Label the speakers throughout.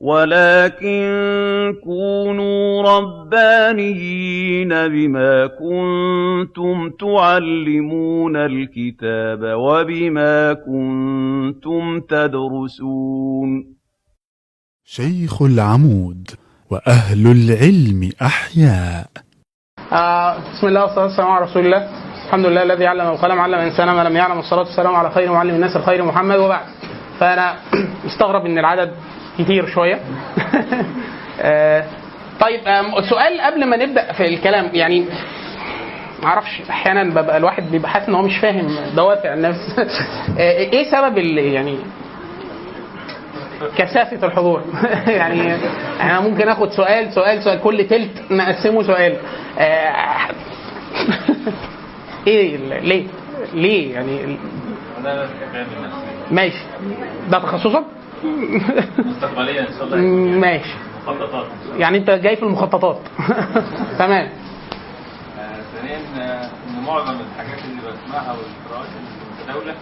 Speaker 1: وَلَٰكِن كُونُوا رَبَّانِيِّينَ بِمَا كُنتُمْ تُعَلِّمُونَ الْكِتَابَ وَبِمَا كُنتُمْ تَدْرُسُونَ.
Speaker 2: شيخ العمود وأهل العلم أحياء.
Speaker 3: آه بسم الله والصلاة والسلام على رسول الله. الحمد لله الذي علم القلم علم الإنسان ما لم يعلم والصلاة والسلام على خير معلم الناس الخير محمد. وبعد فأنا مستغرب إن العدد كتير شوية. آه طيب آم، سؤال قبل ما نبدأ في الكلام يعني ما أعرفش أحيانا ببقى الواحد بيبقى حاسس إن هو مش فاهم دوافع الناس. آه، إيه سبب يعني كثافة الحضور؟ يعني أنا ممكن آخد سؤال سؤال سؤال كل تلت نقسمه سؤال. آه، إيه ليه؟ ليه يعني ماشي. ده تخصصك؟
Speaker 4: مستقبليا إن شاء الله.
Speaker 3: ماشي.
Speaker 4: مخططات.
Speaker 3: يعني أنت جاي في المخططات. تمام.
Speaker 4: آه، ثانيا آه، إن معظم الحاجات اللي بسمعها والقراءات المتداوله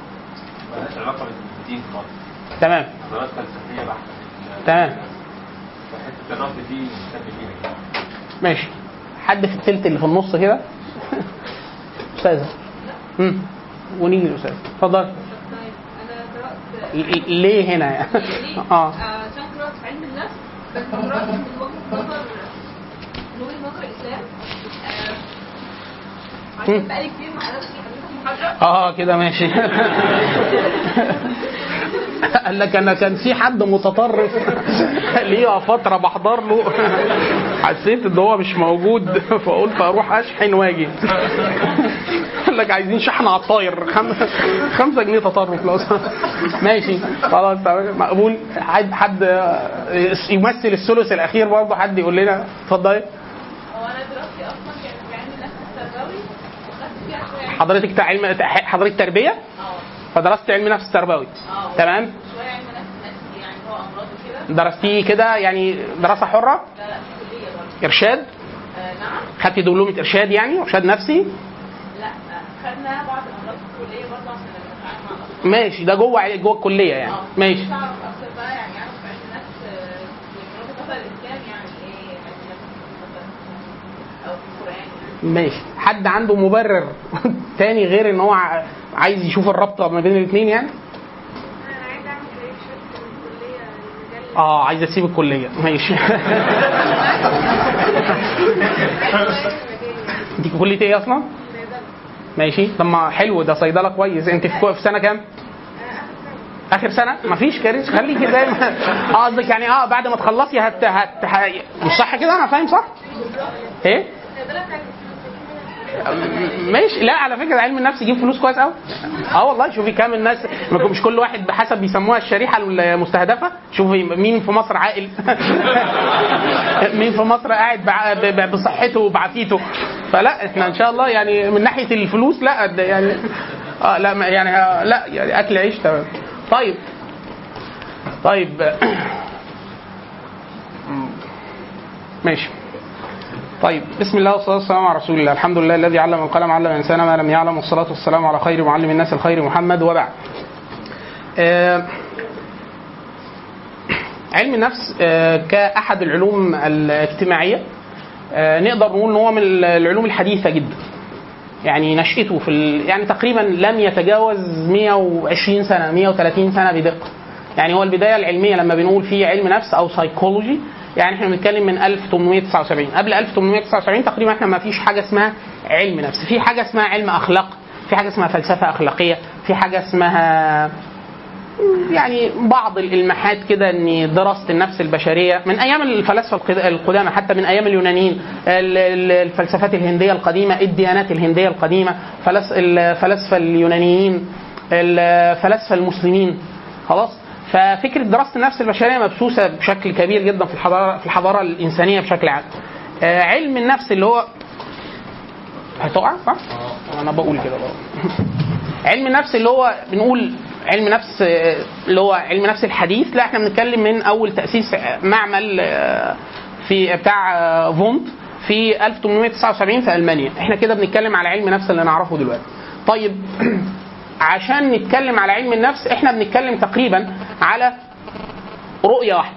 Speaker 4: مالهاش علاقة بالدين خالص.
Speaker 3: تمام.
Speaker 4: نظريات فلسفية بحتة.
Speaker 3: تمام.
Speaker 4: فحته الرفض دي مهتم بيها.
Speaker 3: ماشي. حد في التلت اللي في النص كده؟ استاذه امم ونيجي الاستاذ اتفضل
Speaker 5: طيب أنا قرات
Speaker 3: ل- ليه هنا يعني؟
Speaker 5: ليه؟
Speaker 3: آه.
Speaker 5: عشان قرات في علم النفس. بس قرات من وجهه نظر من وجهه نظر الإسلام. آه،. عشان بقالي كتير ما حضرتش
Speaker 3: آه كده ماشي. قال لك أنا كان في حد متطرف. ليه فترة بحضر له. حسيت إن هو مش موجود. فقلت أروح أشحن وأجي. قال لك عايزين شحن على الطاير. خم- خمسة جنيه تطرف لو. ماشي. خلاص مقبول. حد حد يمثل الثلث الأخير برضه. حد يقول لنا؟ اتفضلي. حضرتك علم حضرتك تربية؟
Speaker 5: آه.
Speaker 3: فدرست علم نفس تربوي تمام؟
Speaker 5: يعني
Speaker 3: درستيه كده يعني
Speaker 5: دراسة حرة؟
Speaker 3: إرشاد؟
Speaker 5: آه، نعم.
Speaker 3: خدتي دبلومة إرشاد يعني ارشاد نفسي؟
Speaker 5: لا آه، خدنا بعض الأمراض في الكلية برضه عشان نتعامل مع الاطفال
Speaker 3: ماشي ده جوه جوه الكلية يعني.
Speaker 5: آه.
Speaker 3: ماشي.
Speaker 5: تعرف أكتر بقى يعني أعرف علم النفس آه، من وجهه نظر الاسلام يعني إيه علم النفس مثلا أو في القران يعني
Speaker 3: ماشي. حد عنده مبرر تاني غير إن هو عايز يشوف الرابطة ما بين الاثنين يعني؟ آه عايز أسيب الكلية. ماشي. في كلية إيه أصلا؟ ماشي. طب ما حلو ده صيدلة كويس. أنت في سنة كام؟ آخر سنة؟ مفيش كارثة. خليكي زي ما آه قصدك يعني آه بعد ما تخلصي هت... هت... مش صح كده؟ أنا فاهم صح؟ إيه؟ ماشي. لا على فكرة علم النفس يجيب فلوس كويس قوي آه والله شوفي كام الناس مش كل واحد بحسب بيسموها الشريحة المستهدفة. شوفي مين في مصر عاقل. مين في مصر قاعد بصحته وبعافيته. فلا إحنا إن شاء الله يعني من ناحية الفلوس لا يعني آه لا يعني آه، لا يعني أكل عيش تمام. طيب. طيب. ماشي. طيب بسم الله والصلاة والسلام على رسول الله. الحمد لله الذي علم القلم علم الإنسان ما لم يعلم. والصلاة والسلام على خير معلم الناس الخير محمد. وبعد. آه، علم النفس آه، كأحد العلوم الاجتماعية. آه، نقدر نقول إن هو من العلوم الحديثة جدا. يعني نشأته في. يعني تقريبا لم يتجاوز 120 سنة 130 سنة بدقة. يعني هو البداية العلمية لما بنقول في علم نفس أو سايكولوجي يعني إحنا بنتكلم من 1879 قبل 1879 تقريبا إحنا ما فيش حاجة اسمها علم نفس. في حاجة اسمها علم أخلاق في حاجة اسمها فلسفة أخلاقية في حاجة اسمها يعني بعض الإلماحات كده إن دراسة النفس البشرية من أيام الفلاسفة القد- القدامى حتى من أيام اليونانيين ال- ال- الفلسفات الهندية القديمة الديانات الهندية القديمة الفلاسفة اليونانيين الفلاسفه المسلمين خلاص؟ ففكرة دراسة النفس البشرية مبثوثه بشكل كبير جدا في الحضاره في الحضارة الإنسانية بشكل عام. آه، علم النفس اللي هو هتقع؟ صح؟ أنا بقول كده بقى. علم النفس اللي هو بنقول علم نفس آه، اللي هو علم نفس الحديث. لا إحنا بنتكلم من أول تأسيس آه، معمل آه، في بتاع آه، فونت في 1879 في ألمانيا. إحنا كده بنتكلم على علم نفس اللي نعرفه دلوقتي. طيب عشان نتكلم على علم النفس إحنا بنتكلم تقريبا على رؤية واحدة.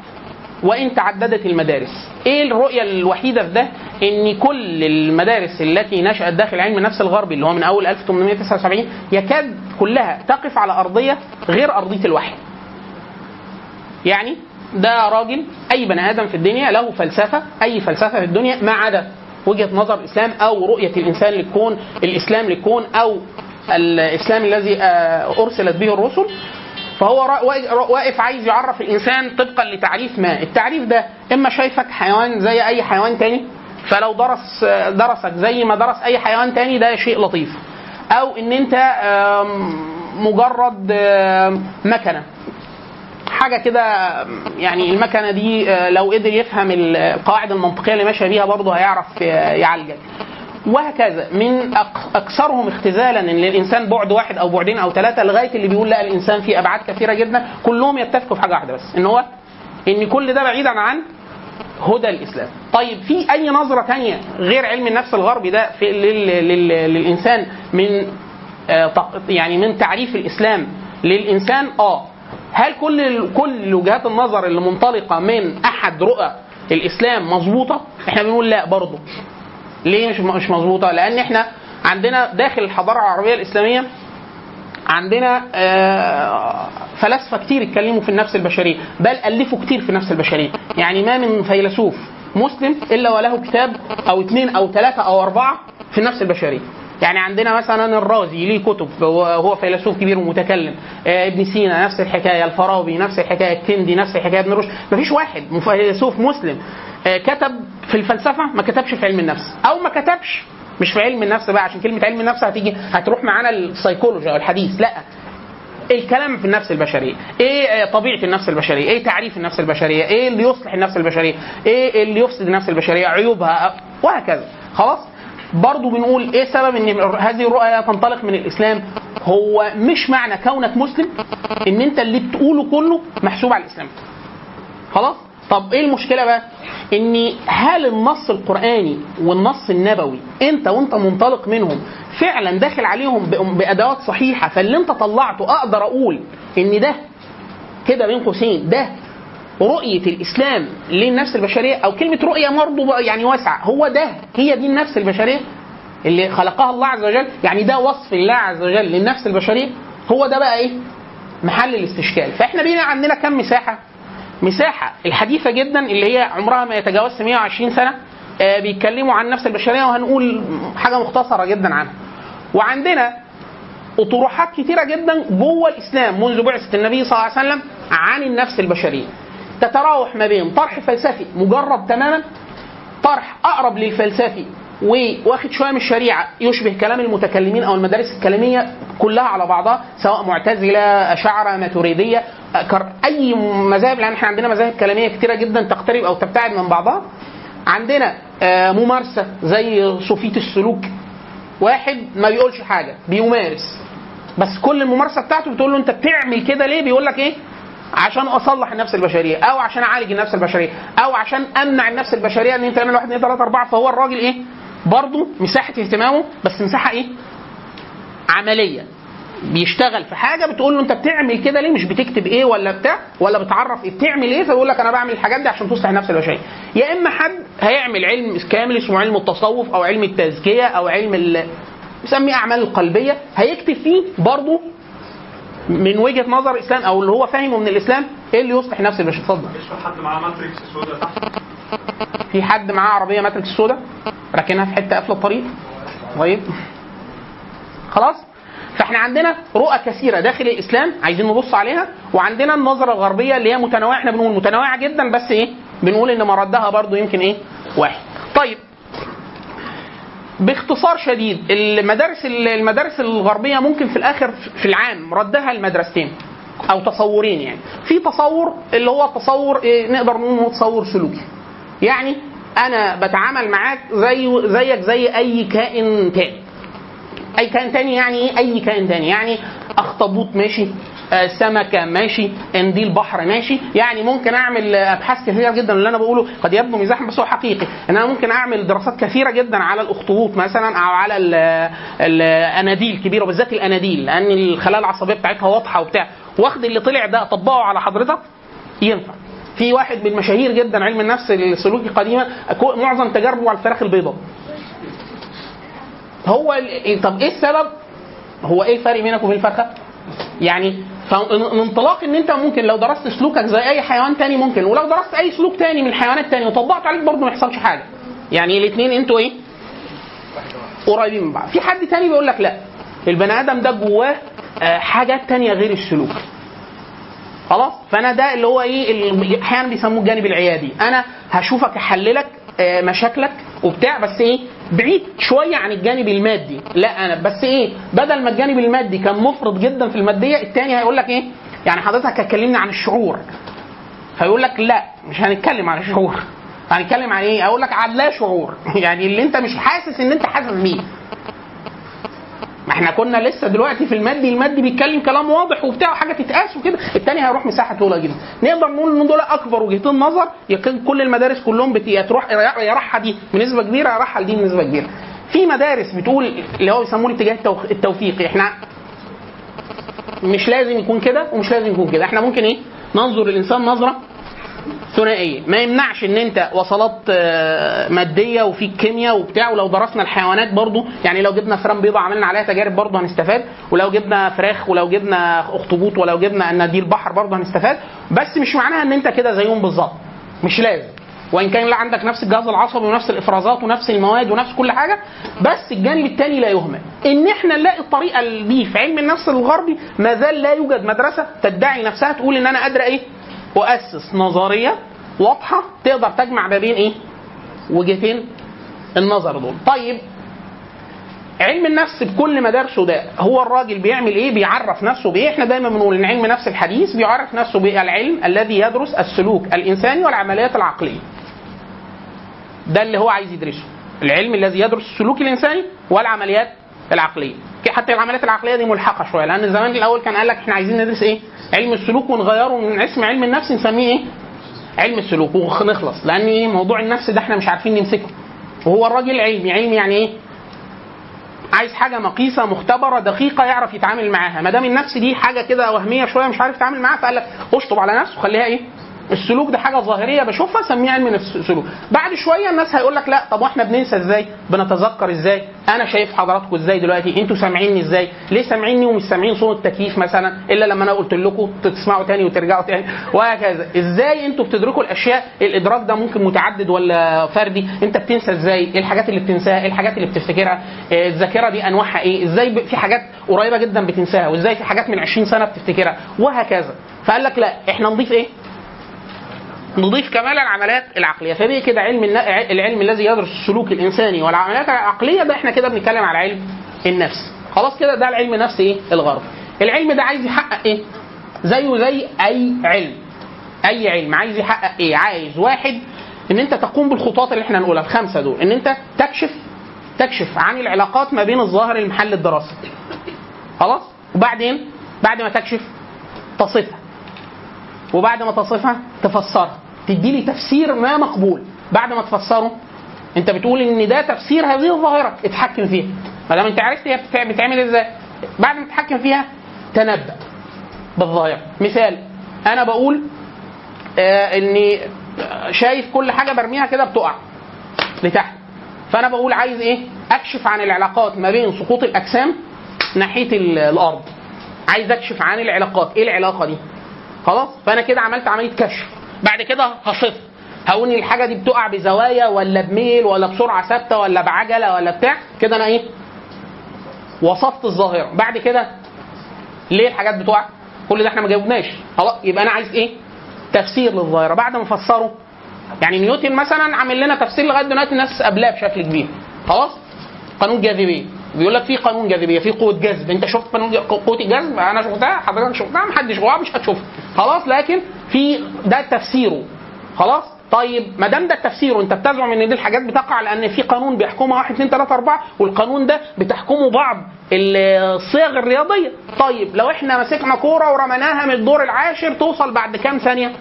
Speaker 3: وإن تعددت المدارس. إيه الرؤية الوحيدة في ده؟ إن كل المدارس التي نشأت داخل علم النفس الغربي اللي هو من أول 1879 يكاد كلها تقف على أرضية غير أرضية الوحي. يعني ده راجل أي بني آدم في الدنيا له فلسفة أي فلسفة في الدنيا ما عدا وجهة نظر الاسلام أو رؤية الإنسان للكون الإسلام للكون أو الإسلام الذي آه، أرسلت به الرسل فهو واقف عايز يعرف الإنسان طبقا لتعريف ما. التعريف ده إما شايفك حيوان زي أي حيوان تاني فلو درس درسك زي ما درس أي حيوان تاني ده شيء لطيف. أو إن أنت مجرد مكنة. حاجة كده يعني المكنة دي آه، لو قدر يفهم القواعد المنطقية اللي ماشية بيها برضه هيعرف آه، يعالجك. وهكذا من أكثرهم اختزالا إن الإنسان بعد واحد أو بعدين أو ثلاثة لغاية اللي بيقول لا الإنسان فيه أبعاد كثيرة جدا كلهم يتفقوا في حاجة واحدة بس إن هو إن كل ده بعيدا عن هدى الإسلام. طيب في أي نظرة تانية غير علم النفس الغربي ده في لل لل للإنسان من آه، يعني من تعريف الإسلام للإنسان آه هل كل كل وجهات النظر اللي منطلقة من أحد رؤى الإسلام مظبوطة؟ إحنا بنقول لا برضه. ليه مش مظبوطة؟ لأن إحنا عندنا داخل الحضارة العربية الإسلامية عندنا آه، فلاسفة كتير اتكلموا في النفس البشرية بل ألفوا كتير في النفس البشرية يعني ما من فيلسوف مسلم إلا وله كتاب أو اثنين أو ثلاثة أو أربعة في النفس البشرية يعني عندنا مثلا الرازي ليه كتب هو فيلسوف كبير ومتكلم. آه، ابن سينا نفس الحكاية الفارابي نفس الحكاية الكندي نفس الحكاية ابن رشد. مفيش واحد فيلسوف مسلم آه، كتب في الفلسفة ما كتبش في علم النفس. أو ما كتبش مش في علم النفس بقى عشان كلمة علم النفس هتيجي هتروح معانا السيكولوجي أو الحديث. لا. الكلام في النفس البشرية. إيه آه، طبيعة النفس البشرية؟ إيه تعريف النفس البشرية؟ إيه اللي يصلح النفس البشرية؟ إيه اللي يفسد النفس البشرية؟ عيوبها؟ وهكذا. خلاص؟ برضو بنقول إيه سبب إن هذه الرؤيه تنطلق من الإسلام؟ هو مش معنى كونك مسلم إن أنت اللي بتقوله كله محسوب على الإسلام. خلاص؟ طب إيه المشكلة بقى؟ إن هل النص القرآني والنص النبوي أنت وأنت منطلق منهم فعلا داخل عليهم بأدوات صحيحة فاللي أنت طلعته أقدر أقول إن ده كده بين قوسين ده رؤية الإسلام للنفس البشرية أو كلمة رؤية برضه يعني واسعة. هو ده. هي دي النفس البشرية اللي خلقها الله عز وجل. يعني ده وصف الله عز وجل للنفس البشرية. هو ده بقى إيه؟ محل الاستشكال. فإحنا بينا عندنا كم مساحة؟ مساحة الحديثة جدا اللي هي عمرها ما يتجاوز 120 سنة آه، بيتكلموا عن النفس البشرية وهنقول حاجة مختصرة جدا عنها. وعندنا أطروحات كتيرة جدا جوه الإسلام منذ بعثة النبي صلى الله عليه وسلم عن النفس البشرية. تتراوح ما بين طرح فلسفي مجرد تماما طرح أقرب للفلسفي واخد شوية من الشريعة يشبه كلام المتكلمين أو المدارس الكلامية كلها على بعضها سواء معتزلة اشاعره ماتريدية أي مذاهب لأن إحنا عندنا مذاهب كلامية كتيرة جدا تقترب أو تبتعد من بعضها. عندنا آه، ممارسة زي صوفية السلوك. واحد ما بيقولش حاجة بيمارس. بس كل الممارسة بتاعته بتقول له أنت بتعمل كده ليه؟ بيقول لك إيه؟ عشان أصلح النفس البشرية أو عشان أعالج النفس البشرية أو عشان أمنع النفس البشرية إن أنت تعمل واحد اثنين ثلاثة أربعة فهو الراجل إيه؟ برضه مساحة اهتمامه بس مساحة إيه؟ عملية. بيشتغل في حاجة بتقول له أنت بتعمل كده ليه؟ مش بتكتب إيه ولا بتاع ولا بتعرف إيه؟ بتعمل إيه؟ فيقول لك أنا بعمل الحاجات دي عشان تصلح النفس البشرية. يا إما حد هيعمل علم كامل اسمه علم التصوف أو علم التزكية أو علم ال بيسميه أعمال القلبيه هيكتب فيه برضه من وجهة نظر الإسلام أو اللي هو فاهمه من الإسلام إيه اللي يصلح النفس البشريه اتفضل.
Speaker 4: حد معاه ماتريكس سودا؟ تحت
Speaker 3: في حد معاه عربية ماتريكس سودا؟ راكنها في حتة قافلة الطريق؟ طيب. خلاص؟ فإحنا عندنا رؤى كثيرة داخل الإسلام عايزين نبص عليها وعندنا النظرة الغربية اللي هي متنوعة إحنا بنقول متنوعة جدا بس إيه؟ بنقول إن مردها برضو يمكن إيه؟ واحد. طيب. باختصار شديد المدارس المدارس الغربية ممكن في الآخر في العام ردها المدرستين أو تصورين يعني. في تصور اللي هو تصور إيه نقدر نقول تصور سلوكي. يعني أنا بتعامل معاك زي زيك زي أي كائن تاني. أي كائن تاني يعني؟ إيه أي كائن تاني يعني؟ أخطبوط ماشي آه، سمكة ماشي قنديل بحر ماشي. يعني ممكن أعمل آه، أبحاث كثيرة جدا اللي أنا بقوله. قد يبدو مزاحا بس هو حقيقي. إن أنا ممكن أعمل دراسات كثيرة جدا على الأخطبوط مثلا أو على ال- الاناديل الكبيره وبالذات الأناديل لأن الخلايا العصبية بتاعتها واضحة وبتاع. واخد اللي طلع ده أطبقه على حضرتك؟ ينفع. في واحد من المشاهير جدا علم النفس السلوكي قديما معظم تجاربه على الفراخ البيضاء. هو ال- طب إيه السبب؟ هو إيه الفرق بينك وبين الفرخة؟ يعني فانطلاق ان أنت ممكن لو درست سلوكك زي أي حيوان تاني ممكن ولو درست أي سلوك تاني من الحيوانات التانية وطبقت عليك برضه ما يحصلش حاجة. يعني الاثنين أنتوا إيه؟ قريبين من بعض. في حد تاني بيقول لك لا البني آدم ده جواه آه، حاجات تانية غير السلوك. خلاص؟ فأنا ده اللي هو إيه أحيانا بيسموه الجانب العيادي. أنا هشوفك أحللك آه، مشاكلك وبتاع بس إيه؟ بعيد شوية عن الجانب المادي. لا أنا بس إيه بدل ما الجانب المادي كان مفرط جدا في المادية التاني هيقول لك إيه يعني حضرتك هتكلمني عن الشعور. فيقول لك لا مش هنتكلم عن الشعور. هنتكلم عن إيه؟ أقول لك عن لا شعور. يعني اللي أنت مش حاسس إن أنت حاسس بيه. ما إحنا كنا لسه دلوقتي في المادي المادي بيتكلم كلام واضح وبتاع وحاجة تتقاس وكده التاني هيروح مساحة طويلة جدا. نقدر نقول إن دول أكبر وجهتين نظر يكون كل المدارس كلهم بت... يا تروح يا راحة دي بنسبة كبيرة يا راحة دي بنسبة كبيرة. في مدارس بتقول اللي هو بيسموه الاتجاه التوفيقي. إحنا مش لازم يكون كده ومش لازم يكون كده. إحنا ممكن إيه؟ ننظر للانسان نظرة ثنائية. ما يمنعش إن أنت وصلات آه، مادية وفي كيمياء وبتاع ولو درسنا الحيوانات برضو يعني لو جبنا فران بيضاء عملنا عليها تجارب برضو هنستفاد ولو جبنا فراخ ولو جبنا أخطبوط ولو جبنا اناديل بحر برضو هنستفاد بس مش معناها إن أنت كده زيهم بالظبط. مش لازم. وإن كان لا عندك نفس الجهاز العصبي ونفس الإفرازات ونفس المواد ونفس كل حاجة بس الجانب الثاني لا يهمل. إن إحنا نلاقي الطريقة دي في علم النفس الغربي ما زال لا يوجد مدرسة تدعي نفسها تقول إن أنا قادرة إيه؟ واسس نظرية واضحة تقدر تجمع ما بين إيه؟ وجهتين النظر دول. طيب علم النفس بكل مدارسه ده هو الراجل بيعمل إيه؟ بيعرف نفسه بإيه؟ إحنا دايما بنقول إن علم النفس الحديث بيعرف نفسه بالعلم الذي يدرس السلوك الإنساني والعمليات العقلية. ده اللي هو عايز يدرسه. العلم الذي يدرس السلوك الإنساني والعمليات العقلية. حتى العمليات العقلية دي ملحقة شوية لأن زمان الأول كان قال لك إحنا عايزين ندرس إيه؟ علم السلوك ونغيره من اسم علم النفس نسميه إيه؟ علم السلوك ونخلص لأن إيه موضوع النفس ده إحنا مش عارفين نمسكه وهو الراجل علمي علمي يعني إيه عايز حاجة مقيسه مختبرة دقيقة يعرف يتعامل معاها ما دام النفس دي حاجة كده وهمية شوية مش عارف يتعامل معاها فقال لك أشطب على نفسه خليها إيه السلوك ده حاجة ظاهرية بشوفها سميها علم نفس السلوك. بعد شوية الناس هيقول لك لا طب وإحنا بننسى إزاي؟ بنتذكر إزاي؟ أنا شايف حضراتكم إزاي دلوقتي؟ أنتوا سامعيني إزاي؟ ليه سامعيني ومش سامعين صوت التكييف مثلا؟ إلا لما أنا قلت لكم تسمعوا تاني وترجعوا تاني. وهكذا. إزاي أنتوا بتدركوا الأشياء الإدراك ده ممكن متعدد ولا فردي؟ انت بتنسى إزاي؟ إيه الحاجات اللي بتنساها؟ إيه الحاجات اللي بتفتكرها؟ إيه الذاكرة دي أنواعها إيه؟ إزاي في حاجات قريبة جدا بتنساها وازاي في حاجات من 20 سنة بتفتكرها؟ وهكذا. فقال لك لا إحنا نضيف إيه؟ نضيف كمان العمليات العقلية. فبقي كده علم العلم الذي يدرس السلوك الإنساني والعمليات العقلية ده إحنا كده بنتكلم على علم النفس. خلاص كده ده العلم النفسي إيه؟ الغرب. العلم ده عايز يحقق إيه؟ زيه زي أي علم. أي علم. عايز يحقق إيه؟ عايز واحد إن أنت تقوم بالخطوات اللي إحنا نقولها الخمسة دول. إن أنت تكشف تكشف عن العلاقات ما بين الظاهر المحل الدراسي. خلاص؟ وبعدين بعد ما تكشف تصفها. وبعد ما تصفها تفسرها. تدي لي تفسير ما مقبول. بعد ما تفسره انت بتقول ان ده تفسير هذه الظاهرة. اتحكم فيها. ما دام انت عرفت هي بتتع- بتعمل إزاي. بعد ما تتحكم فيها تنبأ بالظاهرة. مثال أنا بقول آه اني شايف كل حاجة برميها كده بتقع لتحت. فانا بقول عايز إيه؟ اكشف عن العلاقات ما بين سقوط الأجسام ناحية ال- الأرض. عايز اكشف عن العلاقات. إيه العلاقة دي؟ خلاص؟ فانا كده عملت عملية كشف. بعد كده هصف هقول الحاجة دي بتقع بزوايا ولا بميل ولا بسرعة ثابتة ولا بعجلة ولا بتاع. كده أنا إيه؟ وصفت الظاهرة. بعد كده ليه الحاجات بتقع؟ كل ده إحنا ما جاوبناش. خلاص يبقى أنا عايز إيه؟ تفسير للظاهرة. بعد ما افسره يعني نيوتن مثلا عامل لنا تفسير لغاية دلوقتي الناس قبلها بشكل كبير. خلاص؟ قانون جاذبية. بيقول لك في قانون جاذبية في قوة جذب. انت شفت قانون قوة الجذب؟ أنا شفتها حضرتك شفتها محدش جواها مش هتشوفها. خلاص لكن في ده تفسيره. خلاص؟ طيب ما دام ده التفسير وانت بتزعم ان دي الحاجات بتقع لأن في قانون بيحكمها 1 2 3 4 والقانون ده بتحكمه بعض الصيغ الرياضية. طيب لو إحنا مسكنا كورة ورميناها من الدور العاشر توصل بعد كام ثانية؟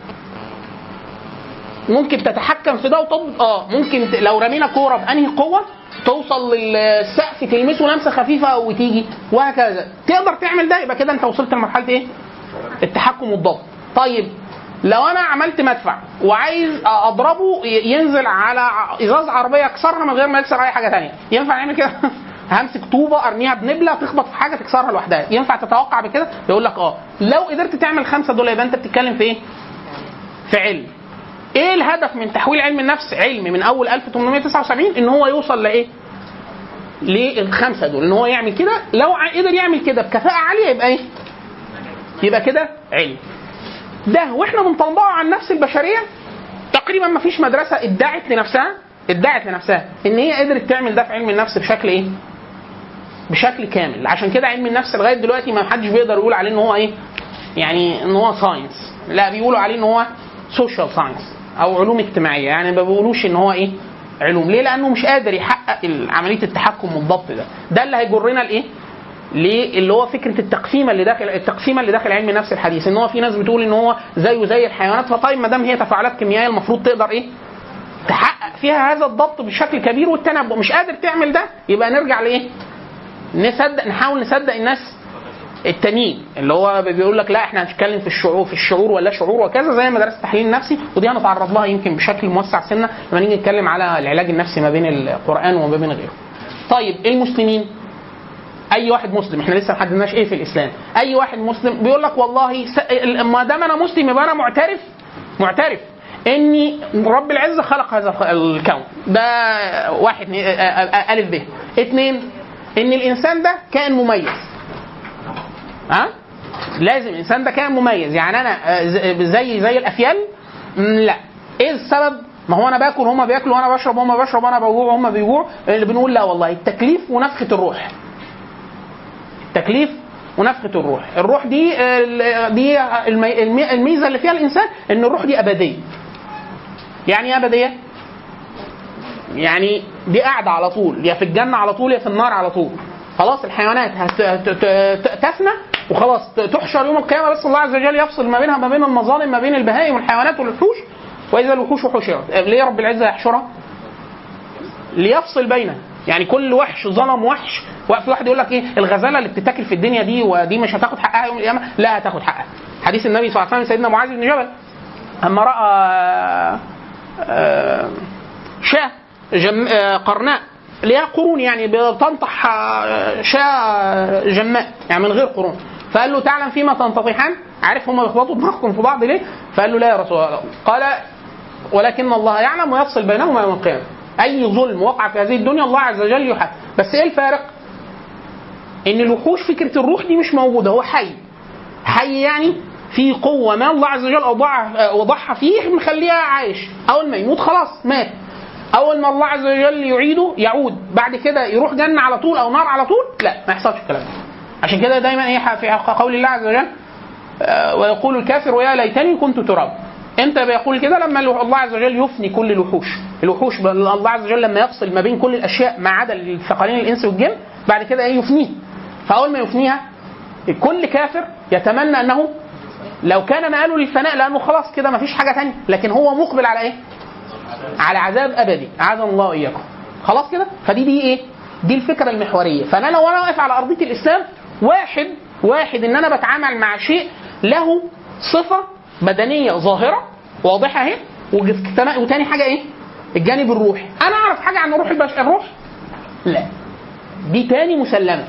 Speaker 3: ممكن تتحكم في ده وتضبط آه ممكن لو رمينا كورة بأنهي قوة؟ توصل للسقف تلمسه لمسة خفيفة وتيجي وهكذا. تقدر تعمل ده يبقى كده انت وصلت لمرحلة إيه؟ التحكم والضبط. طيب لو أنا عملت مدفع وعايز أضربه ينزل على إزاز عربية يكسرها من غير ما يكسر أي حاجة تانية. ينفع نعمل كده؟ همسك طوبة أرميها بنبلة تخبط في حاجة تكسرها لوحدها. ينفع تتوقع بكده؟ يقول لك آه. لو قدرت تعمل خمسة دول يبقى أنت بتتكلم في إيه؟ في علم. إيه الهدف من تحويل علم النفس؟ علم. من أول 1879 إن هو يوصل لإيه؟ للخمسة دول. إن هو يعمل كده لو قدر يعمل كده بكفاءة عالية يبقى إيه؟ يبقى كده علم. ده وإحنا بنطبقه على النفس البشرية. تقريبا ما فيش مدرسة ادعت لنفسها ادعت لنفسها إن هي قدرت تعمل ده في علم النفس بشكل إيه؟ بشكل كامل. عشان كده علم النفس لغاية دلوقتي ما حدش بيقدر يقول عليه إن هو إيه؟ يعني إن هو science لا بيقولوا عليه إن هو social science أو علوم اجتماعية يعني ما بيقولوش إن هو إيه؟ علوم ليه؟ لأنه مش قادر يحقق عملية التحكم والضبط ده ده اللي هيجرنا لإيه؟ ليه اللي هو فكرة التقسيمه اللي داخل التقسيمه اللي داخل علم النفس الحديث إن هو في ناس بتقول إن هو زيه زي الحيوانات فطيب ما دام هي تفاعلات كيميائية المفروض تقدر إيه؟ تحقق فيها هذا الضبط بشكل كبير والتنبؤ مش قادر تعمل ده يبقى نرجع لإيه؟ نصدق نحاول نصدق الناس التانيين اللي هو بيقول لك لا إحنا هنتكلم في الشعور في الشعور ولا شعور وكذا زي مدرسه التحليل النفسي ودي هنتعرض لها يمكن بشكل موسع سنه لما نيجي نتكلم على العلاج النفسي ما بين القران وما بين غيره. طيب المسلمين اي واحد مسلم إحنا لسه ما حددناش إيه في الاسلام اي واحد مسلم بيقول لك والله. ما دام أنا مسلم يبقى أنا معترف معترف اني رب العزه خلق هذا الكون ده واحد الف ب اثنين ان الانسان ده كائن مميز ها؟ لازم الإنسان ده كائن مميز. يعني أنا آه، زي زي الأفيال؟ لا. إيه السبب؟ ما هو أنا باكل هما بياكلوا وأنا بشرب هما بشرب وأنا بجوع وهما بيجوعوا اللي بنقول لا والله التكليف ونفخة الروح. التكليف ونفخة الروح. الروح دي آه، دي المي- المي- الميزة اللي فيها الإنسان إن الروح دي أبدية. يعني إيه أبدية؟ يعني دي قاعدة على طول. يا في الجنة على طول يا في النار على طول. خلاص الحيوانات تفنى وخلاص تحشر يوم القيامة بس الله عز وجل يفصل ما بينها ما بين المظالم ما بين البهائم والحيوانات والوحوش. وإذا الوحوش حشرت. ليه رب العزة يحشرها؟ ليفصل بينها. يعني كل وحش ظلم وحش. في واحد يقول لك إيه؟ الغزالة اللي بتتاكل في الدنيا دي ودي مش هتاخد حقها يوم القيامة؟ لا هتاخد حقها. حديث النبي صلى الله عليه وسلم سيدنا معاذ بن جبل أما رأى آه، شاة جم... آه، قرناء. ليها قرون يعني بتنطح شاة جماء. يعني من غير قرون. فقال له تعلم فيما تنتطحان عارف هم بيخبطوا دماغكم في بعض ليه؟ فقال له لا يا رسول الله. قال ولكن الله يعلم ويفصل بينهما يوم القيامة. أي ظلم وقع في هذه الدنيا الله عز وجل يحاسب. بس إيه الفارق؟ إن الوحوش فكرة الروح دي مش موجودة هو حي. حي يعني في قوة ما الله عز وجل وضعها فيه مخليها عايش. أول ما يموت خلاص مات. أول ما الله عز وجل يعيده يعود. بعد كده يروح جنة على طول أو نار على طول؟ لا ما يحصلش الكلام ده. عشان كده دايما إيه في قول الله عز وجل آه، ويقول الكافر ويا ليتني كنت تراب. إمتى بيقول كده؟ لما الله عز وجل يفني كل الوحوش. الوحوش الله عز وجل لما يفصل ما بين كل الأشياء ما عدا الثقلين الإنس والجن بعد كده إيه يفنيه. فأول ما يفنيها كل كافر يتمنى أنه لو كان مآله للفناء لأنه خلاص كده ما فيش حاجة ثانية لكن هو مقبل على إيه؟ على عذاب أبدي. اعاذنا الله واياكم خلاص كده؟ فدي دي إيه؟ دي الفكرة المحورية. فأنا لو أنا واقف على أرضية الإسلام واحد واحد إن أنا بتعامل مع شيء له صفة بدنية ظاهرة واضحة أهي وتاني حاجة إيه؟ الجانب الروحي. أنا أعرف حاجة عن الروح البشري الروح؟ لا. دي تاني مسلمة.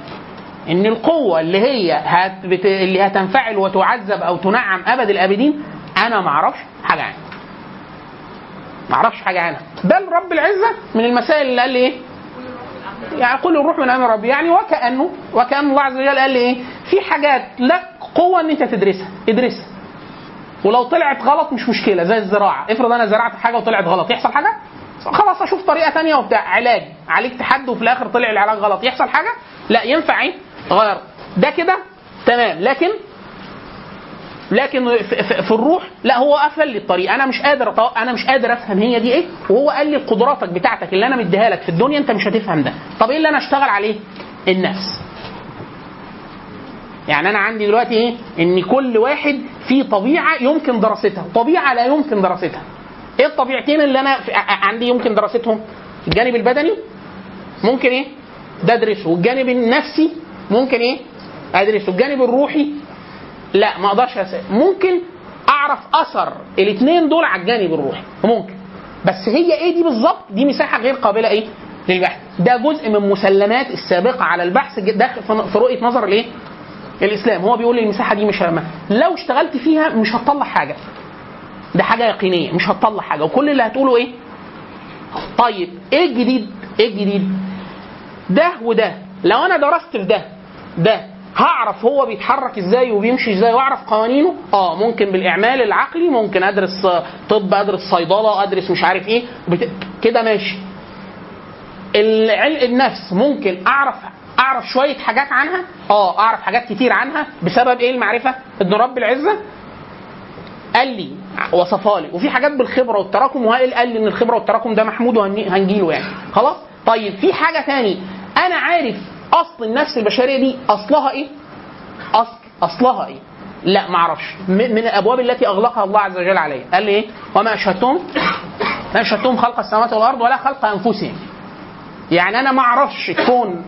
Speaker 3: إن القوة اللي هي هت بت... اللي هتنفعل وتعذب أو تنعم أبد الأبدين أنا ما أعرفش حاجة عنها. ما أعرفش حاجة عنها. بل رب العزة من المسائل اللي قال لي إيه؟ يعني قل الروح من أمر ربي. يعني وكانه وكأن الله عز وجل قال لي إيه؟ في حاجات لك قوة إن أنت تدرسها. ادرسها. ولو طلعت غلط مش مشكلة زي الزراعة. افرض أنا زرعت حاجة وطلعت غلط يحصل حاجة؟ خلاص أشوف طريقة تانية وبتاع. علاج. عالجت حد وفي الآخر طلع العلاج غلط يحصل حاجة؟ لا ينفع إيه غير. ده كده تمام. لكن لكن في, الروح لا هو قفل لي الطريق. أنا مش قادر. أنا مش قادر أفهم هي دي إيه وهو قال لي قدراتك بتاعتك اللي أنا مديها لك في الدنيا أنت مش هتفهم ده. طب إيه اللي أنا أشتغل عليه؟ النفس. يعني أنا عندي دلوقتي إيه؟ إن كل واحد فيه طبيعة يمكن دراستها طبيعة لا يمكن دراستها إيه الطبيعتين اللي أنا عندي يمكن دراستهم؟ الجانب البدني ممكن إيه؟ ده ادرسه والجانب النفسي ممكن إيه؟ أدرسه. الجانب الروحي لا ما أقدرش. ممكن أعرف أثر الاثنين دول على الجانب الروحي ممكن. بس هي إيه دي بالظبط؟ دي مساحة غير قابلة إيه؟ للبحث. ده جزء من مسلمات السابقة على البحث داخل في- رؤية نظر الايه الإسلام. هو بيقول المساحة دي مش هامة. لو اشتغلت فيها مش هتطلع حاجة. ده حاجة يقينية مش هتطلع حاجة. وكل اللي هتقوله إيه؟ طيب إيه الجديد؟ إيه الجديد؟ ده وده. لو أنا درست في ده ده. هعرف هو بيتحرك إزاي وبيمشي إزاي وأعرف قوانينه؟ آه ممكن بالإعمال العقلي ممكن أدرس آه، طب أدرس صيدلة أدرس مش عارف إيه. بت... كده ماشي. العلم النفس ممكن أعرف أعرف شوية حاجات عنها؟ آه أعرف حاجات كتير عنها. بسبب إيه المعرفة؟ إن رب العزة قال لي وصفها لي. وفي حاجات بالخبرة والتراكم وهائل قال لي إن الخبرة والتراكم ده محمود وهنجيله يعني. خلاص؟ طيب في حاجة تاني. أنا عارف أصل النفس البشرية دي أصلها إيه؟ اصل أصلها إيه؟ لا ما أعرفش. من الأبواب التي أغلقها الله عز وجل عليا قال لي إيه؟ وما اشهدتهم ما اشهدتهم خلق السماوات والأرض ولا خلق أنفسهم. يعني أنا ما أعرفش الكون.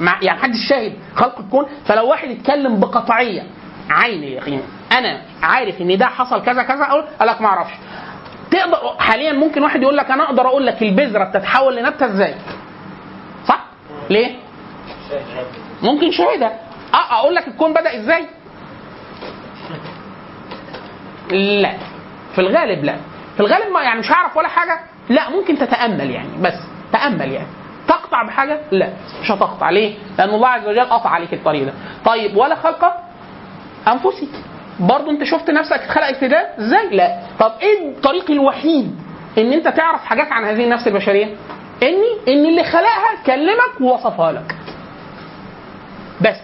Speaker 3: مع يعني محدش شاهد خلق الكون. فلو واحد اتكلم بقطعية عين اليقين أنا عارف إن ده حصل كذا كذا أقول لك ما أعرفش. تقدر حاليا ممكن واحد يقول لك أنا أقدر أقول لك البذرة بتتحول لنبتة إزاي؟ صح؟ ليه؟ ممكن شاهدها أه أقول لك الكون بدأ إزاي؟ لا. في الغالب لا. في الغالب ما يعني مش هعرف ولا حاجة. لا ممكن تتأمل يعني بس تأمل يعني. تقطع بحاجة؟ لا. مش هتقطع. ليه؟ لأن الله عز وجل قطع عليك الطريق ده. طيب ولا خلق انفسي برضه أنت شفت نفسك اتخلقت ده؟ إزاي؟ لا. طب إيه الطريق الوحيد إن أنت تعرف حاجات عن هذه النفس البشرية؟ اني إن اللي خلقها كلمك ووصفها لك بس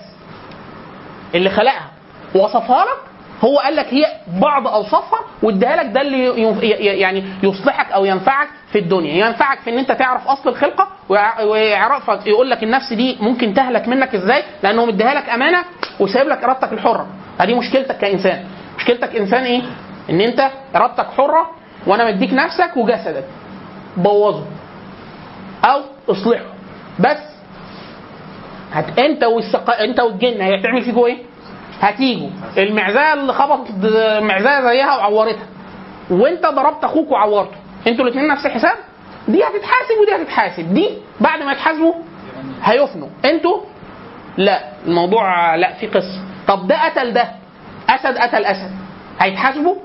Speaker 3: اللي خلقها. وصفها لك هو قال لك هي بعض أوصافها واداها لك ده اللي يعني يصلحك أو ينفعك في الدنيا. ينفعك في إن أنت تعرف أصل الخلقة ويع- ويعرفك يقول لك النفس دي ممكن تهلك منك إزاي؟ لأنه مديها لك أمانة وسايب لك إرادتك الحرة. ادي مشكلتك كإنسان. مشكلتك إنسان إيه؟ إن أنت إرادتك حرة وأنا مديك نفسك وجسدك. بوظه. أو اصلحه. بس هت انت والسق... انت والجن. هتعمل فيكوا إيه؟ هتيجوا. المعزاه اللي خبطت د- معزاه زيها وعورتها. وانت ضربت أخوك وعورته. أنتوا الاثنين نفس الحساب؟ دي هتتحاسب ودي هتتحاسب. دي بعد ما يتحاسبوا هيفنوا. أنتوا؟ لا. الموضوع لا في قصة. طب ده قتل ده. أسد قتل أسد. هيتحاسبوا؟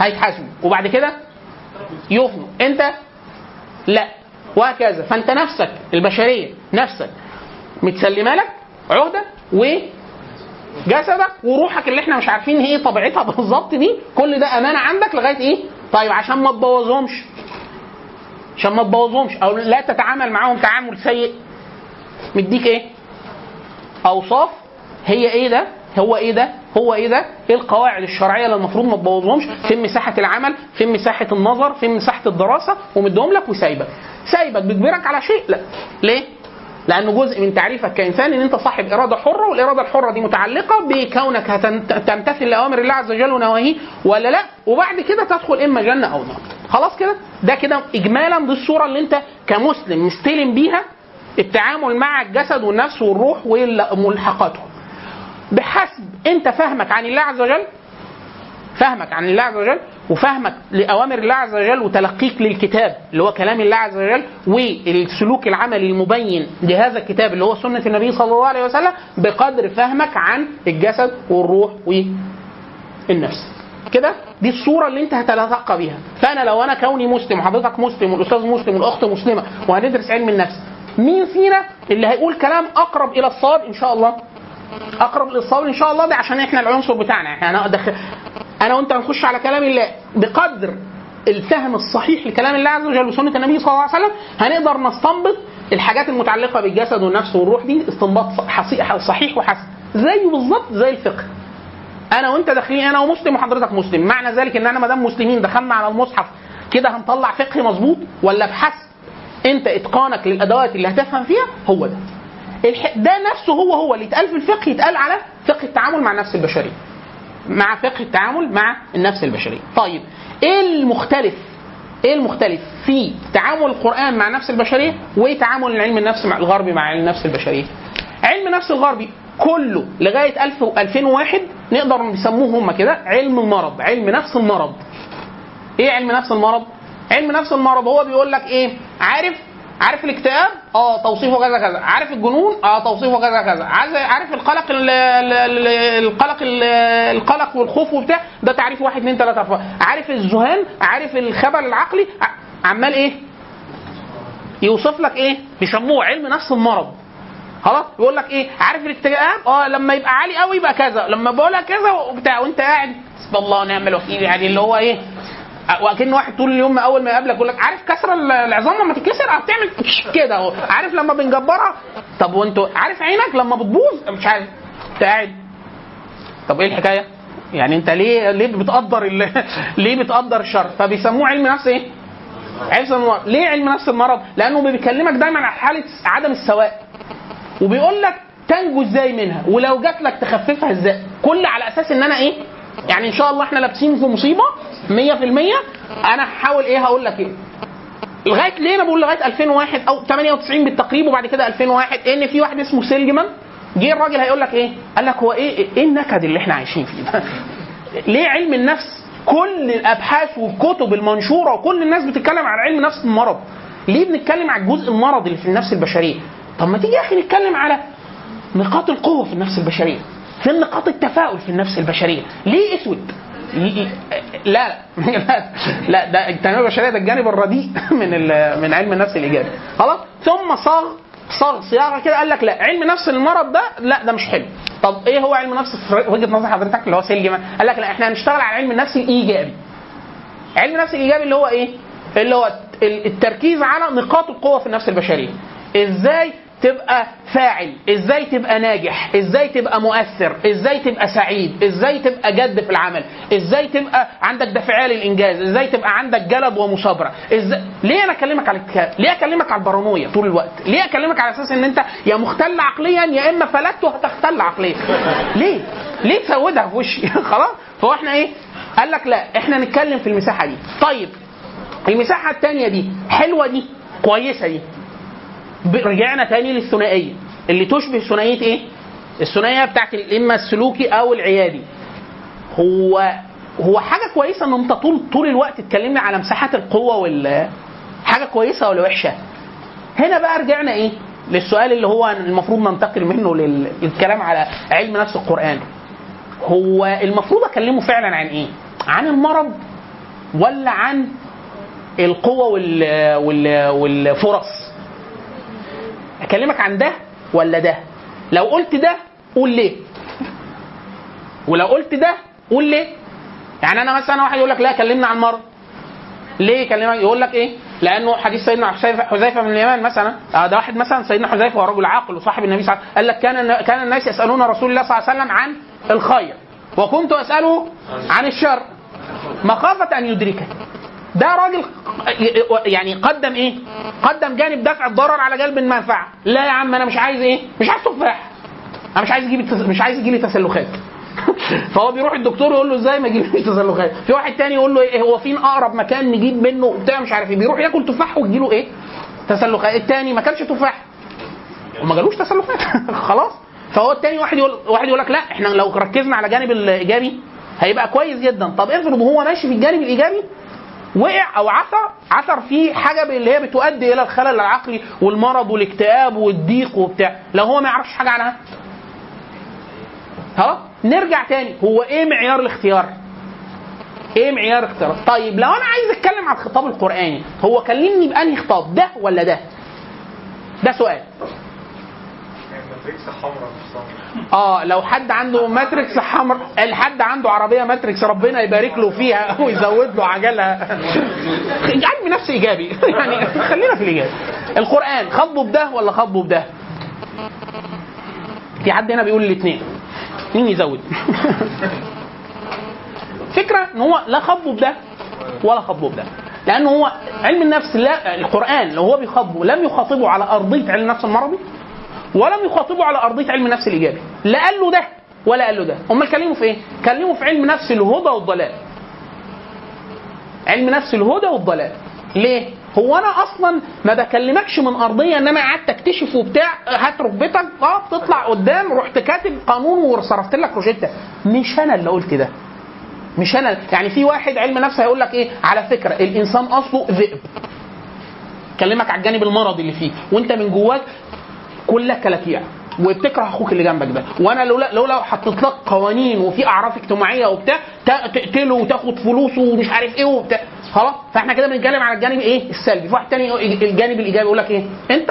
Speaker 3: هيتحاسبوا. وبعد كده؟ يفنوا. انت؟ لا. وهكذا. فانت نفسك البشرية نفسك متسلمة لك عهده وجسدك وروحك اللي إحنا مش عارفين هي طبيعتها بالظبط دي كل ده أمانة عندك لغاية إيه؟ طيب عشان ما تبوظهمش عشان ما تبوظهمش أو لا تتعامل معاهم تعامل سيء مديك إيه؟ أوصاف هي إيه ده؟ هو إيه ده؟ هو إيه ده؟ إيه القواعد الشرعية اللي المفروض ما تبوظهمش؟ فين مساحة العمل؟ فين مساحة النظر؟ فين مساحة الدراسة؟ ومديهم لك وسايبك. سايبك بيجبرك على شيء؟ لا. ليه؟ لأنه جزء من تعريفك كإنسان إن أنت صاحب إرادة حرة والإرادة الحرة دي متعلقة بكونك هتمتثل لأوامر الله عز وجل ونواهيه ولا لأ؟ وبعد كده تدخل إما جنة أو نار. خلاص كده؟ ده كده اجمالا دي الصورة اللي أنت كمسلم مستلم بيها التعامل مع الجسد والنفس والروح وملحقاتهم بحسب أنت فهمك عن الله عز وجل؟ فهمك عن الله عز وجل؟ وفهمك لأوامر الله عز وجل وتلقيك للكتاب اللي هو كلام الله عز وجل والسلوك العملي المبين لهذا الكتاب اللي هو سنة النبي صلى الله عليه وسلم بقدر فهمك عن الجسد والروح والنفس. كده؟ دي الصورة اللي انت هتتلقى بيها. فأنا لو أنا كوني مسلم وحضرتك مسلم والأستاذ مسلم والأخت مسلمة وهندرس علم النفس مين فينا اللي هيقول كلام أقرب إلى الصواب إن شاء الله؟ أقرب للصواب إن شاء الله ده عشان إحنا العنصر بتاعنا. إحنا هنقدر أنا وأنت هنخش على كلام الله بقدر الفهم الصحيح لكلام الله عز وجل وسنة النبي صلى الله عليه وسلم هنقدر نستنبط الحاجات المتعلقة بالجسد والنفس والروح دي استنباط صحيح وحسن. زيه بالظبط زي الفقه. أنا وأنت داخلين أنا ومسلم وحضرتك مسلم معنى ذلك إن أنا ما دام مسلمين دخلنا على المصحف كده هنطلع فقه مظبوط ولا بحسب أنت إتقانك للأدوات اللي هتفهم فيها هو ده. ده نفسه هو هو اللي يتقال في الفقه يتقال على فقه التعامل مع النفس البشرية. مع فقه التعامل مع النفس البشرية. طيب إيه المختلف؟ إيه المختلف في تعامل القرآن مع النفس البشرية وتعامل العلم النفس الغربي مع النفس البشرية؟ علم النفس الغربي كله لغاية 1000 و 2001 نقدر نسموه هم كده علم المرض علم نفس المرض إيه علم نفس المرض؟ علم نفس المرض هو بيقول لك إيه؟ عارف عارف الاكتئاب آه توصيفه كذا كذا. عارف الجنون؟ آه توصيفه كذا كذا. عارف القلق ال- ال- ال- القلق ال- القلق والخوف وبتاع؟ ده تعريف واحد اثنين ثلاثة أربعة. عارف الذهان عارف الخبل العقلي؟ عمال إيه؟ يوصف لك إيه؟ بيسموه علم نفس المرض. خلاص؟ يقول لك إيه؟ عارف الاكتئاب؟ آه لما يبقى عالي قوي يبقى كذا. لما بقولها كذا وبتاع وأنت قاعد حسب الله ونعم الوكيل يعني اللي هو إيه؟ وكان واحد طول اليوم أول ما يقابلك يقول لك عارف كسر العظام لما تتكسر؟ آه بتعمل كده أهو. عارف لما بنجبرها؟ طب وأنتوا عارف عينك لما بتبوظ؟ مش عارف. قاعد. طب إيه الحكاية؟ يعني أنت ليه ليه بتقدر ليه بتقدر الشر؟ فبيسموه علم نفس إيه؟ علم المرض، ليه علم نفس المرض؟ لأنه بيكلمك دايما عن حالة عدم السواء. وبيقول لك تنجو إزاي منها؟ ولو جات لك تخففها إزاي؟ كل على أساس إن أنا إيه؟ يعني إن شاء الله إحنا لابسين في مصيبة 100% أنا هحاول إيه هقول لك إيه. لغاية ليه أنا بقول لغاية 2001 أو 98 بالتقريب وبعد كده 2001 إن في واحد اسمه سيلجمان. جه الراجل هيقول لك إيه؟ قال لك هو إيه إيه النكد اللي إحنا عايشين فيه ده؟ ليه علم النفس؟ كل الأبحاث والكتب المنشورة وكل الناس بتتكلم عن علم نفس المرض. ليه بنتكلم على الجزء المرضي اللي في النفس البشرية؟ طب ما تيجي يا أخي نتكلم على نقاط القوة في النفس البشرية. فين نقاط التفاؤل في النفس البشرية. ليه أسود؟ لا لا. لا ده التنميه البشرية ده الجانب الرديء من من علم النفس الإيجابي. خلاص؟ ثم صاغ صاغ صياغة كده قال لك لا علم نفس المرض ده لا ده مش حلو. طب إيه هو علم نفس؟ في وجهة نظر حضرتك اللي هو سيلجمان قال لك لا إحنا هنشتغل على علم النفس الإيجابي. علم النفس الإيجابي اللي هو إيه؟ اللي هو ال- التركيز على نقاط القوة في النفس البشرية. إزاي تبقى فاعل. إزاي تبقى ناجح؟ إزاي تبقى مؤثر؟ إزاي تبقى سعيد؟ إزاي تبقى جد في العمل؟ إزاي تبقى عندك دافعيه للإنجاز؟ إزاي تبقى عندك جلد ومثابره إزاي؟ ليه أنا أكلمك على الاكتئاب ليه أكلمك على البارانويا طول الوقت؟ ليه أكلمك على أساس إن أنت يا مختل عقليا يا إما فلت وهتختل عقليا. ليه؟ ليه تسودها في وشي؟ خلاص. فهو إحنا إيه؟ قال لك لا إحنا نتكلم في المساحة دي. طيب المساحة الثانية دي حلوة دي؟ كويسة دي. رجعنا تاني للثنائية اللي تشبه ثنائية إيه؟ الثنائية بتاعت إما السلوكي أو العيادي. هو هو حاجة كويسة إن أنت طول طول الوقت اتكلمنا على مساحات القوة وال حاجة كويسة ولا وحشة؟ هنا بقى رجعنا إيه؟ للسؤال اللي هو المفروض ننتقل منه لل- للكلام على علم نفس القرآن. هو المفروض أكلمه فعلا عن إيه؟ عن المرض ولا عن القوة وال وال والفرص؟ أكلمك عن ده ولا ده؟ لو قلت ده قول ليه؟ ولو قلت ده قول ليه؟ يعني أنا مثلا واحد يقول لك لا كلمنا عن مرض. ليه كلمك يقول لك إيه؟ لأنه حديث سيدنا حذيفة بن اليمان مثلا. آه ده واحد مثلا سيدنا حذيفة هو رجل عاقل وصاحب النبي صلى الله عليه وسلم. قال لك كان كان الناس يسألون رسول الله صلى الله عليه وسلم عن الخير. وكنت أسأله عن الشر. مخافة أن يدركه ده راجل يعني قدم إيه؟ قدم جانب دفع الضرر على جلب المنفعة، لا يا عم أنا مش عايز إيه؟ مش عايز تفاح. أنا مش عايز التس... مش عايز يجي لي تسلخات. فهو بيروح الدكتور يقول له إزاي ما يجيليش تسلخات؟ في واحد تاني يقول له إيه هو فين أقرب مكان نجيب منه بتاع مش عارف إيه، بيروح ياكل تفاح وتجيله إيه؟ تسلخات، التاني ما كانش تفاح. وما جالوش تسلخات خلاص؟ فهو التاني واحد يقول واحد يقول لك لا إحنا لو ركزنا على الجانب الإيجابي هيبقى كويس جدا، طب افرض وهو ماشي في الجانب الإيجابي وقع أو عثر عثر فيه حاجة اللي هي بتؤدي إلى الخلل العقلي والمرض والاكتئاب والضيق وبتاع. لو هو ما يعرفش حاجة عنها. ها؟ نرجع تاني. هو إيه معيار الاختيار؟ إيه معيار الاختيار؟ طيب لو أنا عايز أتكلم عن الخطاب القرآني هو كلمني بأنهي خطاب؟ ده ولا ده؟ ده سؤال.
Speaker 4: ماتريكس حمراء
Speaker 3: آه لو حد عنده ماتريكس حمرا حد عنده عربية ماتريكس ربنا يبارك له فيها ويزود له عجلها علم نفس إيجابي. يعني خلينا في الإيجابي. القرآن خاطبه بده ولا خاطبه بده؟ في حد هنا بيقول الاثنين مين يزود؟ فكرة إن هو لا خاطبه بده ولا خاطبه بده. لأنه هو علم النفس لا القرآن لو هو بيخاطبه لم يخاطبه على أرضية علم النفس المرضي؟ ولم يخاطبه على أرضية علم النفس الإيجابي. لا قال له ده ولا قال له ده. أمال كلمه في إيه؟ كلمه في علم نفس الهدى والضلال. علم نفس الهدى والضلال. ليه؟ هو أنا أصلا ما بكلمكش من أرضية إنما قعدت تكتشف وبتاع هات ركبتك آه بتطلع قدام رحت كاتب قانون وصرفت لك روجيتا مش أنا اللي قلت ده. مش أنا يعني في واحد علم نفس هيقول لك إيه؟ على فكرة الإنسان أصله ذئب. كلمك على الجانب المرضي اللي فيه وأنت من جواك كلك كلاكيع. وبتكره أخوك اللي جنبك ده. وأنا لولا لولا حطيت لك قوانين وفي أعراف اجتماعية وبتاع تا- تقتله وتاخد فلوسه ومش عارف إيه وبتاع. خلاص؟ فإحنا كده بنتكلم على الجانب إيه؟ السلبي. في واحد تاني الجانب الإيجابي يقول لك إيه؟ أنت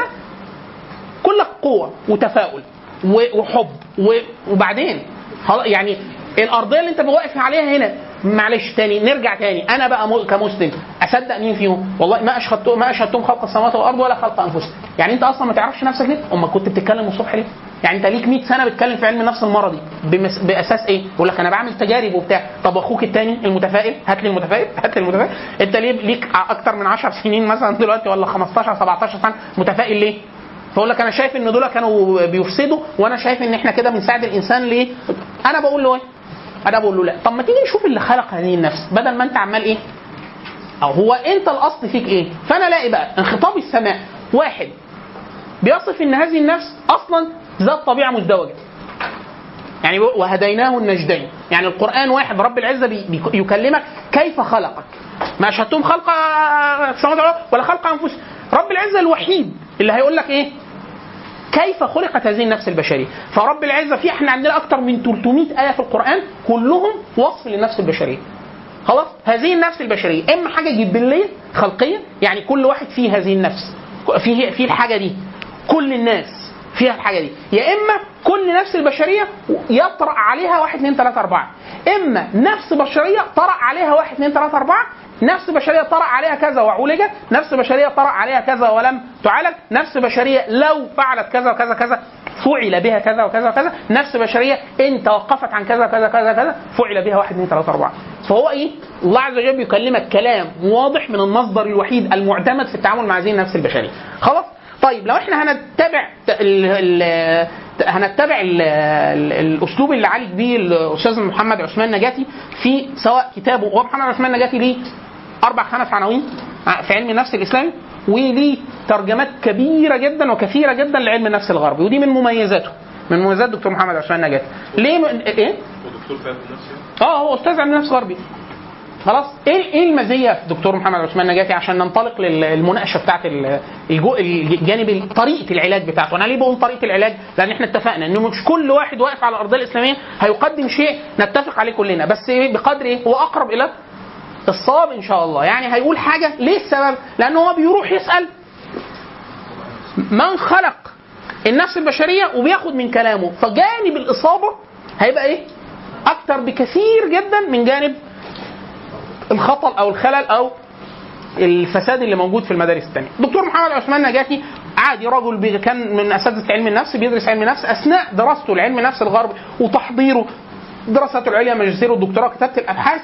Speaker 3: كلك قوة وتفاؤل وحب وبعدين يعني الأرضية اللي أنت واقف عليها هنا معلش تاني نرجع تاني. أنا بقى كمسلم أصدق مين فيهم؟ والله ما اشهدتهم ما أشهدتهم خلق السماوات والأرض ولا خلق أنفسهم. يعني أنت أصلا ما تعرفش نفسك ليه؟ أمال كنت بتتكلم الصبح ليه؟ يعني أنت ليك 100 سنة بتتكلم في علم النفس المرضي بمس... بأساس إيه؟ يقول لك أنا بعمل تجارب وبتاع. طب أخوك التاني المتفائل؟ هات لي المتفائل هات لي المتفائل. أنت ليه ليك أكتر من 10 سنين مثلا دلوقتي ولا 15 17 سنة متفائل ليه؟ فأقول لك أنا شايف إن دول كانوا بيفسدوا وأنا شايف إن إحنا كده بنساعد الإنسان ليه؟ أنا بقول له إيه؟ أنا بقول له لا، طب ما تيجي نشوف اللي خلق هذه النفس بدل ما انت عمال إيه؟ أو هو انت الأصل فيك إيه؟ فأنا الاقي بقى انخطاب السماء واحد بيصف إن هذه النفس أصلا ذات طبيعة مزدوجة. يعني وهديناه النجدين يعني القرآن واحد رب العزة بي بي يكلمك كيف خلقك ما اشهدتم خلق السماوات والأرض ولا خلق أنفسهم رب العزة الوحيد اللي هيقول لك إيه كيف خلقت هذه النفس البشرية؟ فرب العزة في إحنا عندنا أكثر من 300 آية في القرآن كلهم وصف للنفس البشرية. خلاص؟ هذه النفس البشرية. إما حاجة جبليه خلقية يعني كل واحد فيه هذه النفس. فيه فيه الحاجة دي. كل الناس فيها الحاجة دي. يا إما كل نفس البشرية يطرأ عليها واحد اثنين ثلاثة أربعة. إما نفس بشرية طرأ عليها واحد اثنين ثلاثة أربعة نفس بشرية طرأ عليها كذا وعولجت نفس بشرية طرأ عليها كذا ولم تعالج نفس بشرية لو فعلت كذا وكذا كذا فعل بها كذا وكذا وكذا نفس بشرية إن توقفت عن كذا وكذا كذا كذا فعل بها واحد اثنين ثلاثة أربعة. فهو إيه؟ الله عز وجل بيكلمك كلام واضح من المصدر الوحيد المعتمد في التعامل مع هذه النفس البشرية. خلاص؟ طيب لو إحنا هنتبع ال ال هنتبع ال ال الأسلوب اللي عالج بيه الأستاذ محمد عثمان نجاتي في سواء كتابه هو محمد عثمان نجاتي ليه؟ أربع خمس عناوين في علم النفس الإسلامي وليه ترجمات كبيرة جدا وكثيرة جدا لعلم النفس الغربي ودي من مميزاته من مميزات دكتور محمد عثمان نجاتي ليه م...
Speaker 4: إيه؟ في علم النفس يعني؟
Speaker 3: آه هو أستاذ علم نفس غربي. خلاص إيه إيه المزية في دكتور محمد عثمان نجاتي عشان ننطلق للمناقشة بتاعت الجانب طريقة العلاج بتاعته؟ أنا ليه بقول طريقة العلاج؟ لأن إحنا اتفقنا إنه مش كل واحد واقف على الأرضية الإسلامية هيقدم شيء نتفق عليه كلنا بس إيه بقدر إيه؟ هو أقرب إلى الصواب إن شاء الله. يعني هيقول حاجة ليه السبب؟ لأن هو بيروح يسأل من خلق النفس البشرية وبياخد من كلامه. فجانب الإصابة هيبقى إيه؟ أكتر بكثير جدا من جانب الخطل أو الخلل أو الفساد اللي موجود في المدارس الثانية. دكتور محمد عثمان نجاتي عادي رجل كان من أساتذة علم النفس بيدرس علم النفس أثناء دراسته لعلم النفس الغربي وتحضيره دراساته العليا ماجستير والدكتوراه كتابه الأبحاث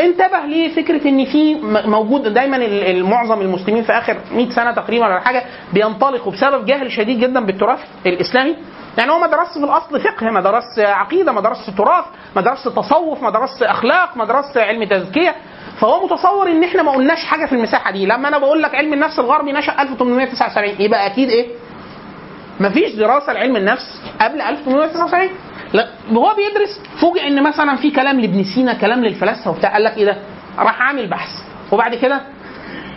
Speaker 3: انتبه لفكره إن في موجود دايما معظم المسلمين في آخر 100 سنة تقريبا ولا حاجة بينطلقوا بسبب جهل شديد جدا بالتراث الإسلامي. يعني هو ما درسش في الأصل فقه ما درسش عقيدة ما درسش تراث ما درسش تصوف ما درسش أخلاق ما درسش علم تزكية. فهو متصور إن إحنا ما قلناش حاجة في المساحة دي. لما أنا بقول لك علم النفس الغربي نشأ 1879 يبقى أكيد إيه؟ مفيش دراسة لعلم النفس قبل 1879 لا هو بيدرس. فوجئ إن مثلا في كلام لابن سينا كلام للفلاسفة وبتاع قال لك إيه ده؟ راح عامل بحث. وبعد كده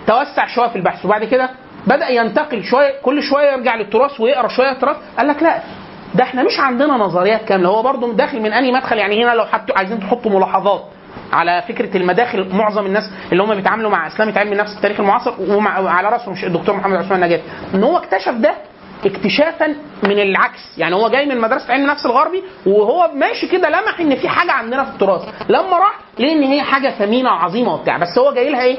Speaker 3: توسع شوية في البحث. وبعد كده بدأ ينتقل شوية كل شوية يرجع للتراث ويقرأ شوية تراث. قال لك لا ده إحنا مش عندنا نظريات كاملة. هو برضه داخل من أنهي مدخل؟ يعني هنا لو حطوا عايزين تحطوا ملاحظات على فكرة المداخل معظم الناس اللي هم بيتعاملوا مع اسلامه علم النفس التاريخ المعاصر وعلى رأسهم الدكتور محمد عثمان نجاتي إن هو اكتشف ده اكتشافا من العكس. يعني هو جاي من مدرسة علم النفس الغربي وهو ماشي كده لمح إن في حاجة عندنا في التراث. لما راح ليه إن هي حاجة ثمينة وعظيمة وبتاع. بس هو جاي لها إيه؟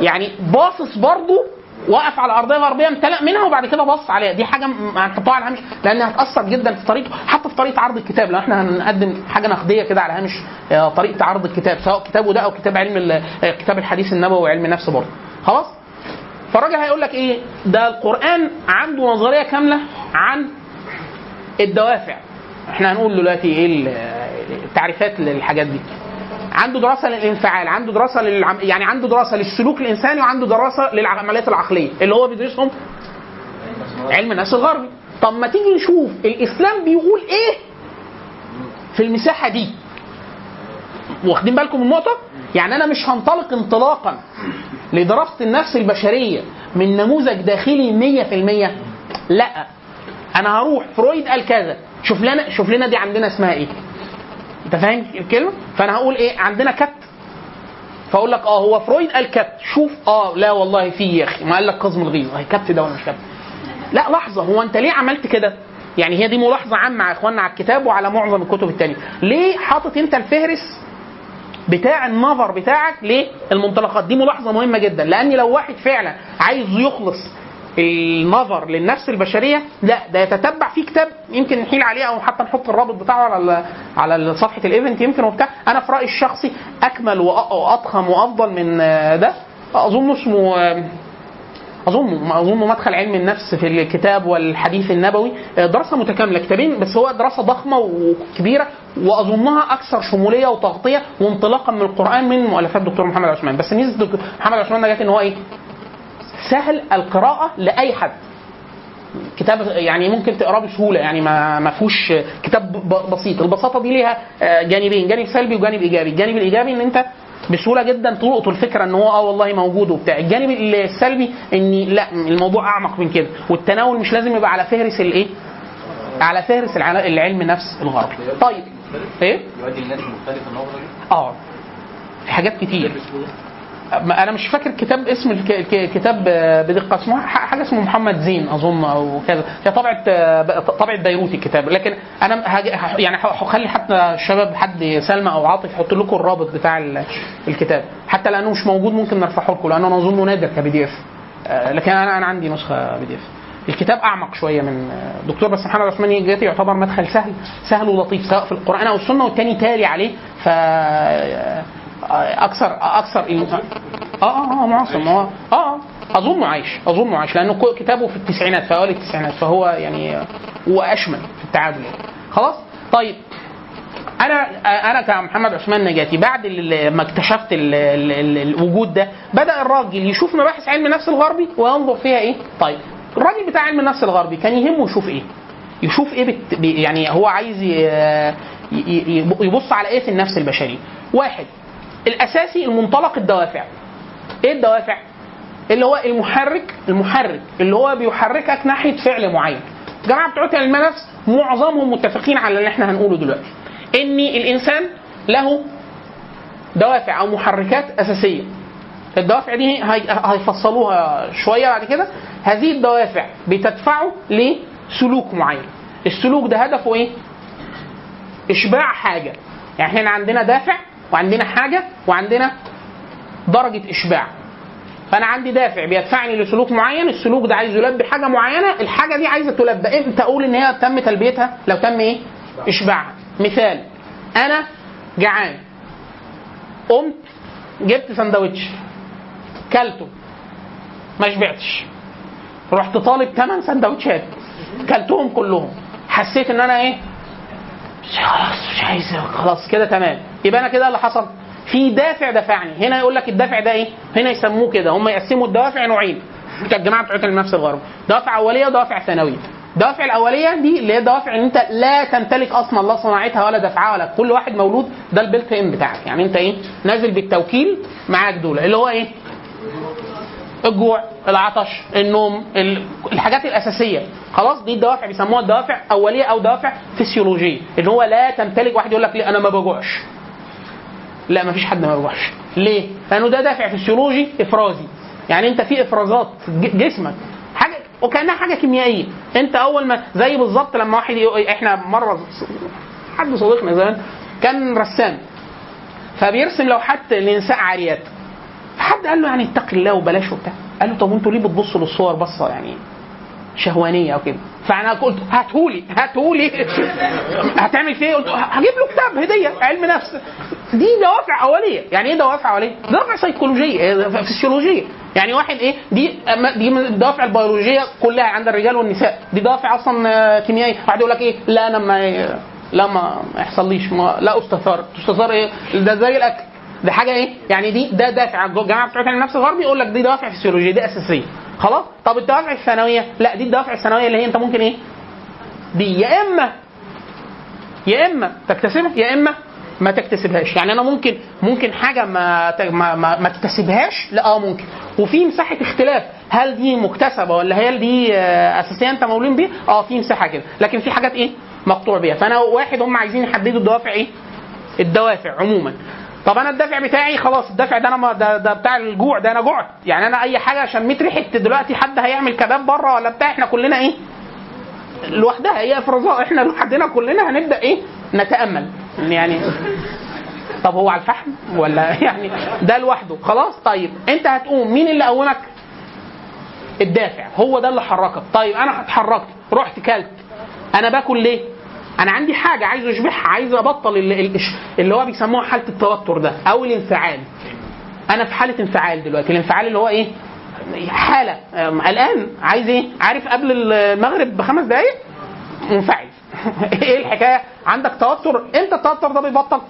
Speaker 3: يعني باصص برضه وقف على أرضية غربية امتلأ منها وبعد كده بص عليها. دي حاجة هنحطها على الهامش لأنها هتأثر جدا في طريقته حتى في طريقة عرض الكتاب. لو إحنا هنقدم حاجة نقدية كده على هامش آه، طريقة عرض الكتاب سواء كتابه ده أو كتاب علم آه، كتاب الحديث النبوي وعلم النفس برضه خلاص؟ فالراجل هيقول لك إيه؟ ده القرآن عنده نظرية كاملة عن الدوافع. إحنا هنقول دلوقتي إيه ال- التعريفات للحاجات دي. عنده دراسة للإنفعال عنده دراسة للعم... يعني عنده دراسة للسلوك الإنساني وعنده دراسة للعمليات العقلية. اللي هو بيدرسهم علم النفس الغربي. طب ما تيجي نشوف الإسلام بيقول إيه في المساحة دي؟ واخدين بالكم من النقطة؟ يعني أنا مش هنطلق انطلاقا لدراسة النفس البشرية من نموذج داخلي 100% لا أنا هروح. فرويد قال كذا. شوف لنا شوف لنا دي عندنا اسمها إيه. أنت فاهم الكلمة؟ فأنا هقول إيه؟ عندنا كبت. فأقول لك آه هو فرويد قال كبت. شوف آه لا والله في يا أخي. ما قال لك كظم الغيظ. هي كبت ده ولا مش كبت. لا لحظة. هو أنت ليه عملت كده؟ يعني هي دي ملاحظة عامة على إخواننا على الكتاب وعلى معظم الكتب التانية. ليه حاطط أنت الفهرس بتاع النظر بتاعك للمنطلقات. دي ملاحظة مهمة جدا لأن لو واحد فعلا عايز يخلص النظر للنفس البشرية لا ده يتتبع في كتاب يمكن نحيل عليه أو حتى نحط الرابط بتاعه على على صفحة ال event يمكن وبتاع. أنا في رأيي الشخصي أكمل وأضخم وأفضل من آه، ده. أظن اسمه آه، أظن أظن مدخل علم النفس في الكتاب والحديث النبوي آه، دراسة متكاملة كتابين بس هو دراسة ضخمة وكبيرة وأظنها أكثر شمولية وتغطية وانطلاقا من القرآن من مؤلفات دكتور محمد عثمان. بس ميزة محمد عثمان جت إن هو إيه؟ سهل القراءة لأي حد. كتاب يعني ممكن تقراه بسهولة يعني ما ما فيهوش كتاب بسيط. البساطة دي ليها آه، جانبين جانب سلبي وجانب إيجابي. الجانب الإيجابي إن أنت بسهولة جدا تلقط الفكرة إن هو آه والله موجود وبتاع. الجانب السلبي إن لأ الموضوع أعمق من كده. والتناول مش لازم يبقى على فهرس الايه على فهرس الع- العلم النفس الغربي طيب إيه؟
Speaker 4: يؤدي الناس مختلفة النظره دي؟
Speaker 3: آه في حاجات كتير. أنا مش فاكر كتاب اسم الك- الك- الكتاب آه، بدقة اسمه حاجة اسمه محمد زين أظن أو كذا. هي طبعه آه، طبعه بيروت الكتاب. لكن أنا يعني هخلي حتى الشباب حد سلمى أو عاطف يحط لكم الرابط بتاع ال- الكتاب. حتى لأنه مش موجود ممكن نرفعه لكم لأنه أنا اظنه نادر ك PDF. لكن أنا أنا عندي نسخة PDF. الكتاب أعمق شوية من آه، دكتور بس محمد عثمان نجاتي يعتبر مدخل سهل سهل ولطيف سواء في القرآن أو السنة والتاني تالي عليه. ف آه، أكثر أكثر آه آه آه معاصر ما هو. آه آه اظنه عايش اظنه عايش لأنه كتابه في التسعينات في أوائل التسعينات فهو يعني آه، هو أشمل في التعامل يعني خلاص؟ طيب. أنا أنا كمحمد عثمان نجاتي بعد ما اكتشفت ال ال ال الوجود ده بدأ الراجل يشوف مباحث علم النفس الغربي وينظر فيها إيه؟ طيب. الراجل بتاع علم النفس الغربي كان يهمه يشوف إيه؟ يشوف إيه بت... يعني هو عايز ي- يبص على إيه في النفس البشري؟ واحد الأساسي المنطلق الدوافع. إيه الدوافع؟ اللي هو المحرك المحرك اللي هو بيحركك ناحية فعل معين. الجماعه بتوع علم النفس معظمهم متفقين على اللي إحنا هنقوله دلوقتي. ان الإنسان له دوافع أو محركات أساسية. الدوافع دي هي- هيفصلوها شوية بعد كده. هذه الدوافع بتدفعه لسلوك معين. السلوك ده هدفه إيه؟ إشباع حاجة. يعني إحنا عندنا دافع وعندنا حاجة وعندنا درجة إشباع. فأنا عندي دافع بيدفعني لسلوك معين السلوك ده عايز يلبي حاجة معينة الحاجة دي عايزة تلبى إمتى أقول إن هي تم تلبيتها لو تم إيه؟ إشباعها. مثال أنا جعان. قمت جبت سندوتش. كلته. ما شبعتش. رحت طالب ثمان سندوتشات. كلتهم كلهم. حسيت إن أنا إيه؟ خلاص مش عايز. خلاص كده تمام. يبقى أنا كده اللي حصل. في دافع دفعني هنا يقول لك الدافع ده إيه؟ هنا يسموه كده. هم يقسموا الدوافع نوعين. بتوع الجماعه بتوع علم النفس الغربي دوافع أولية ودوافع ثانوية. الدوافع الأولية دي اللي هي دوافع إن أنت لا تمتلك أصلا لا صناعتها ولا دفعها ولا كل واحد مولود. ده البيلت إن بتاعك. يعني أنت إيه؟ نازل بالتوكيل معاك دول. اللي هو إيه؟ الجوع العطش النوم ال- الحاجات الأساسية. خلاص دي الدوافع. بيسموها الدوافع أولية أو دوافع فسيولوجية. اللي هو لا تمتلك واحد يقول لك ليه؟ أنا ما بجوعش. لا ما فيش حد ما بيجوعش ليه؟ لأنه ده دافع فسيولوجي إفرازي. يعني أنت في إفرازات جسمك. حاجة وكأنها حاجة كيميائية. أنت أول ما زي بالظبط لما واحد إحنا مرة حد صديقنا زمان كان رسام. فبيرسم لوحات لنساء عاريات. فحد قال له يعني اتق الله وبلاش وبتاع. قال له طب أنتوا ليه بتبصوا للصور بصة يعني؟ شهوانية أو كده فأنا قلت هاتهولي هاتهولي. هتعمل فيه إيه؟ قلت هجيب له كتاب هدية علم نفس. دي دوافع أولية. يعني إيه دوافع أولية؟ دوافع سيكولوجية إيه، فسيولوجية. يعني واحد إيه؟ دي دي من الدوافع البيولوجية كلها عند الرجال والنساء. دي دوافع أصلا آه، كيميائية. واحد يقول لك إيه؟ لا أنا ما لا ما ما يحصليش ما لا أستثار. تستثار إيه؟ ده زي الأكل. ده حاجة إيه؟ يعني دي ده دافع الجماعه بتوع علم النفس الغربي يقول لك دي دوافع فسيولوجيه دي أساسية. خلاص؟ طب الدوافع الثانوية؟ لا دي الدوافع الثانوية اللي هي أنت ممكن إيه؟ دي يا إما يا إما تكتسبها يا إما ما تكتسبهاش. يعني أنا ممكن ممكن حاجة ما ما ما, ما تكتسبهاش؟ لا آه ممكن. وفي مساحة اختلاف. هل دي مكتسبة ولا هل دي آه، أساسية أنت مولود بيها؟ آه في مساحة كده. لكن في حاجات إيه؟ مقطوع بيها. فأنا واحد هم عايزين يحددوا الدوافع إيه؟ الدوافع عموما. طب أنا الدافع بتاعي خلاص الدافع ده أنا ده, ده بتاع الجوع ده أنا جوعت. يعني أنا أي حاجة شميت ريحه دلوقتي حد هيعمل كباب بره ولا بتاع إحنا كلنا إيه؟ لوحدها هي إفرازات. إحنا لوحدنا كلنا هنبدأ إيه؟ نتأمل. يعني طب هو على الفحم ولا يعني ده لوحده؟ خلاص طيب. أنت هتقوم. مين اللي قومك؟ الدافع. هو ده اللي حركك. طيب أنا اتحركت رحت كلت. أنا باكل ليه؟ أنا عندي حاجة عايز اشبعها عايز ابطل اللي, اللي هو بيسموها حالة التوتر ده أو الانفعال. أنا في حالة انفعال دلوقتي الانفعال اللي هو إيه؟ حالة. قلقان عايز إيه؟ عارف قبل المغرب بخمس دقايق؟ منفعل إيه الحكاية؟ عندك توتر؟ إمتى التوتر ده بيبطل.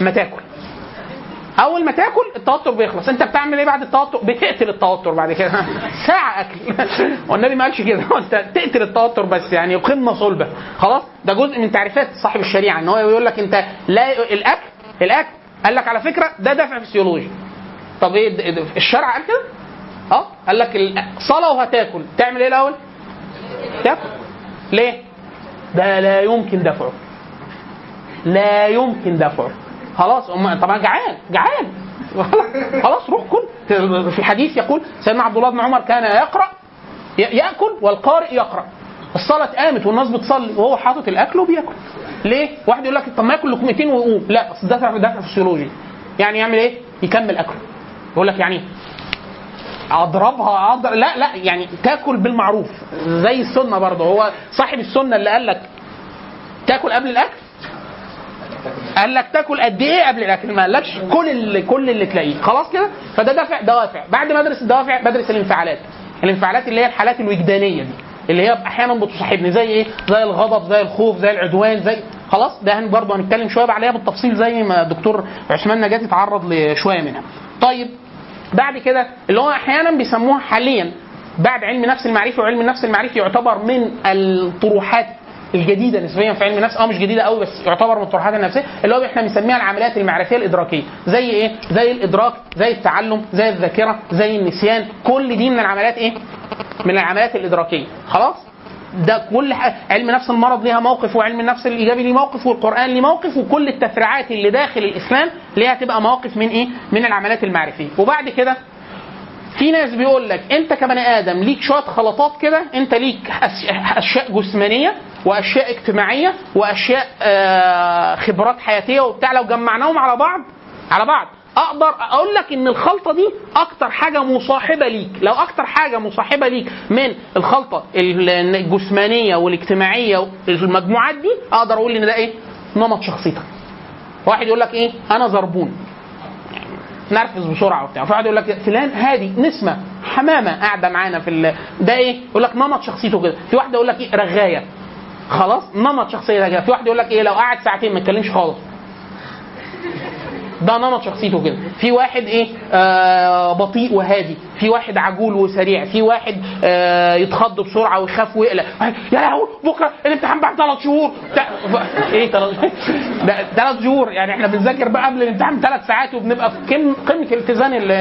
Speaker 3: ما تاكل. أول ما تاكل التوتر بيخلص. أنت بتعمل إيه بعد التوتر؟ بتقتل التوتر بعد كده. ساعة أكل. والنبي ما قالش كده. أنت تقتل التوتر بس يعني قمة صلبة. خلاص؟ ده جزء من تعريفات صاحب الشريعة. إن هو يقول لك أنت لا الأكل الأكل. قال لك على فكرة ده دافع فسيولوجي. طب إيه الشرع قال كده؟ أه؟ قال لك ال- صلاة وهتاكل. تعمل إيه الأول؟ تاكل. ليه؟ ده لا يمكن دفعه. لا يمكن دفعه. خلاص أم- طبعا جعان جعان. خلاص روح كل. في الحديث يقول سيدنا عبد الله بن عمر كان يقرأ يأكل والقارئ يقرأ. الصلاة قامت والناس بتصلي وهو حاطط الأكل وبيأكل. ليه؟ واحد يقول لك طب ما يأكل لقمتين ويقوم. لا أصل ده دافع فسيولوجي يعني يعمل إيه؟ يكمل أكله. يقول لك يعني إيه؟ أضربها أضرب لا لا يعني تأكل بالمعروف. زي السنة برضه. هو صاحب السنة اللي قال لك تأكل قبل الأكل؟ قال لك تاكل قد إيه قبل الاكل ما قالكش كل اللي كل اللي تلاقيه. خلاص كده؟ فده دافع دوافع. بعد ما ادرس الدوافع بدرس الانفعالات. الانفعالات اللي هي الحالات الوجدانية دي اللي هي أحيانا بتصاحبني زي إيه؟ زي الغضب زي الخوف زي العدوان زي خلاص؟ ده برضه هنتكلم شوية عليها بالتفصيل زي ما الدكتور عثمان نجاتي اتعرض لشوية منها. طيب بعد كده اللي هو أحيانا بيسموها حاليا بعد علم النفس المعرفي وعلم النفس المعرفي يعتبر من الطروحات الجديده نسبيا في علم النفس آه مش جديدة قوي بس يعتبر من الطروحات النفسية اللي هو إحنا بنسميها العمليات المعرفية الإدراكية. زي إيه؟ زي الإدراك زي التعلم زي الذاكرة زي النسيان. كل دي من العمليات إيه؟ من العمليات الإدراكية. خلاص؟ ده كل ح... علم نفس المرض ليها موقف وعلم النفس الإيجابي ليه موقف والقرآن ليه موقف وكل التفريعات اللي داخل الإسلام ليها تبقى مواقف من إيه؟ من العمليات المعرفية. وبعد كده في ناس بيقول لك انت كبني آدم ليك شوية خلطات كده انت ليك أشياء جسمانية وأشياء اجتماعية وأشياء آه، خبرات حياتية وبتاع لو جمعناهم على بعض على بعض. أقدر أقول لك إن الخلطة دي أكتر حاجة مصاحبة ليك. لو أكتر حاجة مصاحبة ليك من الخلطة ال- الجسمانية والاجتماعية المجموعات دي أقدر أقول إن ده إيه؟ نمط شخصيتك. واحد يقول لك إيه؟ أنا زربون. نرفز بسرعة وبتاع. في واحد يقول لك فلان هادي نسمة حمامة قاعدة معانا في ال... ده إيه؟ يقول لك نمط شخصيته كده. في واحد يقول لك إيه؟ رغاية. خلاص؟ نمط شخصية كده في واحد يقول لك إيه؟ لو قعد ساعتين ما يتكلمش خالص. ده نمط شخصيته كده. في واحد إيه؟ آه بطيء وهادي. في واحد عجول وسريع. في واحد آه يتخض بسرعة ويخاف ويقلق. يا لهوي بكرة الامتحان بعد ثلاث شهور. إيه ثلاث شهور؟ يعني إحنا بنذاكر بقى قبل الامتحان ثلاث ساعات وبنبقى في قم- قمة الاتزان ال-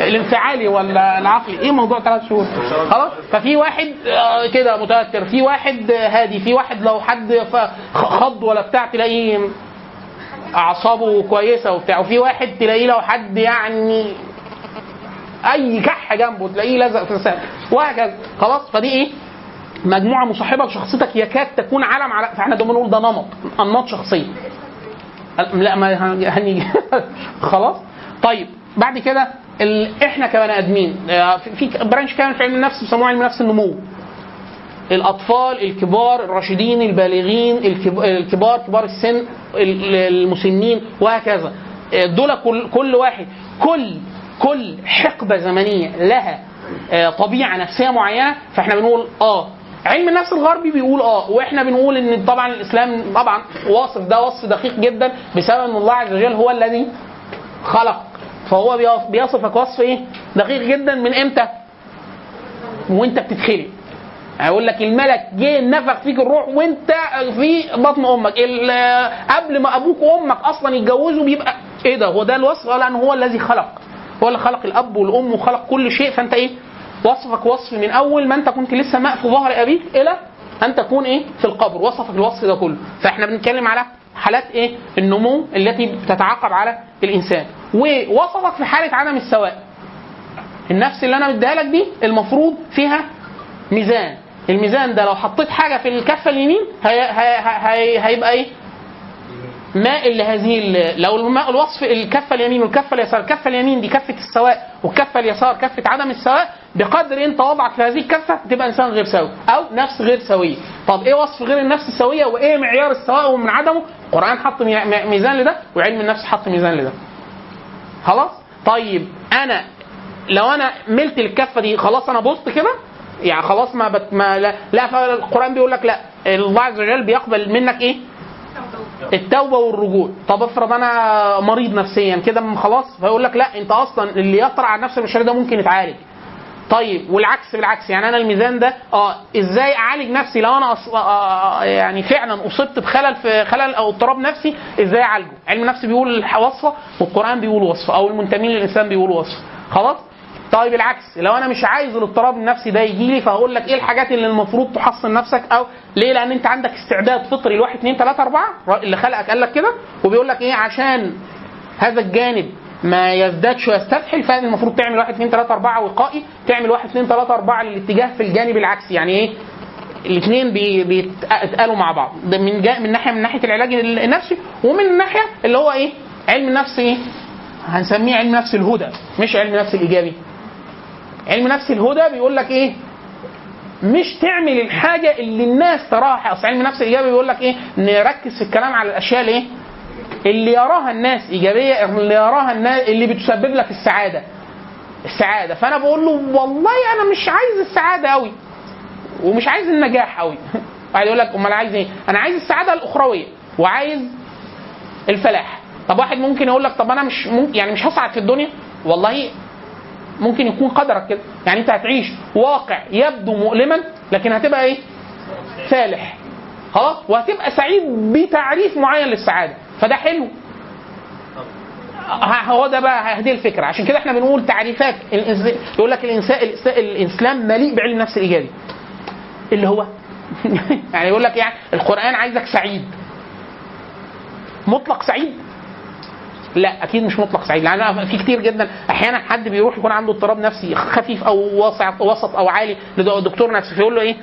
Speaker 3: الانفعالي ولا العقلي. إيه موضوع ثلاث شهور؟ خلاص؟ ففي واحد آه، كده متوتر. في واحد هادي. في واحد لو حد خض ولا بتاع تلاقيه أعصابه كويسة وبتاع. وفي واحد تلاقيه لو حد يعني أي كح جنبه تلاقيه لزق في لسانه وهكذا. خلاص؟ فدي إيه؟ مجموعة مصاحبة لشخصيتك يكاد تكون علم على فإحنا ده بنقول ده نمط أنماط شخصية. لا ما هن- هنيجي خلاص؟ طيب بعد كده. إحنا كبني آدمين آه، في برانش كامل في علم النفس بيسموه علم نفس النمو. الأطفال الكبار الراشدين البالغين الكب- الكبار كبار السن ال- المسنين وهكذا دول كل كل واحد كل كل حقبة زمنية لها آه، طبيعة نفسية معينة فإحنا بنقول آه علم النفس الغربي بيقول آه وإحنا بنقول إن طبعا الإسلام طبعا واصف ده وصف دقيق جدا بسبب إن الله عز وجل هو الذي خلق فهو بيص- بيصفك وصف إيه؟ دقيق جدا من إمتى؟ وإنت بتتخلق هيقول لك الملك جه نفخ فيك الروح وانت في بطن أمك. قبل ما أبوك وأمك أصلا يتجوزوا بيبقى إيه ده؟ هو ده الوصف؟ ولا ان هو الذي خلق. هو اللي خلق الأب والأم وخلق كل شيء. فأنت إيه؟ وصفك وصف من أول ما أنت كنت لسه ماء في ظهر أبيك إلى أن تكون إيه؟ في القبر. وصفك الوصف ده كله. فإحنا بنتكلم على حالات إيه؟ النمو التي بتتعاقب على الإنسان. ووصفك في حالة عدم السواء. النفس اللي أنا مديها لك دي المفروض فيها ميزان. الميزان ده لو حطيت حاجة في الكفة اليمين هي هي هي هيبقى إيه؟ ماء لهذه لو الوصف الكفة اليمين والكفة اليسار. الكفه اليمين دي كفة السواء والكفة اليسار كفة عدم السواء. بقدر أنت وضعك في هذه الكفة تبقى إنسان غير سوي أو نفس غير سويه طب إيه وصف غير النفس السوية؟ وإيه معيار السواء ومن عدمه؟ القرآن حط مي- مي- ميزان لده وعلم النفس حط ميزان لده. خلاص؟ طيب أنا لو أنا ملت الكفة دي خلاص أنا بوظت كده؟ يعني خلاص ما, بت ما لا, لا فالقرآن بيقول لك لا. الله عز وجل بيقبل منك إيه؟ التوبة والرجوع. طب افرض أنا مريض نفسيا كده خلاص فيقول لك لا أنت أصلا اللي يطرأ على النفس البشريه ده ممكن يتعالج. طيب والعكس بالعكس. يعني أنا الميزان ده آه إزاي أعالج نفسي؟ لو أنا أص... آه يعني فعلا أصبت بخلل في خلل أو اضطراب نفسي إزاي أعالجه؟ علم النفس بيقول وصفه والقرآن بيقول وصفة أو المنتمين للإنسان بيقولوا وصفة. خلاص؟ طيب العكس لو أنا مش عايز الاضطراب النفسي ده يجي لي فهقول لك إيه الحاجات اللي المفروض تحصن نفسك أو ليه؟ لأن أنت عندك استعداد فطري لواحد اثنين ثلاثة أربعة اللي خلقك قال لك كده وبيقول لك إيه؟ عشان هذا الجانب ما يزدادش ويستفحل فان المفروض تعمل واحد اثنين ثلاثة أربعة وقائي تعمل واحد اثنين ثلاثة أربعة للاتجاه في الجانب العكسي. يعني إيه؟ الاثنين بي- بيتقالوا مع بعض. ده من جا من ناحية من ناحية العلاج النفسي ومن الناحيه اللي هو إيه؟ علم النفس إيه؟ هنسميه علم نفس الهدى مش علم نفس الإيجابي. علم نفس الهدى بيقول لك إيه؟ مش تعمل الحاجة اللي الناس تراها. أصل علم النفس الايجابي بيقول لك إيه؟ نركز في الكلام على الأشياء الإيه؟ اللي يراها الناس إيجابية اللي يراها الناس اللي بتسبب لك السعادة. السعادة. فأنا بقول له والله أنا مش عايز السعادة قوي ومش عايز النجاح قوي واحد يقول لك أمال عايز إيه؟ أنا عايز السعادة الأخروية وعايز الفلاح. طب واحد ممكن يقول لك طب أنا مش ممكن يعني مش هسعد في الدنيا؟ والله ممكن يكون قدرك كده. يعني انت هتعيش واقع يبدو مؤلما لكن هتبقى إيه؟ فالح. خلاص؟ وهتبقى سعيد بتعريف معين للسعادة. فده حلو. هو ده بقى هذه الفكرة. عشان كده إحنا بنقول تعريفات يقول لك الانسان الإسلام مليء بعلم النفس الإيجابي. اللي هو يعني يقول لك يعني القرآن عايزك سعيد. مطلق سعيد. لا أكيد مش مطلق سعيد لأن في كتير جدا أحيانا حد بيروح يكون عنده اضطراب نفسي خفيف أو وسط وسط أو عالي لدكتور نفسي فيقول له إيه؟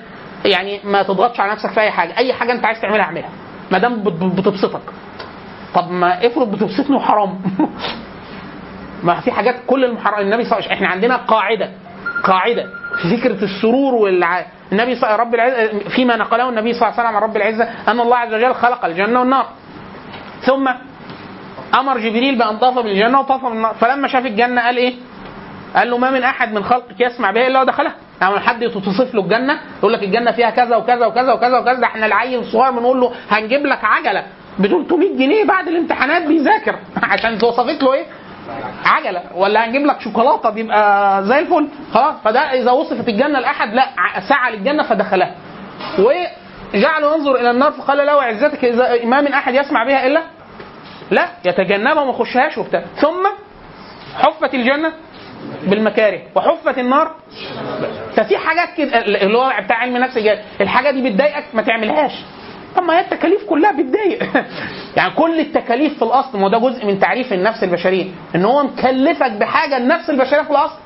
Speaker 3: يعني ما تضغطش على نفسك في أي حاجة. أي حاجة أنت عايز تعملها اعملها. ما دام بت- بتبسطك. طب ما افرض بتبسطني وحرام. ما في حاجات كل المحرم النبي صلى الله عليه وسلم إحنا عندنا قاعدة قاعدة في فكرة السرور والع... النبي صلى رب العزه فيما نقله النبي صلى الله عليه وسلم عن رب العزة أن الله عز وجل خلق الجنة والنار. ثم أمر جبريل بأن طاف بالجنه وطاف بالنار فلما شاف الجنة قال إيه؟ قال له ما من أحد من خلقك يسمع بها إلا ودخلها يعني حد توصف له الجنة يقول لك الجنة فيها كذا وكذا وكذا وكذا وكذا إحنا العيل الصغير بنقول له هنجيب لك عجلة. ب 300 جنيه بعد الامتحانات بيذاكر. عشان وصفت له إيه؟ عجلة. ولا هنجيب لك شوكولاتة بيبقى زي الفل. خلاص. فده إذا وصفت الجنة لأحد لا سعى للجنة فدخلها. وجعل ينظر إلى النار فقال له عزتك إذا ما من أحد يسمع بها إلا لا يتجنبها وما يخشهاش وبتاع. ثم حفت الجنة بالمكاره وحفت النار. ففي حاجات كده اللي هو بتاع علم النفس الحاجة دي بتضايقك ما تعملهاش. طب ما هي التكاليف كلها بتضايق. يعني كل التكاليف في الأصل ما ده جزء من تعريف النفس البشرية. إن هو مكلفك بحاجة النفس البشرية في الأصل.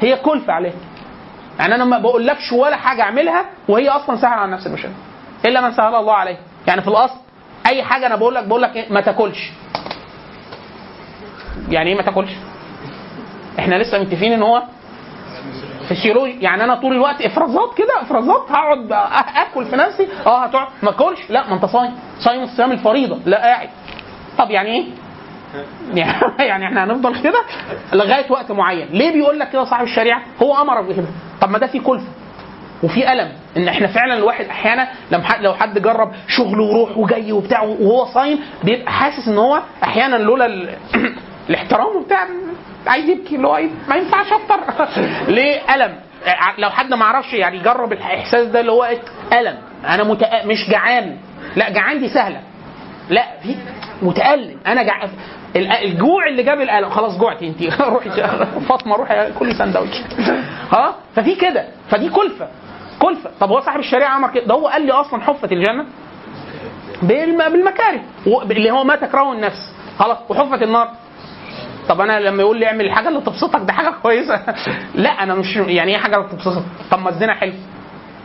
Speaker 3: هي كلفة عليها يعني أنا ما بقولكش ولا حاجة أعملها وهي أصلا سهلة على النفس البشرية. إلا من سهل الله عليه. يعني في الأصل أي حاجة أنا بقول لك بقول لك إيه؟ ما تاكلش. يعني إيه ما تاكلش؟ إحنا لسه متفقين إن هو فسيولوجي يعني أنا طول الوقت إفرازات كده إفرازات. هقعد آكل في نفسي. آه هتقعد. ما اكلش لا ما أنت صايم. صايم الصيام الفريضة. لا قاعد. طب يعني إيه؟ يعني إحنا هنفضل كده لغاية وقت معين. ليه بيقول لك كده صاحب الشريعة؟ هو أمر بكده طب ما ده في كلفة. وفي ألم إن إحنا فعلا الواحد أحيانا لما حد لو حد جرب شغل وروح وجاي وبتاع وهو صايم بيبقى حاسس إن هو أحيانا لولا ال... الاحترام وبتاع عايز يبكي اللي هو إيه ما ينفعش أفطر. ليه ألم؟ لو حد ما عرفش يعني يجرب الإحساس ده اللي هو إيه؟ ألم أنا متأ... مش جعان. لا جعان دي سهلة. لا في متألم. أنا جع... ال- الجوع اللي جاب الألم خلاص جوعت انت روحي فاطمة روحي كلي سندوتش. ها؟ ففي كده. فدي كلفة. كلفه طب هو صاحب الشريعة عمل كده؟ ده هو قال لي أصلا حفت الجنة بالم... بالمكاره اللي هو ما تكرهه النفس. خلاص وحفت النار. طب أنا لما يقول لي اعمل الحاجة اللي تبسطك ده حاجة كويسة. لا أنا مش يعني إيه حاجة اللي تبسطك؟ طب ما الزنا حلو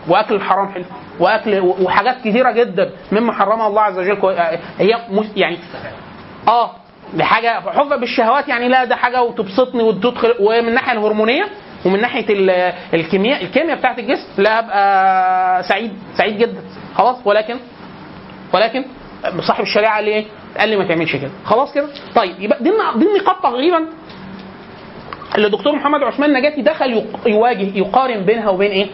Speaker 3: وأكل الحرام حلو وأكل وحاجات كثيره جدا مما حرمها الله عز وجل. كوي- هي يعني آه دي حاجة حفة بالشهوات يعني لا ده حاجة وتبسطني وتدخل ومن الناحية الهرمونية ومن ناحية ال- الكيمياء الكيمياء بتاعت الجسم لا ابقى سعيد سعيد جدا خلاص ولكن ولكن صاحب الشريعة قال لي إيه؟ قال لي ما تعملش كده خلاص كده طيب يبقى دي دي النقاط تقريبا اللي الدكتور محمد عثمان نجاتي دخل يواجه يقارن بينها وبين إيه؟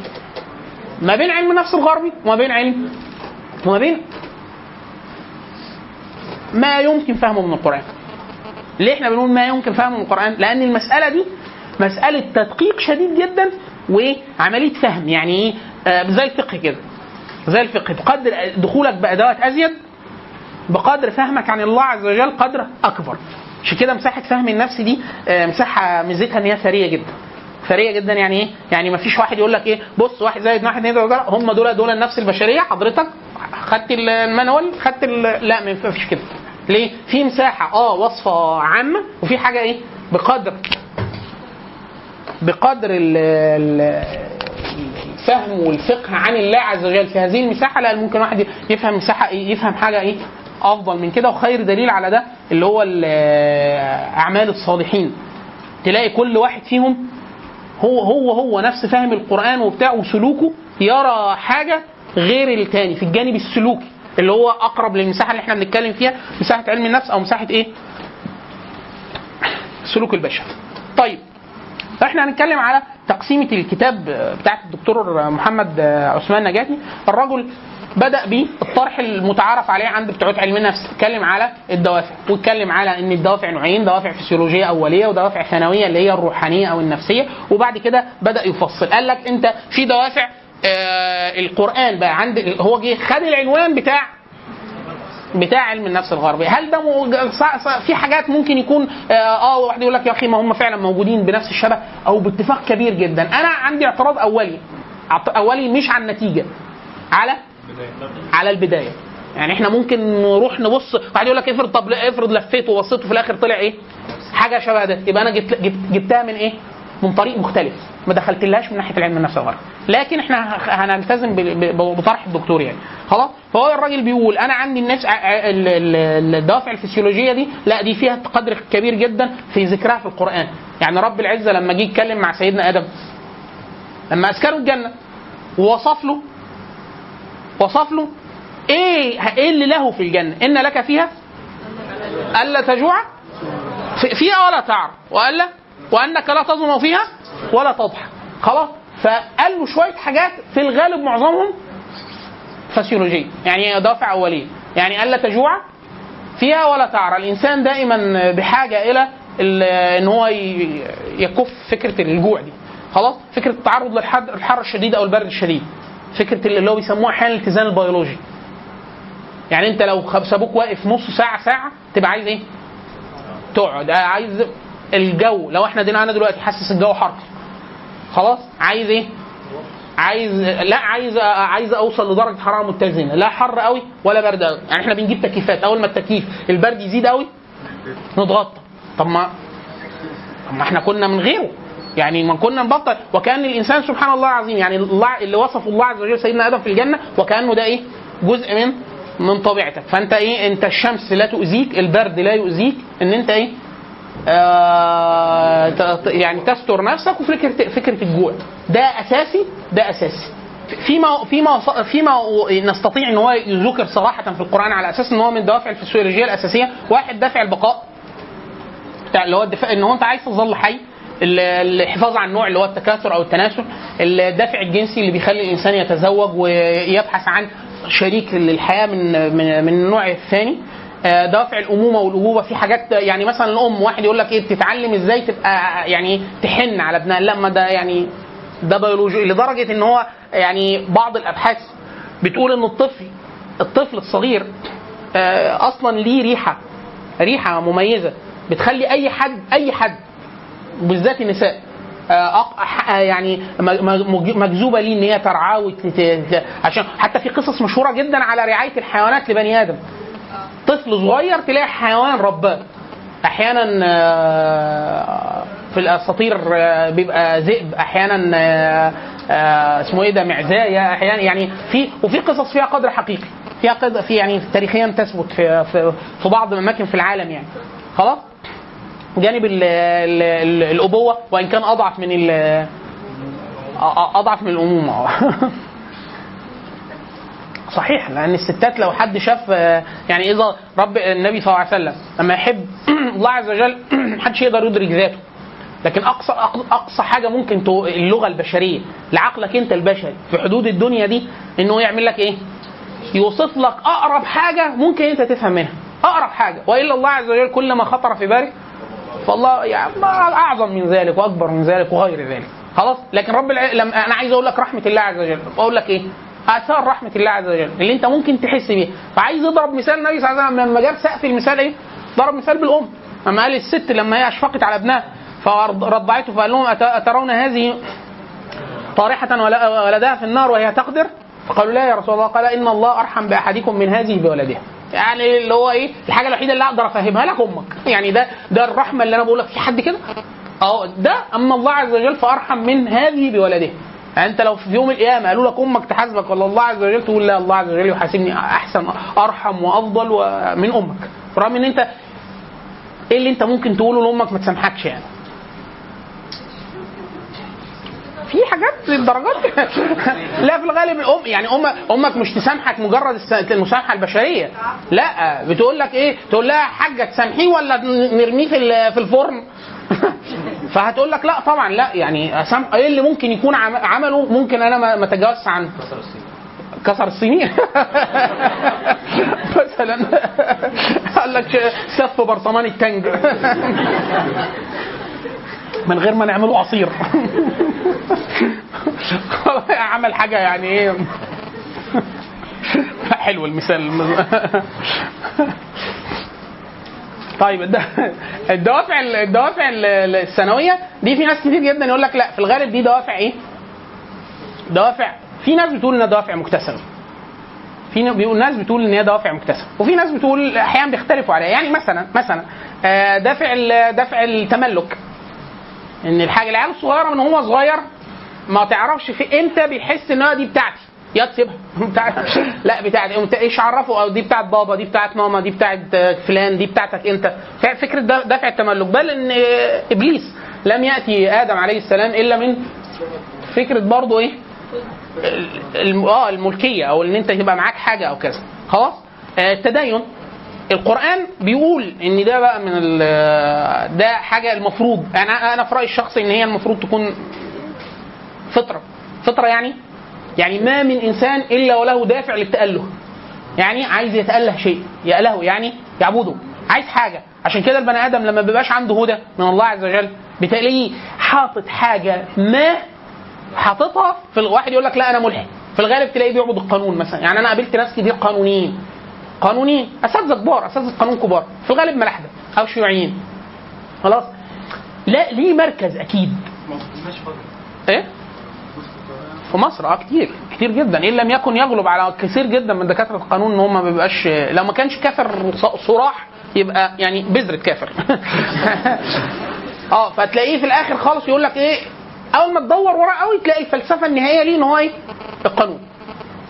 Speaker 3: ما بين علم النفس الغربي وما بين علم وما بين ما يمكن فهمه من القرآن. ليه إحنا بنقول ما يمكن فهمه من القرآن؟ لأن المسألة دي مسألة تدقيق شديد جدا وعملية فهم يعني إيه؟ آه زي الفقه كده. زي الفقه بقدر دخولك بأدوات أزيد بقدر فهمك عن الله عز وجل قدر أكبر. عشان كده مساحة فهم النفس دي آه، مساحة ميزتها إن هي ثرية جدا. ثريه جدا يعني إيه؟ يعني ما فيش واحد يقول لك إيه بص واحد زائد واحد تلاته أربعة، هم دول دول النفس البشرية حضرتك خدت المانوال خدت لا ما فيش كده ليه؟ في مساحة آه وصفة عامة وفي حاجة إيه؟ بقدر بقدر ال- ال- الفهم والفقه عن الله عز وجل في هذه المساحة لا ممكن واحد يفهم مساحة يفهم حاجة إيه؟ أفضل من كده وخير دليل على ده اللي هو ال- أعمال الصالحين تلاقي كل واحد فيهم هو هو هو نفس فاهم القرآن وبتاع وسلوكه يرى حاجة غير التاني في الجانب السلوكي اللي هو أقرب للمساحة اللي إحنا بنتكلم فيها مساحة علم النفس أو مساحة إيه؟ سلوك البشر. طيب إحنا هنتكلم على تقسيمة الكتاب بتاعت الدكتور محمد عثمان نجاتي. الرجل بدأ بالطرح المتعارف عليه عند بتوع علم النفس اتكلم على الدوافع واتكلم على إن الدوافع نوعين دوافع فسيولوجية أولية ودوافع ثانوية اللي هي الروحانية أو النفسية وبعد كده بدأ يفصل. قال لك أنت في دوافع آه القرآن بقى عند هو جه خد العنوان بتاع بتاع علم النفس الغربي هل ده في حاجات ممكن يكون آه آه، واحد يقول لك يا أخي ما هم فعلا موجودين بنفس الشبه أو باتفاق كبير جدا. أنا عندي اعتراض أولي. أولي مش على النتيجة. على؟ على البداية. يعني إحنا ممكن نروح نبص. واحد يقول لك افرض طب افرض لفيت وبصيت وفي الآخر طلع إيه؟ حاجة شبه ده. يبقى أنا جبت جبتها من إيه؟ من طريق مختلف. ما دخلتلهاش من ناحية العلم النفس الغربي لكن إحنا هنلتزم بطرح الدكتور يعني. خلاص؟ فهو الراجل بيقول أنا عندي النفس ع- ع- ال- ال- الدوافع الفسيولوجية دي لا دي فيها قدر كبير جدا في ذكرها في القرآن. يعني رب العزة لما جه يتكلم مع سيدنا آدم لما أسكنوا الجنة ووصف له وصف له إيه إيه اللي له في الجنة؟ إن لك فيها ألا تجوع؟ في- فيها ولا تعر؟ وألا وأنك لا تظلم فيها ولا تضحك خلاص؟ فقال له شوية حاجات في الغالب معظمهم فسيولوجية. يعني دوافع اوليه يعني ألا تجوع فيها ولا تعرى. الإنسان دائما بحاجة إلى ال- إن هو يكف فكرة الجوع دي. خلاص؟ فكرة التعرض للحر الشديد أو البرد الشديد. فكرة اللي هو بيسموها أحيانا الاتزان البيولوجي. يعني أنت لو سابوك واقف نص ساعه ساعة تبقى عايز إيه؟ تقعد. عايز الجو. لو إحنا دينا دلوقتي حاسس الجو حر. خلاص؟ عايز إيه؟ عايز لا عايز عايز اوصل لدرجة حرارة متزنة. لا حر قوي ولا برد قوي. يعني إحنا بنجيب تكييفات. اول ما التكييف البرد يزيد قوي نتغطى. طب ما طب ما إحنا كنا من غيره. يعني ما كنا نبطل. وكأن الإنسان سبحان الله العظيم يعني الله اللي وصفه الله عز وجل سيدنا آدم في الجنة وكأنه ده إيه؟ جزء من من طبيعتك. فأنت إيه؟ أنت الشمس لا تؤذيك البرد لا يؤذيك إن أنت إيه؟ يعني تستر نفسك وفكرة فكرة الجوع. ده أساسي ده أساسي. فيما فيما فيما نستطيع إن هو يذكر صراحة في القرآن على أساس إن هو من الدوافع الفسيولوجية الأساسية. واحد دافع البقاء. بتاع اللي هو الدفاع إن هو أنت عايز تظل حي. ال- الحفاظ على النوع اللي هو التكاثر أو التناسل. الدافع الجنسي اللي بيخلي الإنسان يتزوج ويبحث عن شريك للحياة من من, من النوع الثاني. آه، دوافع الأمومة والأبوة. في حاجات يعني مثلا الأم واحد يقول لك إيه بتتعلم إزاي تبقى يعني تحن على ابنها. لا ما ده يعني ده بيولوجي لدرجة إن هو يعني بعض الأبحاث بتقول إن الطفل الطفل الصغير آه، أصلا ليه ريحة ريحة مميزة بتخلي أي حد أي حد بالذات النساء آه، آه، يعني مجذوبة ليه إن هي ترعاه عشان حتى في قصص مشهورة جدا على رعاية الحيوانات لبني آدم. طفل صغير تلاقي حيوان رباه أحيانا آه، في الأساطير آه، بيبقى ذئب. أحيانا آه، آه، اسمه إيه ده معزاية. أحيانا يعني في وفي قصص فيها قدر حقيقي. فيها قدر في يعني تاريخيا تثبت في في, بعض الأماكن في العالم يعني. خلاص؟ جانب ال ال ال الأبوة وإن كان أضعف من أضعف من الأمومة. صحيح لأن الستات لو حد شاف آه، يعني إذا رب النبي صلى الله عليه وسلم لما يحب الله عز وجل محدش يقدر يدرك ذاته. لكن أقصى أقصى حاجة ممكن اللغة البشرية لعقلك أنت البشري في حدود الدنيا دي إنه يعمل لك إيه؟ يوصف لك أقرب حاجة ممكن أنت تفهم منها. أقرب حاجة. وإلا الله عز وجل كل ما خطر في بالك فالله يعني أعظم من ذلك وأكبر من ذلك وغير ذلك. خلاص؟ لكن رب الع... لما أنا عايز أقول لك رحمة الله عز وجل. أقول لك إيه؟ آثار رحمة الله عز وجل اللي انت ممكن تحس بيه. فعايز يضرب مثال النبي صلى الله عليه وسلم لما جاب سقف المثال إيه؟ ضرب مثال بالأم. اما قال الست لما هي أشفقت على ابنها فرضعته فقال لهم أترون هذه طارحة ول- ولدها في النار وهي تقدر؟ فقالوا لا يا رسول الله. قال إن الله أرحم بأحدكم من هذه بولدها يعني اللي هو إيه؟ الحاجة الوحيدة اللي أقدر أفهمها لك أمك. يعني ده ده الرحمة اللي أنا بقول لك في حد كده؟ آه ده أما الله عز وجل فأرحم من هذه بولدها يعني انت لو في يوم القيامة قالوا لك أمك تحاسبك ولا الله عز وجل تقول لا الله عز وجل يحاسبني أحسن أرحم وأفضل من أمك. رغم إن أنت إيه اللي أنت ممكن تقوله لأمك ما تسامحكش يعني؟ في حاجات للدرجات لا في الغالب الام يعني ام أمك مش تسامحك مجرد المسامحة البشرية. لا بتقول لك إيه؟ تقول لها حاجة تسامحيه ولا نرميه في في الفرن؟ فهتقول لك لا طبعا لا. يعني أسامح إيه اللي ممكن يكون عم- عمله؟ ممكن أنا ما- اتجاوزش عنه كسر السنين. مثلا. قال لك سف برطمان ال Tang من غير ما نعمله عصير عمل حاجة يعني إيه؟ حلو المثال. طيب الد- الدوافع الدوافع الثانوية دي في ناس كتير جدا يقول لك لا في الغالب دي دوافع إيه؟ دوافع. في ناس بتقول إنها دوافع مكتسبة. في بيقول ناس بتقول إن هي دوافع مكتسبة. وفي ناس بتقول أحيانا بيختلفوا عليها. يعني مثلا مثلا آه، دافع دافع التملك. إن الحاجة العيال الصغيرة من هو صغير ما تعرفش في إمتى بيحس إن دي بتاعتي. يا تسيبها بتاعت لا بتاعتي قمت إيش عرفه؟ دي بتاعت بابا دي بتاعت ماما دي بتاعت فلان دي بتاعتك أنت. فكرة دافع التملك. بل إن إبليس لم يأتي آدم عليه السلام إلا من فكرة برضه إيه؟ آه الملكية أو إن أنت يبقى معاك حاجة أو كذا. خلاص؟ آه، التدين. القرآن بيقول إن ده بقى من ده حاجة المفروض. أنا أنا في رأيي الشخصي إن هي المفروض تكون فطرة. فطرة يعني؟ يعني ما من إنسان إلا وله دافع للتأله. يعني عايز يتأله شيء يأله يعني يعبده. عايز حاجة. عشان كده البني آدم لما بيبقاش عنده هدى من الله عز وجل بتلاقيه حاطط حاجة ما حاططها في الواحد يقول لك لا أنا ملحد. في الغالب تلاقيه بيعبد القانون مثلا. يعني أنا قابلت ناس كتير قانونيين. قانونيين أساتذة كبار أساتذة قانون كبار في الغالب ملاحدة أو شيوعيين. خلاص؟ لا ليه مركز أكيد. إيه؟ في مصر آه كتير كتير جدا. إن لم يكن يغلب على كثير جدا من دكاترة القانون إن هم ما بيبقاش لو ما كانش كافر صراح يبقى يعني بذرة كافر. آه فتلاقيه في الآخر خالص يقول لك إيه؟ أول ما تدور وراه قوي تلاقي الفلسفة النهائية ليه إن هو إيه؟ القانون.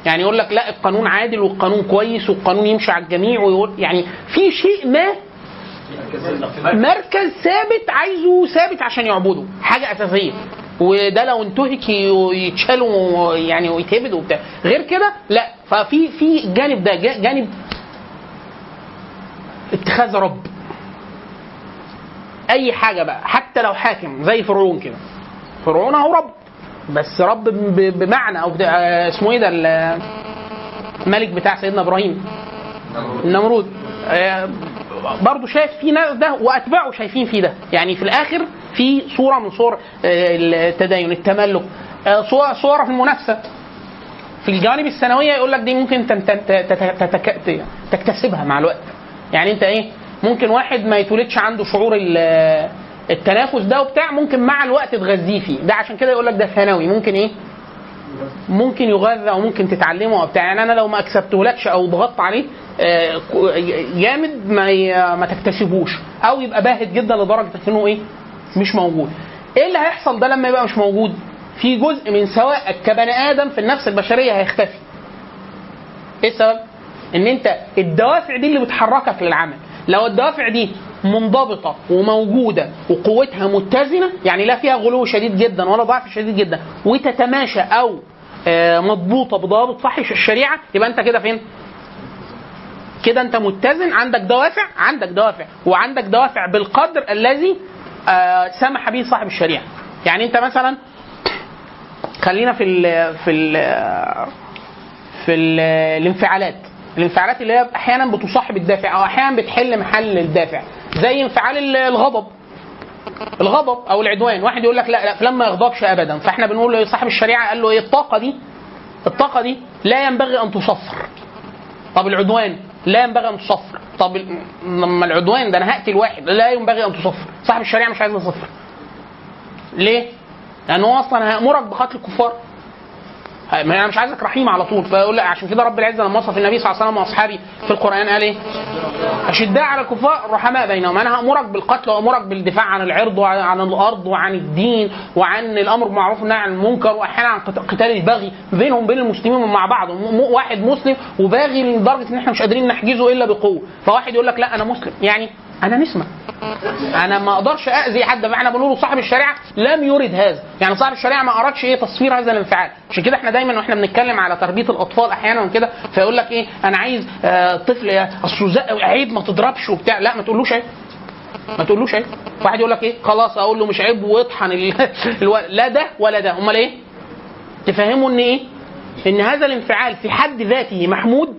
Speaker 3: يعني يقول لك لا القانون عادل والقانون كويس والقانون يمشي على الجميع ويقول يعني في شيء ما مركز ثابت عايزه ثابت عشان يعبده حاجة أساسية. وده لو انتهك ي- يتشال و- يعني ويتهبد وبتاع. غير كده لا ففي في الجانب ده جا- جانب اتخاذ رب. أي حاجة بقى حتى لو حاكم زي فرعون كده. فرعون أهو رب. بس رب بمعنى أو بتاع- آه، اسمه إيه ده ال- الملك بتاع سيدنا إبراهيم. النمرود آه، برضه شايف في ناس ده وأتباعه شايفين في ده. يعني في الآخر في صورة من صور آه، التدين التملك. صور صور في المنافسة. في الجوانب الثانويه يقول لك دي ممكن تكتسبها مع الوقت. يعني أنت إيه ممكن واحد ما يتولدش عنده شعور ال- التنافس ده وبتاع ممكن مع الوقت تغذيه فيه. ده عشان كده يقول لك ده ثانوي. ممكن إيه؟ ممكن يغذى أو ممكن تتعلمه أو بتاع يعني أنا لو ما أكسبتهولكش أو ضغطت عليه آه، جامد ما ي- ما تكتسبوش. أو يبقى باهت جدا لدرجة إنه إيه؟ مش موجود. إيه اللي هيحصل ده لما يبقى مش موجود؟ في جزء من سواءك كبني آدم في النفس البشرية هيختفي. إيه السبب؟ إن أنت الدوافع دي اللي بتحركك للعمل. لو الدوافع دي منضبطة وموجودة وقوتها متزنة يعني لا فيها غلو شديد جدا ولا ضعف شديد جدا وتتماشى أو آه، مضبوطة بضوابط صحي الشريعة يبقى أنت كده فين؟ كده أنت متزن عندك دوافع عندك دوافع وعندك دوافع بالقدر الذي آه، سمح به صاحب الشريعة. يعني أنت مثلا خلينا في ال في ال في ال الانفعالات. الانفعالات اللي هي أحيانا بتصاحب الدافع أو أحيانا بتحل محل الدافع. زي انفعال ال- الغضب. الغضب أو العدوان. واحد يقول لك لا لا فلان ما يغضبش ابدا. فإحنا بنقول صاحب الشريعة قال له إيه؟ الطاقة دي الطاقة دي لا ينبغي أن تصفر. طب العدوان لا ينبغي أن تصفر. طب لما العدوان ده أنا هقتل واحد لا ينبغي أن تصفر. صاحب الشريعة مش عايز يصفر. ليه؟ لأنه هو أصلا هيأمرك بقتل الكفار. ما أنا مش عايزك رحيم على طول. فيقول لك عشان كده رب العزة لما وصف النبي صلى الله عليه وسلم واصحابه في القرآن قال إيه؟ أشداء على الكفار رحماء بينهم. أنا هأمرك بالقتل وأمرك بالدفاع عن العرض وعن عن الأرض وعن الدين وعن الأمر بالمعروف والنهي عن المنكر وأحيانا عن قت- قتال البغي بينهم بين المسلمين مع بعض. واحد مسلم وباغي لدرجة إن إحنا مش قادرين نحجزه إلا بقوة. فواحد يقول لك لا أنا مسلم. يعني أنا نسمه أنا ما أقدرش اذي حد فاحنا بنقول له صاحب الشريعة لم يرد هذا. يعني صاحب الشريعة ما ارادش إيه تصوير هذا الانفعال. عشان كده إحنا دايما وإحنا بنتكلم على تربية الأطفال أحيانا وكده فيقول لك إيه أنا عايز آه طفل اصله عيب ما تضربش وبتاع. لا ما تقولوش عيب. ما تقولوش عيب. واحد يقول لك إيه خلاص أقول له مش عيب واطحن. لا ده ولا ده. أمال إيه؟ تفهموا إن إيه؟ إن هذا الانفعال في حد ذاته محمود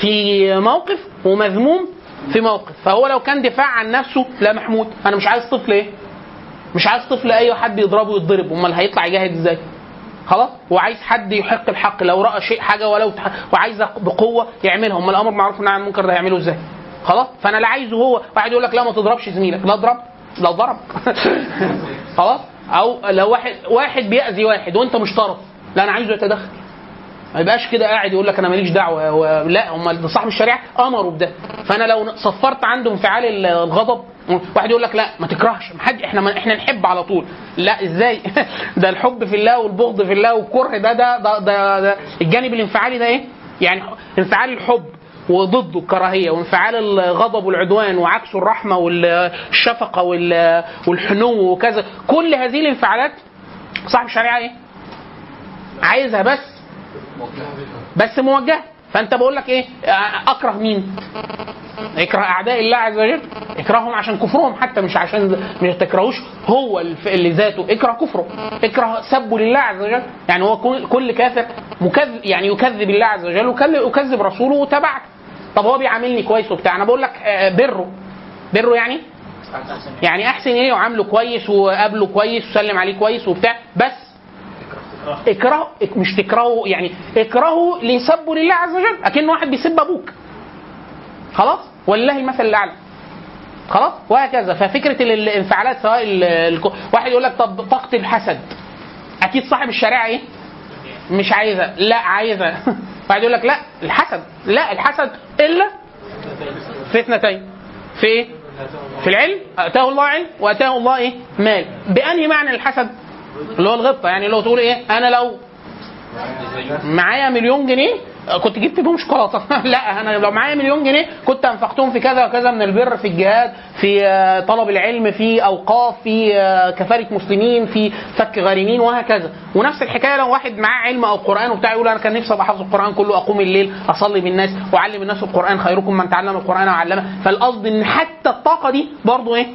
Speaker 3: في موقف ومذموم في موقف. فهو لو كان دفاع عن نفسه لا محمود أنا مش عايز طفل إيه؟ مش عايز طفل أي حد يضربه يتضرب أمال هيطلع يجاهد إزاي؟ خلاص؟ وعايز حد يحق الحق. لو رأى شيء حاجة ولو. وعايز بقوة يعملها. أمال الأمر معروف عن المنكر ده هيعمله إزاي؟ خلاص؟ فأنا لا عايزه هو. واحد يقول لك لا ما تضربش زميلك. لا اضرب لا ضرب. خلاص؟ أو لو واحد واحد بيأذي واحد وأنت مش طرف لا أنا عايزه يتدخل. ما يبقاش كده قاعد يقول لك أنا ماليش دعوة و... لا هم صاحب الشريعة امروا بده. فأنا لو صفرت عنده انفعال ال- الغضب واحد يقول لك لا ما تكرهش ما حد إحنا ما إحنا نحب على طول. لا إزاي؟ ده الحب في الله والبغض في الله والكره ده ده ده, ده, ده. الجانب الانفعالي ده إيه؟ يعني انفعال الحب وضده الكراهية وانفعال الغضب والعدوان وعكسه الرحمة والشفقة وال- والحنو وكذا. كل هذه الانفعالات صاحب الشريعة إيه؟ عايزها بس. بس موجهه فانت بقول لك إيه؟ اكره مين؟ اكره اعداء الله عز وجل. اكرههم عشان كفرهم حتى مش عشان مش تكرهوش. هو اللي ذاته اكره كفره. اكره سبه لله عز وجل. يعني هو كل- كافر مكذب يعني يكذب الله عز وجل ويكذب رسوله وتبعك. طب هو بيعاملني كويس وبتاع. أنا بقول لك آه، بره. بره يعني؟ يعني أحسن إيه؟ وعامله كويس وقابله كويس وسلم عليه كويس وبتاع. بس اكره مش تكرهه يعني اكرهه لسبه لله عز وجل أكن واحد بيسب أبوك. خلاص؟ ولله المثل الأعلى. خلاص؟ وهكذا. ففكرة ال- الانفعالات سواء واحد يقول لك طب طاقة الحسد. أكيد صاحب الشريعة إيه؟ مش عايزها. لا عايزها. واحد يقول لك لا الحسد. لا الحسد إلا في اثنتين. في إيه؟ في العلم. أتاه الله علم وأتاه الله إيه؟ مال. بأنهي معنى الحسد؟ اللي هو الغبطة. يعني لو تقول إيه؟ أنا لو معايا مليون جنيه كنت جبت بيهم شوكولاتة. لا أنا لو معايا مليون جنيه كنت أنفقتهم في كذا وكذا من البر في الجهاد في آه، طلب العلم في أوقاف في آه، كفاله مسلمين في فك غارمين وهكذا. ونفس الحكاية لو واحد معاه علم أو قرآن وبتاع يقول أنا كان نفسي أبقى حافظ القرآن كله أقوم الليل أصلي بالناس وأعلم الناس القرآن خيركم من تعلم القرآن وعلمه. فالقصد إن حتى الطاقة دي برضه إيه؟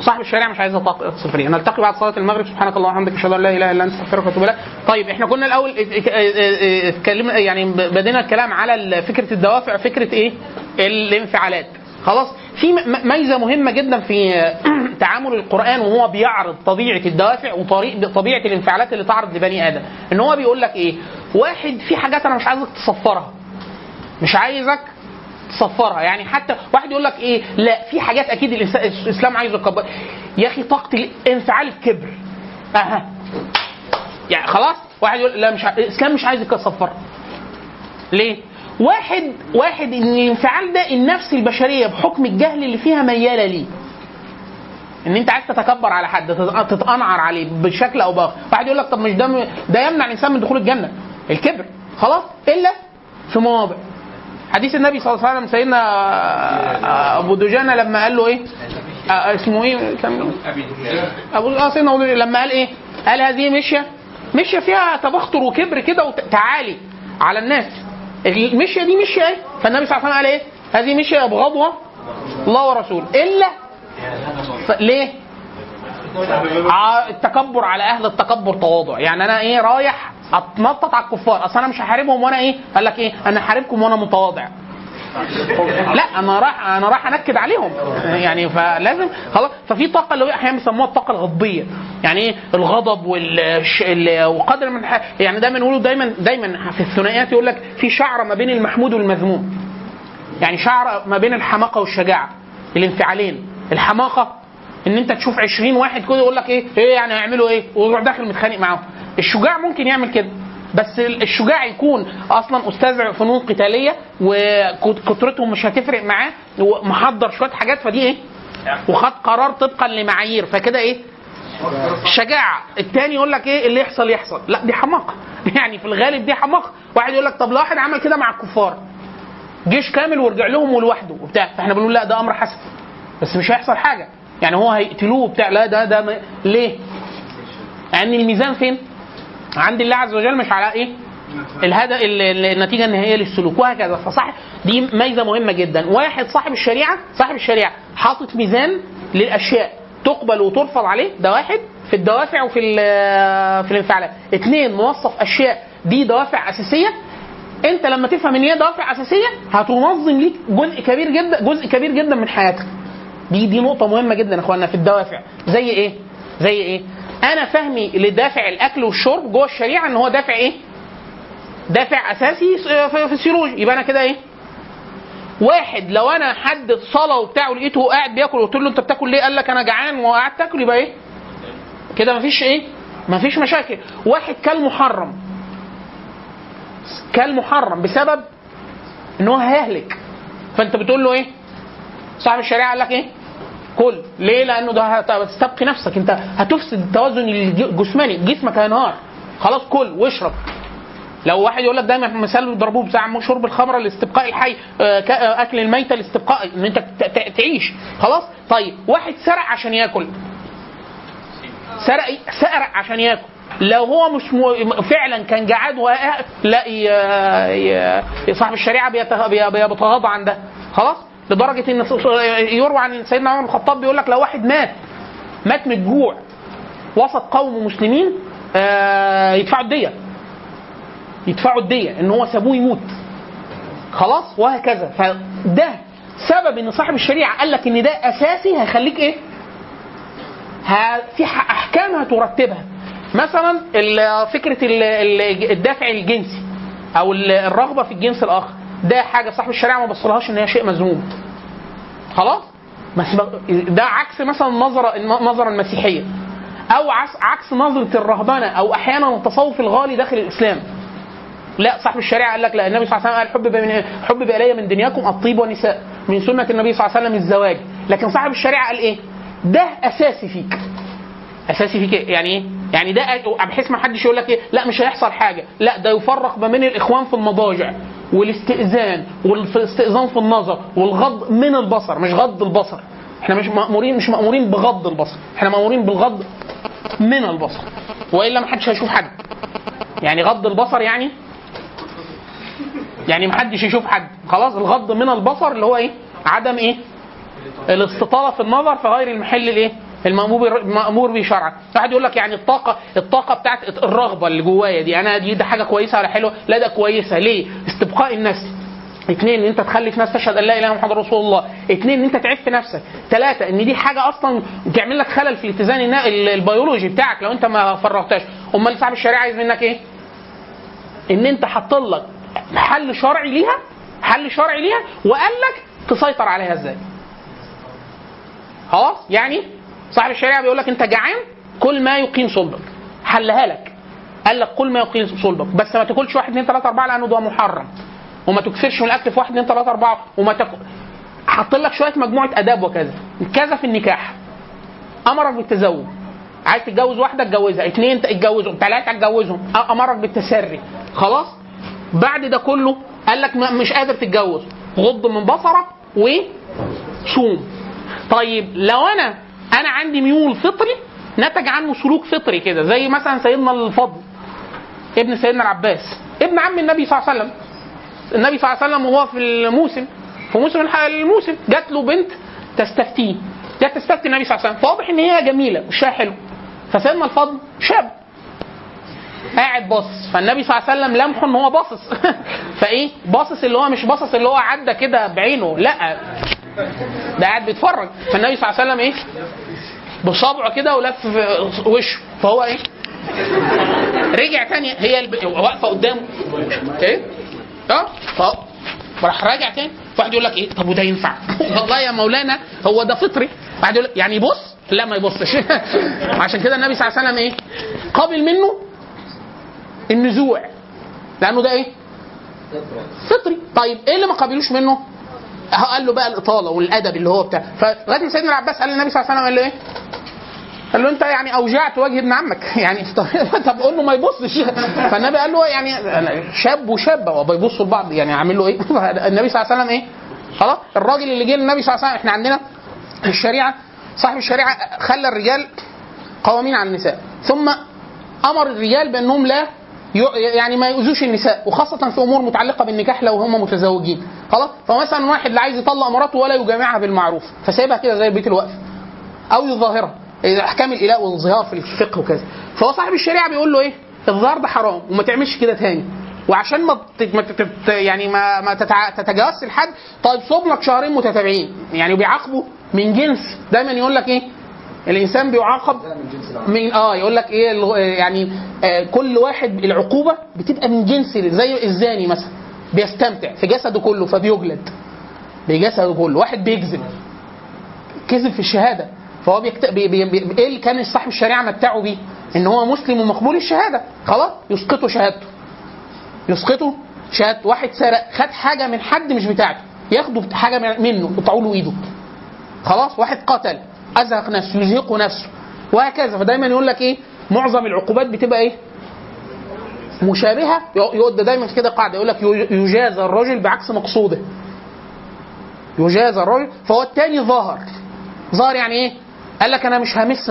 Speaker 3: صاحب الشارع مش عايز يطاق- صفريه نلتقي بعد صلاة المغرب. سبحانك اللهم وبحمدك. أشهد أن لا إله إلا أنت. أستغفرك وأتوب إليك. طيب إحنا كنا الأول ات- ات- ات- اتكلمنا يعني بدينا الكلام على فكرة الدوافع فكرة إيه؟ الانفعالات. خلاص؟ في ميزة مهمة جدا في تعامل القرآن وهو بيعرض طبيعة الدوافع وطريق طبيعة الانفعالات اللي تعرض لبني آدم. إن هو بيقول لك إيه؟ واحد في حاجات أنا مش عايزك تصفرها. مش عايزك تصفرها يعني حتى واحد يقول لك إيه لا في حاجات أكيد الإسلام عايزه يكبر. يا أخي طاقة الانفعال الكبر. أها. يعني خلاص؟ واحد يقول لا مش ع- الإسلام مش عايز يصفرها ليه؟ واحد واحد إن الانفعال ده النفس البشرية بحكم الجهل اللي فيها ميالة ليه. إن أنت عايز تتكبر على حد تت- تتقنعر عليه بشكل أو بآخر. واحد يقول لك طب مش ده ده يمنع الإنسان من دخول الجنة. الكبر. خلاص؟ إلا في مواضع. حديث النبي صلى الله عليه وسلم سيدنا آه، أبو دجانه لما قال له إيه؟ آه، اسمه إيه؟ كان أبو آه سيدنا دجانة لما قال إيه؟ قال هذه مشية. مشية فيها تبختر وكبر كده وتعالي على الناس. المشية دي مشية إيه؟ فالنبي صلى الله عليه وسلم قال إيه؟ هذه مشية يبغضها الله ورسوله. إلا. ليه؟ التكبر على أهل التكبر تواضع. يعني أنا إيه؟ رايح اتنطط على الكفار. أصل أنا مش هحاربهم وأنا إيه؟ قال لك إيه؟ أنا هحاربكم وأنا متواضع. لا أنا راح أنا راح أنكد عليهم. يعني فلازم خلاص. ففي طاقة اللي أحيانا بيسموها الطاقة الغضبية. يعني إيه؟ الغضب والش... ال- وقدر من ح... يعني دايما يقولوا دايما دايما في الثنائيات يقول لك في شعره ما بين المحمود والمذموم. يعني شعر ما بين الحماقة والشجاعة. الانفعالين. الحماقة ان انت تشوف 20 واحد كده يقول لك إيه إيه يعني هيعملوا إيه؟ ويروح داخل متخانق معاهم. الشجاع ممكن يعمل كده بس الشجاع يكون أصلا أستاذ فنون قتالية وكترتهم مش هتفرق معاه ومحضر شوية حاجات فدي إيه؟ وخد قرار طبقا لمعايير فكده إيه؟ شجاعة. التاني يقول لك إيه؟ اللي يحصل يحصل. لا دي حماقة. يعني في الغالب دي حماقة. واحد يقول لك طب لو واحد عمل كده مع الكفار جيش كامل ورجع لهم ولوحده وبتاع فاحنا بنقول لا ده أمر حسن. بس مش هيحصل حاجة. يعني هو هيقتلوه وبتاع. لا ده ده ليه؟ لأن الميزان فين؟ عند الله عز وجل مش على إيه؟ الهدف ال- ال- النتيجة النهائية للسلوك وهكذا. فصح دي ميزة مهمة جدا. واحد صاحب الشريعه صاحب الشريعة حاطط ميزان للأشياء. تقبل وترفض عليه ده واحد في الدوافع وفي في الانفعالات. اثنين موصف أشياء دي دوافع أساسية. انت لما تفهم إن هي دوافع أساسية هتنظم ليك جزء كبير جدا جزء كبير جدا من حياتك. دي دي نقطة مهمة جدا يا اخوانا في الدوافع. زي إيه؟ زي إيه؟ أنا فهمي لدافع الأكل والشرب جوه الشريعة إن هو دافع إيه؟ دافع أساسي السيولوجي. يبقى أنا كده إيه؟ واحد لو أنا حد صلاة وبتاع ولقيته قاعد بياكل وقلت له أنت بتاكل ليه؟ قال لك أنا جعان وقعدت آكل يبقى إيه؟ كده مفيش إيه؟ مفيش مشاكل. واحد كل محرم. كل محرم بسبب إن هو هيهلك. فأنت بتقول له إيه؟ صاحب الشريعة قال لك إيه؟ كل ليه؟ لأنه ده هت- هتستبقي نفسك. أنت هتفسد التوازن الجسماني. جسمك هينهار. خلاص كل واشرب. لو واحد يقول لك دايما مثال بيضربوه بتاع شرب الخمره لاستبقاء الحي آه، آه، أكل الميتة لاستبقاء إن أنت تعيش. خلاص؟ طيب واحد سرق عشان ياكل. سرق سرق عشان ياكل. لو هو مش. فعلا كان جعان. لا. صاحب الشريعة بيت... بي- بي- بيتغاضى عن ده. خلاص؟ لدرجة إن يروى عن سيدنا عمر بن الخطاب بيقول لك لو واحد مات مات من الجوع وسط قوم مسلمين آه يدفعوا الدية. يدفعوا الدية إن هو سابوه يموت. خلاص؟ وهكذا. فده سبب إن صاحب الشريعة قال لك إن ده أساسي هيخليك إيه؟ في أحكام هترتبها. مثلا فكرة ال- ال- الدافع الجنسي أو ال- الرغبة في الجنس الآخر. ده حاجة صاحب الشريعه ما بصلهاش إن هي شيء مذموم. خلاص؟ ده عكس مثلا النظره النظره المسيحيه أو عكس نظرة الرهبنه أو أحيانا التصوف الغالي داخل الإسلام. لا صاحب الشريعه قال لك لا النبي صلى الله عليه وسلم قال حبب من حبب الي من دنياكم الطيب والنساء من سنة النبي صلى الله عليه وسلم الزواج. لكن صاحب الشريعة قال إيه؟ ده أساسي فيك. أساسي فيك؟ يعني إيه؟ يعني ده بحيث ما حدش يقول لك إيه؟ لا مش هيحصل حاجة. لا ده يفرق ما بين الإخوان في المضاجع. والاستئذان والاستئذان في النظر والغض من البصر مش غض البصر. إحنا مش مأمورين مش مأمورين بغض البصر. إحنا مأمورين بالغض من البصر. وإلا ما حدش هيشوف حد. يعني غض البصر يعني؟ يعني ما حدش يشوف حد. خلاص الغض من البصر اللي هو إيه؟ عدم إيه؟ الاستطالة في النظر في غير المحل الإيه؟ المأمور المأمور به شرعا. واحد يقول لك يعني الطاقه الطاقة بتاعت الرغبة اللي جوايا دي أنا دي ده حاجة كويسة ولا حلوة؟ لا ده كويسة. ليه؟ استبقاء النفس. اثنين إن أنت تخلف ناس تشهد أن لا إله إلا محمد رسول الله. اثنين إن أنت تعف نفسك. ثلاثة إن دي حاجة أصلا بتعمل لك خلل في الاتزان البيولوجي بتاعك لو أنت ما فرغتهاش. أمال صاحب الشريعه عايز منك إيه؟ إن أنت حط لك حل شرعي ليها حل شرعي ليها وقال لك تسيطر عليها إزاي. خلاص؟ يعني صاحب الشريعة بيقول لك انت جعان كل ما يقيم صلبك. حلها لك. قال لك كل ما يقيم صلبك. بس ما تاكلش واحد اثنين ثلاثة أربعة لأنه ده محرم. وما تكثرش من الأكل في واحد اثنين ثلاثة أربعة. وما تاكل. حط لك شوية مجموعة آداب وكذا. كذا في النكاح. أمرك بالتزوج. عايز تتجوز واحدة اتجوزها. اثنين اتجوزهم. ثلاثة اتجوزهم. أمرك بالتسري. خلاص؟ بعد ده كله قال لك مش قادر تتجوز. غض من بصرك وصوم. طيب لو أنا أنا عندي ميول فطري نتج عنه سلوك فطري كده زي مثلا سيدنا الفضل ابن سيدنا العباس ابن عم النبي صلى الله عليه وسلم. النبي صلى الله عليه وسلم وهو في الموسم في موسم الموسم جات له بنت تستفتيه جت تستفتي النبي صلى الله عليه وسلم. فواضح إن هي جميلة وشها حلو فسيدنا الفضل شاب قاعد باصص. فالنبي صلى الله عليه وسلم لمحه إن هو باصص. فإيه؟ باصص اللي هو مش باصص اللي هو عدى كده بعينه لأ ده قاعد بيتفرج. فالنبي صلى الله عليه وسلم إيه؟ بصابعه كده ولف في وشه. فهو إيه؟ رجع تاني. هي. واقفة قدامه. إيه؟ آه. ف راح راجع تاني. واحد يقول لك إيه؟ طب وده ينفع؟ والله يا مولانا هو ده فطري. واحد يقول لك يعني يبص لا ما يبصش. عشان كده النبي صلى الله عليه وسلم إيه؟ قابل منه النزوع. لأنه ده إيه؟ فطري. طيب إيه اللي ما قابلوش منه؟ قال له بقى الإطالة والأدب اللي هو بتاع. فلغايه سيدنا العباس قال للنبي صلى الله عليه وسلم قال له إيه؟ قال له أنت يعني أوجعت وجه ابن عمك. يعني طب قول له ما يبصش. فالنبي قال له يعني شاب وشابه وبيبصوا لبعض يعني عامل له إيه؟ النبي صلى الله عليه وسلم إيه؟ خلاص. الراجل اللي جه للنبي صلى الله عليه وسلم إحنا عندنا الشريعة صاحب الشريعة خلى الرجال قوامين على النساء ثم أمر الرجال بأنهم لا يعني ما يؤذوش النساء وخاصة في أمور متعلقة بالنكاح لو هم متزوجين. خلاص؟ فمثلا واحد لا عايز يطلق مراته ولا يجامعها بالمعروف فسايبها كده زي بيت الوقف. أو يظاهرها. إحكام الإله والظهار في الفقه وكذا. فهو صاحب الشريعة بيقول له إيه؟ الظهار ده حرام وما تعملش كده تاني. وعشان ما يعني ما ما تتجاوزش الحد طيب صوم لك شهرين متتابعين. يعني بيعاقبوا من جنس. دايما يقول لك إيه؟ الإنسان بيعاقب من آه يقول لك إيه يعني آه كل واحد العقوبة بتبقى من جنس زي الزاني مثلا بيستمتع في جسده كله فبيجلد بجسده كله واحد بيكذب كذب في الشهادة فهو بيكت... بي... بي... بي... إيه اللي كان صاحب الشريعة متعه بيه؟ إن هو مسلم ومقبول الشهادة خلاص يسقطه شهادته. يسقطه شهادته. واحد سرق خد حاجة من حد مش بتاعته ياخدوا حاجة من- منه يقطعوا له ايده خلاص واحد قتل ازهق نفسه يزهق نفسه. وهكذا. فدايما يقول لك إيه؟ معظم العقوبات بتبقى إيه؟ مشابهة. يقول ده دايما كده قاعدة. يقول لك يجازى الرجل بعكس مقصوده. يجازى الرجل. فهو التاني ظاهر. ظاهر يعني إيه؟ قال لك أنا مش همس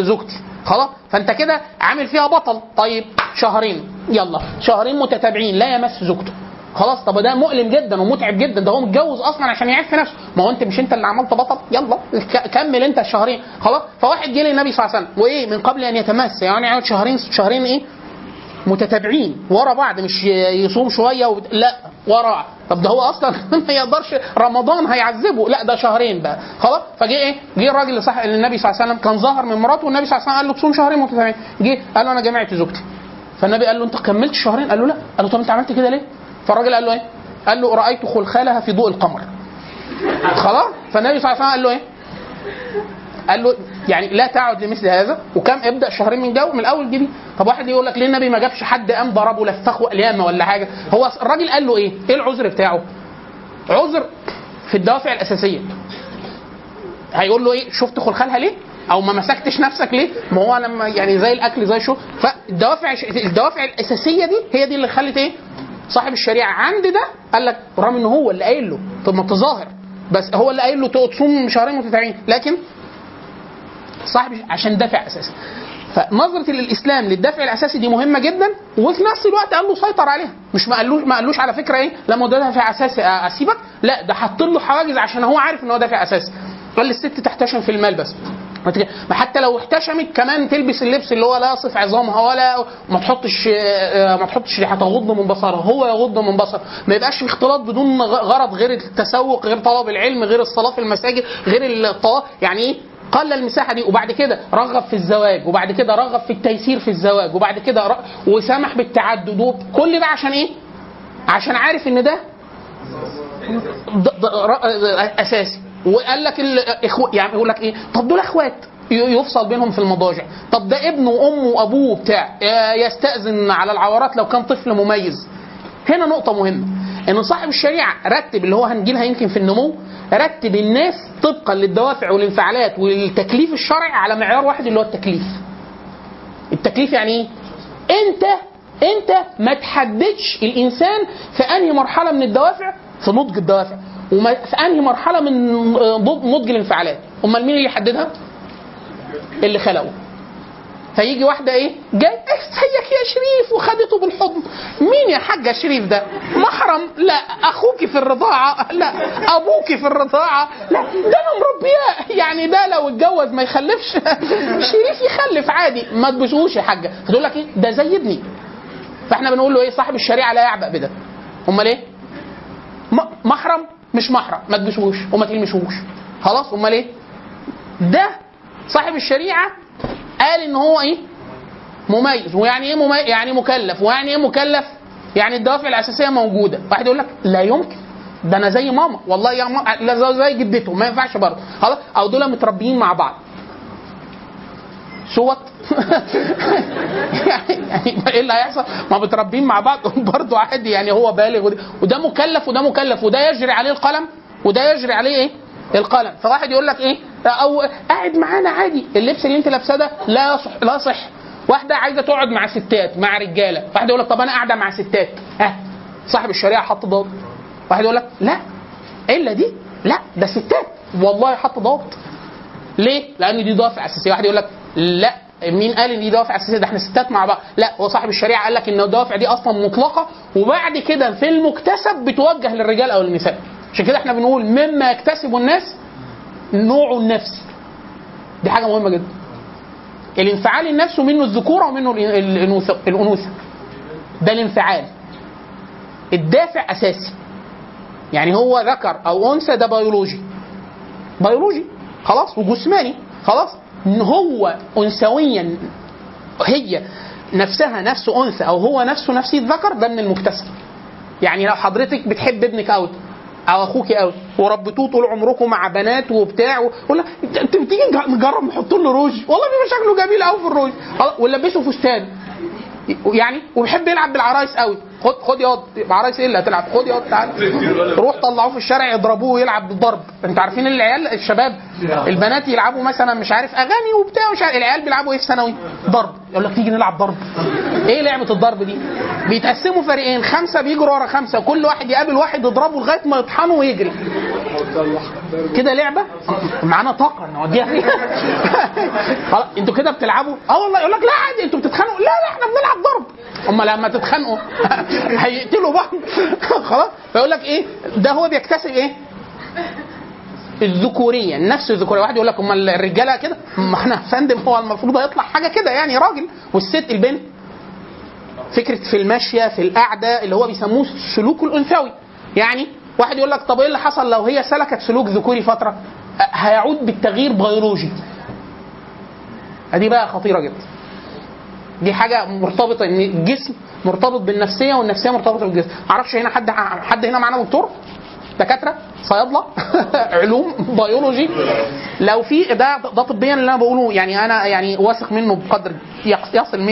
Speaker 3: زوجتي. خلاص؟ فأنت كده عامل فيها بطل. طيب شهرين. يلا. شهرين متتابعين. لا يمس زوجته. خلاص طب ده مؤلم جدا ومتعب جدا ده هو متجوز أصلا عشان يعف نفسه. ما هو أنت مش أنت اللي عملت بطل. يلا كمل أنت الشهرين. خلاص فواحد جه للنبي صلى الله عليه وسلم وإيه؟ من قبل أن يتمس يعني يقعد شهرين شهرين إيه؟ متتابعين. ورا بعض مش يصوم شوية وبت... لا ورا. طب ده هو أصلا ما يقدرش رمضان هيعذبه. لا ده شهرين بقى. خلاص فجه إيه؟ جه الراجل لصح للنبي صلى الله عليه وسلم كان ظهر من مراته والنبي صلى الله عليه وسلم قال له تصوم شهرين متتابعين. جه قال له أنا جمعت زوجتي. فالنبي قال له أنت كملت شهرين قال له لا. قال له طب أنت عملت كده ليه؟ فالراجل قال له إيه؟ قال له رأيت خلخالها في ضوء القمر. خلاص؟ فالنبي صلى الله عليه وسلم قال له إيه؟ قال له يعني لا تعد لمثل هذا وكم ابدأ شهرين من جو من الأول جيبي طب واحد يقول لك ليه النبي ما جابش حد قام ضربه لفخه قليامه ولا حاجة؟ هو الراجل قال له إيه؟ إيه العذر بتاعه؟ عذر في الدوافع الأساسية. هيقول له إيه؟ شفت خلخالها ليه؟ أو ما مسكتش نفسك ليه؟ ما هو لما يعني زي الأكل زي شو فالدوافع الدوافع الأساسية دي هي دي اللي خلت إيه؟ صاحب الشريعة عند ده قال لك رغم ان هو اللي قايل له طب ما تظاهر بس هو اللي قايل له تصوم شهرين متتابعين لكن صاحب عشان دافع أساسا. فنظرة الإسلام للدافع الأساسي دي مهمة جدا وفي نفس الوقت قال له سيطر عليها مش ما قالوش ما قالوش على فكرة إيه لما ده دافع أساسي آه، أسيبك لا ده حط له حواجز عشان هو عارف إن هو دافع أساسي. قال للست تحتشم في المال بس ما حتى لو احتشمت كمان تلبس اللبس اللي هو لا يصف عظامها ولا ما تحطش آه، ما تحطش ريحه تغض من بصرها هو يغض من بصره ما يبقاش في اختلاط بدون غرض غير التسوق غير طلب العلم غير الصلاة في المساجد غير الطواف يعني إيه قلل المساحة دي وبعد كده رغب في الزواج وبعد كده رغب في التيسير في الزواج وبعد كده. وسمح بالتعدد كل ده عشان إيه؟ عشان عارف إن ده أساسي وقال لك الإخو... يعني يقول لك إيه؟ طب دول إخوات. يفصل بينهم في المضاجع. طب ده ابنه وأمه وأبوه بتاع ي- يستأذن على العورات لو كان طفل مميز. هنا نقطة مهمة. ان صاحب الشريعة رتب اللي هو هنجيلها يمكن في النمو رتب الناس طبقا للدوافع والانفعالات والتكليف الشرعي على معيار واحد اللي هو التكليف. التكليف يعني إيه؟ أنت أنت ما تحددش الإنسان في أنهي مرحلة من الدوافع؟ في نضج الدوافع. وما في أنهي مرحلة من نضج الانفعالات؟ أمال مين اللي يحددها؟ اللي خلقه. فيجي واحدة إيه؟ جاي ازيك يا شريف وخدته بالحضن. مين يا حاجة شريف ده؟ محرم لا أخوك في الرضاعة. لا أبوك في الرضاعة. لا ده أنا مربياه يعني ده لو اتجوز ما يخلفش. شريف يخلف عادي. ما تبوسوش يا حاجة. فتقول لك إيه؟ ده زي ابني. فإحنا بنقول له إيه؟ صاحب الشريعة لا يعبأ بده. أمال إيه؟ محرم مش محرم ما تبوسوش وما تلمسوش. خلاص؟ أمال إيه؟ ده صاحب الشريعة قال إن هو إيه؟ مميز. ويعني إيه مميز؟ يعني مكلف. ويعني إيه مكلف؟ يعني الدوافع الأساسية موجودة. واحد يقول لك لا يمكن. ده أنا زي ماما. والله يا ماما زي جدته. ما ينفعش برضه. خلاص؟ أو دول متربيين مع بعض. صوت يعني إيه اللي هيحصل؟ ما متربيين مع بعض برضه عادي يعني هو بالغ وده, وده مكلف وده مكلف وده يجري عليه القلم وده يجري عليه إيه؟ القلم. فواحد يقول لك إيه؟ أو قاعد معانا عادي. اللبس اللي أنت لابساه ده لا يصح لا صح. واحدة عايزة تقعد مع ستات مع رجالة. واحد يقول لك طب أنا قاعدة مع ستات. ها؟ صاحب الشريعة حط ضابط. واحد يقول لك لا. الا دي؟ لا ده ستات. والله حط ضابط. ليه؟ لأن دي دوافع اساسيه، واحد يقول لك لا مين قال إن دي دوافع أساسية؟ ده إحنا ستات مع بعض، لا هو صاحب الشريعة قال لك إن الدوافع دي أصلا مطلقة وبعد كده في المكتسب بتوجه للرجال أو النساء. عشان كده إحنا بنقول مما يكتسب الناس نوعه النفسي. دي حاجة مهمة جدا. الانفعال النفسي منه الذكوره ومنه الانوثه. ده الانفعال. الدافع أساسي. يعني هو ذكر أو أنثى ده بيولوجي. بيولوجي خلاص وجسماني خلاص هو انثويا هي نفسها نفس أنثى أو هو نفسه نفسيه ذكر ده من المكتسب. يعني لو حضرتك بتحب ابنك قوي أو أخوك قوي وربيتوه طول عمركم مع بنات وبتاع ولا انت بتيجي نج- نجرب نحط له روج؟ والله بيبقى شكله جميل قوي في الروج. خلاص، ونلبسه فستان. يعني وبيحب يلعب بالعرايس قوي خد خد ياض عرايس إيه اللي هتلعب. خد ياض تعال. روح طلعوه في الشارع يضربوه ويلعب بالضرب أنتوا عارفين العيال الشباب البنات يلعبوا مثلا مش عارف أغاني وبتاع مش عارف العيال بيلعبوا إيه في ثانوي؟ ضرب. يقول لك تيجي نلعب ضرب. إيه لعبة الضرب دي؟ بيتقسموا فريقين. خمسة بيجروا ورا خمسة. وكل واحد يقابل واحد يضربه لغاية ما يطحنه ويجري. كده لعبة؟ معانا طاقة نوديها فيها خلاص أنتوا كده بتلعبوا. آه والله يقول لك لا عادي أنتوا بتتخانقوا. لا لا إحنا بنلعب ضرب. اما لما تتخانقوا هيقتلوا بعض. خلاص. فيقول لك إيه؟ ده هو بيكتسب إيه؟ الذكورية النفس الذكورية. واحد يقول لك أمال الرجالة كده؟ ما إحنا فندم هو المفروض هيطلع حاجة كده يعني راجل. والست البنت. فكرة في المشية في القعدة اللي هو بيسموه السلوك الأنثوي. يعني واحد يقول لك طب إيه اللي حصل لو هي سلكت سلوك ذكوري فترة؟ هيعود بالتغيير بيولوجي. دي بقى خطيرة جدا. دي حاجة مرتبطة إن الجسم مرتبط بالنفسية والنفسية مرتبطة بالجسم. معرفش هنا حد حد هنا معانا دكتور؟ دكاترة؟ صيادلة؟ علوم؟ بيولوجي لو في ده ده طبيا اللي أنا بقوله يعني أنا يعني واثق منه بقدر يصل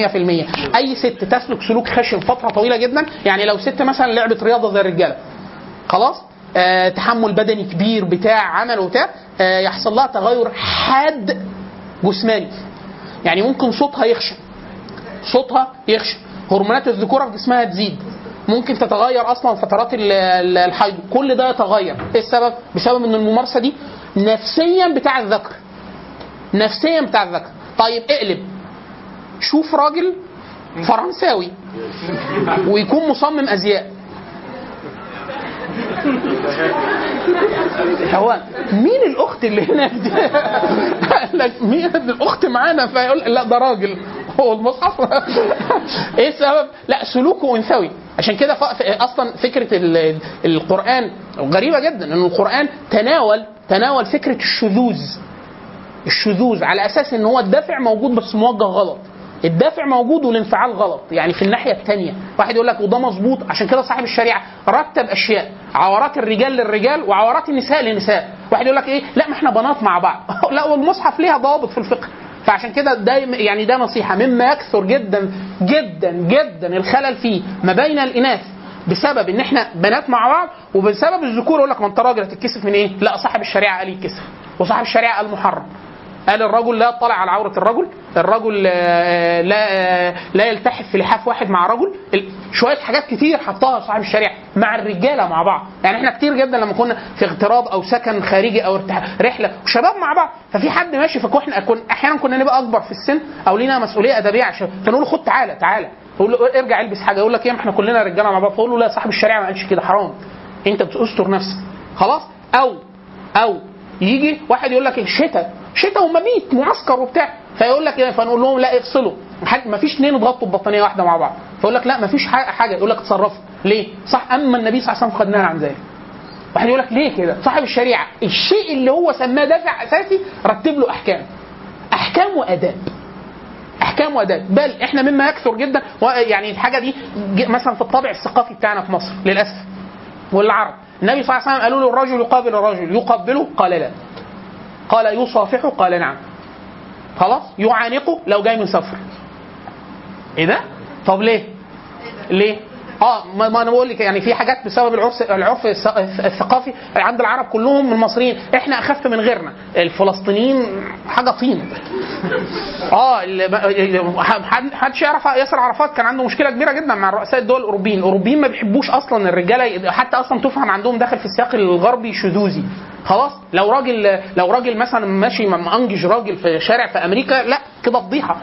Speaker 3: 100% أي ست تسلك سلوك خشن فترة طويلة جدا يعني لو ست مثلا لعبت رياضة زي الرجالة خلاص؟ آه تحمل بدني كبير بتاع عمل وبتاع آه يحصل لها تغير حاد جسماني. يعني ممكن صوتها يخشن. صوتها يخشن هرمونات الذكورة في جسمها تزيد ممكن تتغير أصلا فترات ال- ال- الحيض. كل ده يتغير. إيه السبب؟ بسبب إن الممارسة دي نفسيا بتاع الذكر. نفسيا بتاع الذكر. طيب اقلب. شوف راجل فرنساوي. ويكون مصمم أزياء. هو مين الأخت اللي هناك دي؟ قال لك مين الأخت معانا؟ فيقول لا ده راجل. هو المصحف. إيه السبب؟ لا سلوكه انثوي عشان كده أصلا فكرة ال- القرآن غريبة جدا إن القرآن تناول تناول فكرة الشذوذ. الشذوذ على أساس إن هو الدافع موجود بس موجه غلط. الدافع موجود والانفعال غلط. يعني في الناحية الثانية واحد يقول لك وده مظبوط. عشان كده صاحب الشريعة رتب أشياء. عورات الرجال للرجال وعورات النساء للنساء. واحد يقول لك إيه؟ لا ما إحنا بنات مع بعض. لا والمصحف ليها ضوابط في الفقه. فعشان كده ده يعني ده نصيحة مما يكثر جدا جدا جدا الخلل فيه ما بين الإناث بسبب إن إحنا بنات مع بعض وبسبب الذكور يقول لك ما أنت راجل هتتكسف من إيه؟ لا صاحب الشريعة قال يتكسف وصاحب الشريعة قال محرم قال الرجل لا يطلع على عورة الرجل الرجل آه، لا آه، لا يلتحف في لحاف واحد مع رجل شوية حاجات كتير حطها صاحب الشريعة مع الرجالة مع بعض. يعني إحنا كتير جدا لما كنا في اغتراب أو سكن خارجي أو ارتح- رحلة وشباب مع بعض ففي حد ماشي فكنا كن أحيانا كنا نبقى أكبر في السن أو لينا مسؤولية أدبية عشان فنقول له خد تعالى تعالى. يقول له ارجع البس حاجة يقول لك إيه إحنا كلنا رجالة مع بعض فأقول له لا صاحب الشريعة ما قالش كده حرام. أنت بتستر نفسك. خلاص؟ أو أو يجي واحد يقول لك الشتاء. شتاء ومبيت معسكر وبتاع. فيقول لك إيه؟ فنقول لهم لا افصلوا ما فيش اثنين اتغطوا ببطانية واحدة مع بعض. فيقول لك لا ما فيش حاجة. يقول لك اتصرفوا. ليه؟ صح أما النبي صلى الله عليه وسلم قد نهى عن ذلك. واحد يقول لك ليه كده؟ صاحب الشريعة الشيء اللي هو سماه دافع أساسي رتب له أحكام. أحكام وأداب. أحكام وأداب. بل إحنا مما يكثر جدا يعني الحاجة دي مثلا في الطابع الثقافي بتاعنا في مصر للأسف. والعرب. النبي صلى الله عليه وسلم قالوا له الرجل يقابل الرجل يقبله قال لا. قال يصافحه قال نعم. خلاص؟ يعانقه لو جاي من سفر إيه ده؟ طب ليه؟ ليه؟ آه ما أنا بقول لك يعني في حاجات بسبب العرف العرف الث- الثقافي عند العرب كلهم المصريين. إحنا أخف من غيرنا. الفلسطينيين حاجة طين. آه اللي- حد حدش يعرف ياسر عرفات. كان عنده مشكلة كبيرة جدا مع رؤساء الدول الأوروبيين. الأوروبيين ما بيحبوش أصلا الرجالة حتى أصلا تفهم عندهم داخل في السياق الغربي شذوذي. خلاص لو راجل لو راجل مثلا ماشي مأنجج راجل في شارع في أمريكا لا كده فضيحة.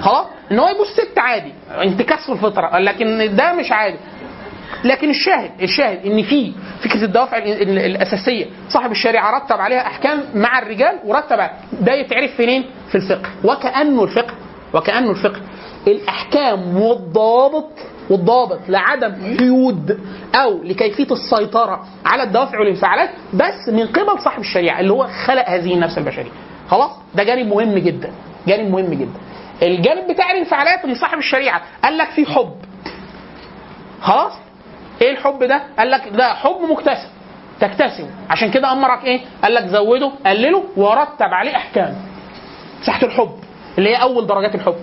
Speaker 3: خلاص؟ إن هو يبص ست عادي انتكاس في الفطرة لكن ده مش عادي. لكن الشاهد الشاهد إن في فكرة الدوافع ال- ال- الأساسية. صاحب الشريعه رتب عليها أحكام مع الرجال ورتب. ده يتعرف فين؟ في الفقه. وكأنه الفقه وكأنه الفقه. الأحكام والضوابط والضابط لعدم قيود أو لكيفية السيطرة على الدوافع والانفعالات بس من قبل صاحب الشريعة اللي هو خلق هذه النفس البشرية. خلاص؟ ده جانب مهم جدا جانب مهم جدا. الجانب بتاع الانفعالات ان صاحب الشريعة قال لك في حب. خلاص؟ إيه الحب ده؟ قال لك ده حب مكتسب تكتسبه عشان كده أمرك إيه؟ قال لك زوده قلله ورتب عليه أحكام. مساحه الحب اللي هي أول درجات الحب.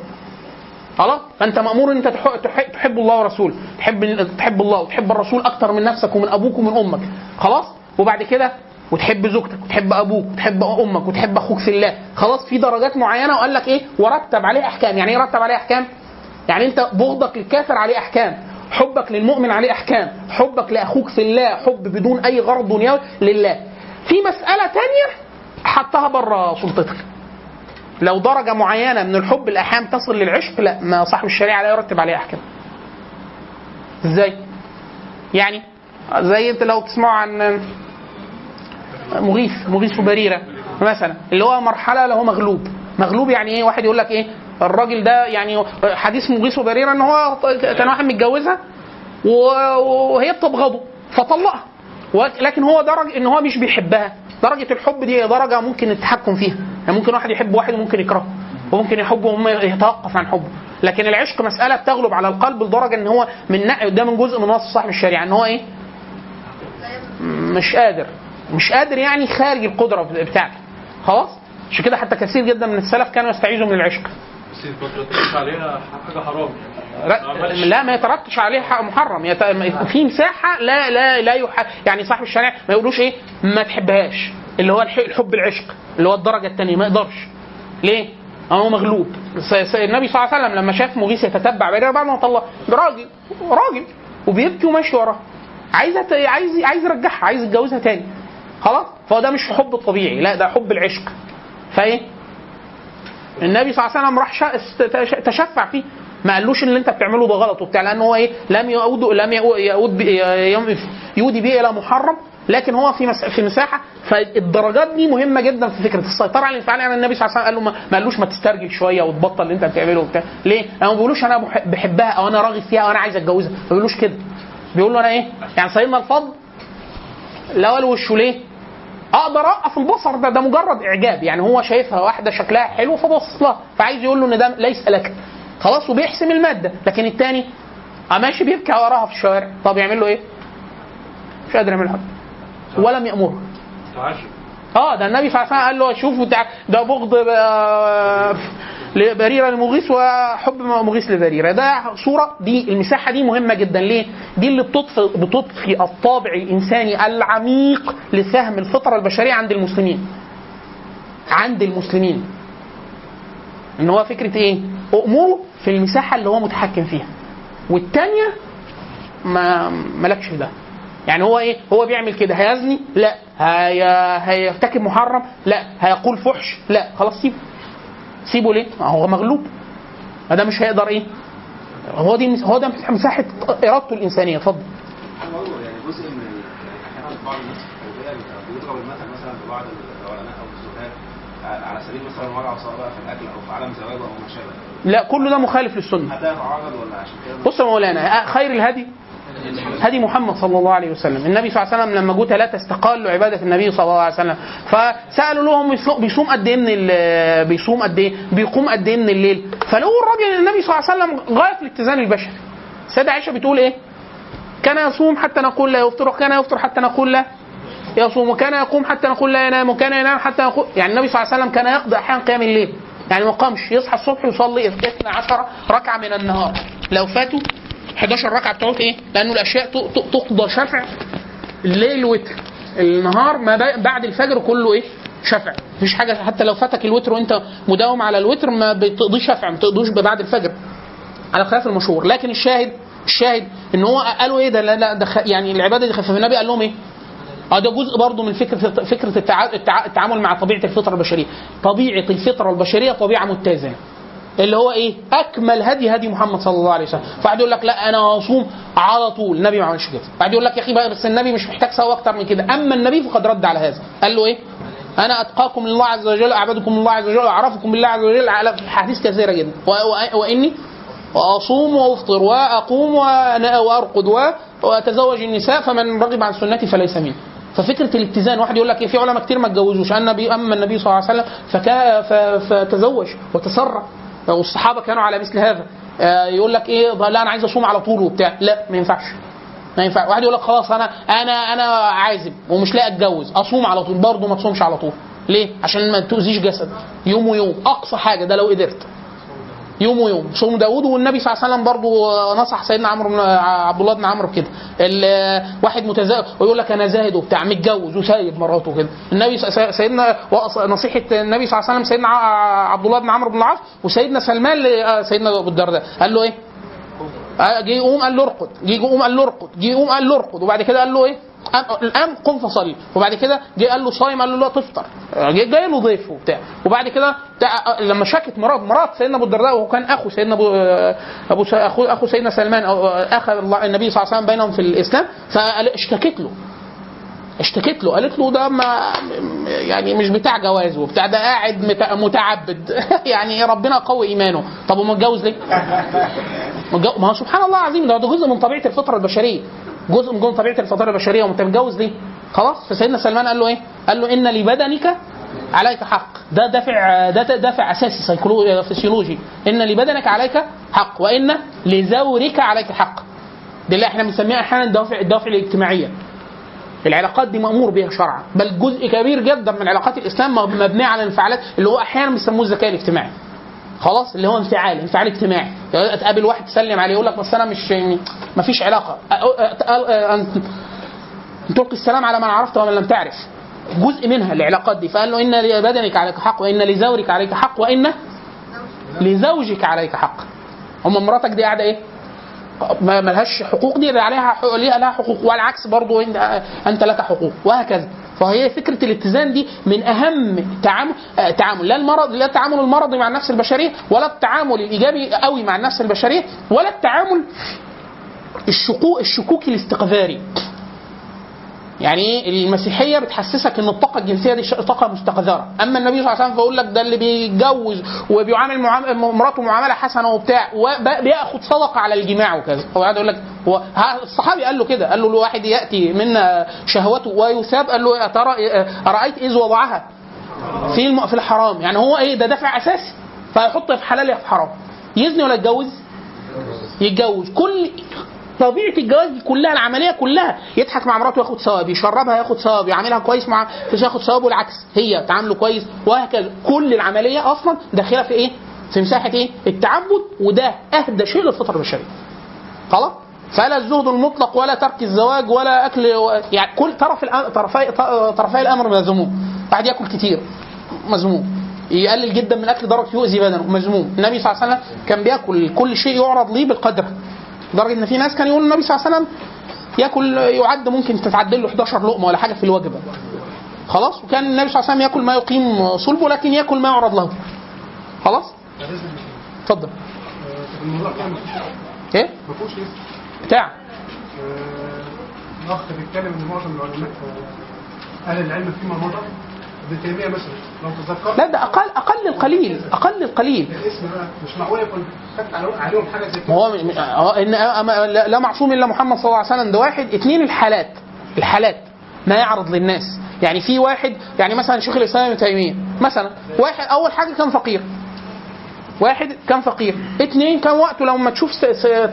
Speaker 3: خلاص؟ فأنت مأمور إن أنت تح- تح- تحب الله ورسوله. تحب تحب الله وتحب الرسول أكتر من نفسك ومن أبوك ومن أمك. خلاص؟ وبعد كده وتحب زوجتك وتحب أبوك وتحب أمك وتحب أخوك في الله. خلاص؟ في درجات معينة وقال لك إيه؟ ورتب عليه أحكام. يعني إيه رتب عليه أحكام؟ يعني أنت بغضك للكافر عليه أحكام. حبك للمؤمن عليه أحكام. حبك لأخوك في الله. حب بدون أي غرض دنيوي لله. في مسألة تانية حطها بره سلطتك. لو درجة معينة من الحب الأحيان تصل للعشق لا ما صاحب الشريعة لا يرتب عليه أحكام. إزاي؟ يعني زي أنت لو تسمعوا عن مغيث مغيث وبريره مثلا اللي هو مرحلة اللي هو مغلوب. مغلوب يعني إيه؟ واحد يقول لك إيه؟ الراجل ده يعني حديث مغيث وبريره إن هو كان واحد متجوزها وهي بتبغضه فطلقها. لكن هو درج إن هو مش بيحبها. درجة الحب دي هي درجة ممكن التحكم فيها. يعني ممكن واحد يحب واحد وممكن يكرهه. وممكن يحبه وما يتوقف عن حبه. لكن العشق مسألة بتغلب على القلب لدرجة إن هو من ده من جزء من نص صاحب الشريعة إن هو إيه؟ مش قادر. مش قادر يعني خارج القدرة بتاعته. خلاص؟ عشان كده حتى كثير جدا من السلف كانوا يستعيذوا من العشق.
Speaker 4: عليها حاجة حرام.
Speaker 3: لا, لا ما يترتبش عليه حق محرم. يت... في مساحة لا لا لا يح... يعني صاحب الشريعه ما يقولوش إيه؟ ما تحبهاش. اللي هو الح- الحب العشق اللي هو الدرجة الثانية ما يقدرش. ليه؟ هو مغلوب. النبي صلى الله عليه وسلم لما شاف مغيث يتتبع بعد ما طلع ده راجل راجل وبيبكي وماشي وراه. عايز أت... عايز عايز يرجعها عايز يتجوزها تاني. خلاص؟ فهو ده مش حب الطبيعي لا ده حب العشق. فإيه؟ النبي صلى الله عليه وسلم راح تشفع فيه. ما قالوش إن اللي أنت بتعمله ده غلط وبتاع لأن هو إيه؟ لم يعود لم يم- يودي به إلى محرم لكن هو في في مساحة. فالدرجات دي مهمة جدا في فكرة السيطرة على الانفعال. يعني النبي صلى الله عليه وسلم قال له ما قالوش ما تسترجل شوية وتبطل اللي أنت بتعمله وبتاع. ليه؟ لأن ما بيقولوش أنا بح- بحبها أو أنا راغب فيها أو أنا عايز أتجوزها. ما بيقولوش كده. بيقول له أنا إيه؟ يعني سيدنا الفضل. لا قال وشه ليه؟ أقدر اوقف البصر ده ده مجرد اعجاب. يعني هو شايفها واحدة شكلها حلو فبص لها فعايز يقول له إن ده ليس لك. خلاص وبيحسم المادة. لكن الثاني ماشي بيبكي وراها في الشوارع. طب يعمل له إيه؟ مش قادر يعمل حاجة. ولم يامره آه ده النبي صلى الله عليه وسلم قال له شوف ده بغض آه، لبريرة لمغيث وحب مغيث لبريرة ده صورة دي المساحة دي مهمة جدا ليه؟ دي اللي بتطفي بتطفي الطابع الإنساني العميق لفهم الفطرة البشرية عند المسلمين. عند المسلمين. إن هو فكرة إيه؟ أموره في المساحة اللي هو متحكم فيها. والثانيه ما مالكش في ده. يعني هو إيه؟ هو بيعمل كده هيزني؟ لا. هي... هيرتكب محرم؟ لا. هيقول فحش؟ لا. خلاص سيبه. سيبه ليه؟ ما هو مغلوب. ما ده مش هيقدر إيه؟ هو دي هو ده مساحة إرادته الإنسانية، اتفضل.
Speaker 6: يعني جزء من يعني أحيانا بعض الناس بيضرب المثل مثلا ببعض العلماء أو الزهاد على- على سبيل مثلا سواء بقى في الأكل أو في عالم زواجه أو ما شابه
Speaker 3: لا كل ده مخالف
Speaker 6: للسنة. يتعارض ولا عشان كده
Speaker 3: بص يا مولانا خير الهدي هدي محمد صلى الله عليه وسلم. النبي صلى الله عليه وسلم لما جو ثلاثة استقالوا عبادة النبي صلى الله عليه وسلم. فسألوا لهم بيصوم قد إيه من بيصوم قد إيه؟ بيقوم قد إيه من الليل؟ فلقوا الراجل النبي صلى الله عليه وسلم غاية في الاتزان البشري. السيدة عائشة بتقول إيه؟ كان يصوم حتى نقول لا يفطر وكان يفطر حتى نقول لا يصوم وكان يقوم حتى نقول لا ينام وكان ينام حتى نقول يعني النبي صلى الله عليه وسلم كان يقضي أحيانا قيام الليل. يعني ما قامش يصحى الصبح يصلي 12 ركعة من النهار. لو فاتوا 11 ركعة بتوعت إيه؟ لأنه الأشياء تقضى شفع. الليل وتر النهار ما بعد الفجر كله إيه؟ شفع. مفيش حاجة حتى لو فاتك الوتر وأنت مداوم على الوتر ما بتقضيش شفع ما بتقضوش بعد الفجر. على خلاف المشهور. لكن الشاهد الشاهد إن هو قالوا إيه ده؟ لا لا ده يعني العبادة دي خفيفة. النبي قال لهم إيه؟ آه ده جزء برضه من فكرة فكرة التع... التع... التعامل مع طبيعة الفطره البشرية. طبيعة الفطره البشرية طبيعة متزنة. اللي هو إيه؟ أكمل هدي هدي محمد صلى الله عليه وسلم. فواحد يقول لك لا أنا هصوم على طول. النبي ما عملش كده. بعد يقول لك يا أخي بس النبي مش محتاج سوا أكتر من كده. أما النبي فقد رد على هذا. قال له إيه؟ أنا أتقاكم لله عز وجل أعبدكم الله عز وجل أعرفكم بالله عز وجل على حديث كثيرة جدا. واني واصوم وأفطر وأقوم وأرقد وأتزوج النساء فمن رغب عن سنتي فليس مني. ففكرة الاتزان واحد يقول لك في علماء كتير ما اتجوزوش النبي أما النبي صلى الله عليه وسلم فتزوج وتسرع. والصحابة كانوا على مثل هذا. آه، يقول لك إيه؟ لا أنا عايز أصوم على طول وبتاع. لا ما ينفعش. ما ينفع. واحد يقول لك خلاص أنا أنا أنا عازب ومش لاقي أتجوز. أصوم على طول. برضه ما تصومش على طول. ليه؟ عشان ما تؤذيش جسد. يوم ويوم. أقصى حاجة ده لو قدرت. يوم ويوم. صوم داوود والنبي صلى الله عليه وسلم برضو نصح سيدنا عمرو بن عبد الله بن عمرو بكده. ال- واحد متزاوج ويقول لك أنا زاهد وبتاع متجوز وسايب مراته كده. النبي سيدنا نصيحة النبي صلى الله عليه وسلم سيدنا عبد الله بن عمرو بن العاص وسيدنا سلمان ل- آه، أبو الدرداء. قال له إيه؟ آه، جه يقوم قال له ارقد. جه يقوم قال له ارقد. جه يقوم قال له ارقد. وبعد كده قال له إيه؟ الان قم فصلي. وبعد كده جه قال له صايم قال له لا تفطر. جاي له ضيف وبتاع. وبعد كده لما شكت مرات مرات سيدنا أبو الدرداء وهو كان أخو سيدنا ابو أبو اخو أخو سيدنا سلمان أو أخ النبي صلى الله عليه وسلم بينهم في الإسلام. فاشتكت له. اشتكت له. قالت له ده ما يعني مش بتاع جواز وبتاع ده قاعد مت- متعبد. يعني ربنا قوي إيمانه. طب وما اتجوز ليه؟ ما هو سبحان الله العظيم ده جزء من طبيعة الفطرة البشرية. جزء من طبيعة الفطره البشرية وانت متجوز ليه؟ خلاص فسيدنا سلمان قال له إيه؟ قال له إن لبدنك عليك حق. ده دافع ده دافع أساسي فسيولوجي إن لبدنك عليك حق وإن لزورك عليك حق. دي اللي إحنا بنسميها أحيانا الدوافع الدوافع الاجتماعية. العلاقات دي مأمور بها شرعا. بل جزء كبير جدا من علاقات الإسلام مبنية على الانفعالات اللي هو أحيانا بيسموه الذكاء الاجتماعي. خلاص اللي هو انفعال انفعال اجتماعي يعني تقابل واحد تسلم عليه يقول لك بس أنا مش ما فيش علاقه أن تلقي السلام على من عرفت ومن لم تعرف جزء منها العلاقات دي فقال له ان لبدنك عليك حق وان لزورك عليك حق وان لزوجك عليك حق هم مراتك دي قاعدة إيه ما ملهاش حقوق دي عليها حقوق ليها لها حقوق. والعكس برضو انت لك حقوق. وهكذا. فهي فكرة الاتزان دي من أهم تعامل آه، تعامل. لا المرض لا التعامل المرضي مع النفس البشرية ولا التعامل الإيجابي قوي مع النفس البشرية ولا التعامل الشكوك الشكوكي الاستقذاري. يعني المسيحية بتحسسك ان الطاقة الجنسية دي طاقة مستقذرة. أما النبي صلى الله عليه وسلم فيقول لك ده اللي بيتجوز وبيعامل مراته معاملة حسنة وبتاع وبياخد صدقة على الجماع وكذا. هو قاعد يقول لك هو الصحابي قال له كده قال له الواحد يأتي منا شهوته ويثاب قال له ترى ارايت إذ وضعها في. في الحرام. يعني هو إيه ده دافع أساسي. فيحط في حلال يا في حرام. يزني ولا يتجوز؟ يتجوز. كل طبيعة الجواز دي كلها العملية كلها يضحك مع مراته ياخد ثواب يشربها ياخد ثواب يعاملها كويس مع ياخد ثواب والعكس هي تعامله كويس وهكذا كل العملية أصلا داخلة في إيه؟ في مساحة إيه؟ التعبد وده أهدى شيء للفطره البشريه. خلاص؟ فلا الزهد المطلق ولا ترك الزواج ولا أكل يعني كل طرف الأ- طرفي طرفي الأمر مذموم. واحد ياكل كتير مذموم. يقلل جدا من أكل درجة يؤذي بدنه مذموم. النبي صلى الله عليه وسلم كان بياكل كل شيء يعرض ليه بالقدر. لدرجة إن في ناس كان يقول النبي صلى الله عليه وسلم يأكل يعد ممكن تتعدل له 11 لقمة ولا حاجة في الوجبة. خلاص وكان النبي صلى الله عليه وسلم يأكل ما يقيم صلبه لكن يأكل ما يعرض له. خلاص؟ اتفضل.
Speaker 7: إيه؟ ما فيهوش
Speaker 3: بتاع
Speaker 7: الأخ بيتكلم إن معظم العلماء أهل العلم فيما مضى ابن تيمية مثلا لو تذكر.
Speaker 3: لا ده أقل أقل القليل أقل القليل.
Speaker 7: الاسم بقى مش معقول يكون عليهم- حاجة زي كده.
Speaker 3: هو إن لا معصوم إلا محمد صلى الله عليه وسلم. ده واحد. اثنين الحالات الحالات. ما يعرض للناس. يعني في واحد يعني مثلا شيخ الإسلام ابن تيمية. مثلا واحد أول حاجة كان فقير. واحد كان فقير. اثنين كان وقته لما تشوف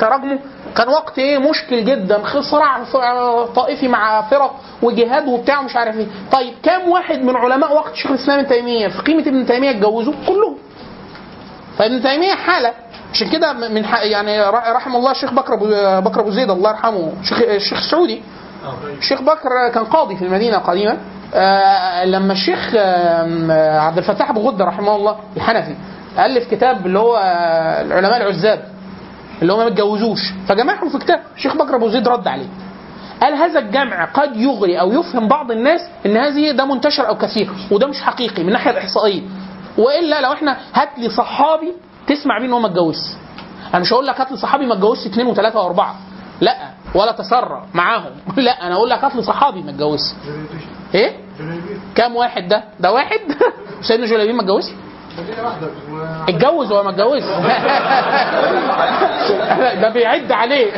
Speaker 3: تراجمه كان وقت إيه؟ مشكل جدا. صراع طائفي مع فرق وجهاد وبتاع ومش عارف إيه. طيب كام واحد من علماء وقت شيخ الإسلام ابن تيمية؟ في قيمة ابن تيمية اتجوزوا؟ كلهم. فابن تيمية حالة. عشان كده من يعني رحم الله الشيخ بكر أبو بكر أبو زيد الله يرحمه شيخ الشيخ السعودي الشيخ بكر كان قاضي في المدينة قديما آه، لما الشيخ عبد الفتاح ابو غده رحمه الله الحنفي ألف كتاب اللي هو آه، العلماء العزاب. اللي هم ما اتجوزوش فجمعهم في كتاب الشيخ بكر أبو زيد رد عليه. قال هذا الجمع قد يغري أو يفهم بعض الناس إن هذه ده منتشر أو كثير وده مش حقيقي من الناحيه الإحصائية. وإلا لو إحنا هات لي صحابي تسمع بيه إن هو ما اتجوزش. أنا مش هقول لك هات لي صحابي ما اتجوزش اثنين وثلاثه وأربعة. لا ولا تسرع معاهم. لا أنا أقول لك هات لي صحابي ما اتجوزش.
Speaker 7: إيه؟
Speaker 3: كام واحد ده؟ ده واحد؟ سيدنا جلابيب ما اتجوزش؟ اتجوز ولا ما اتجوزش. ده بيعد عليه.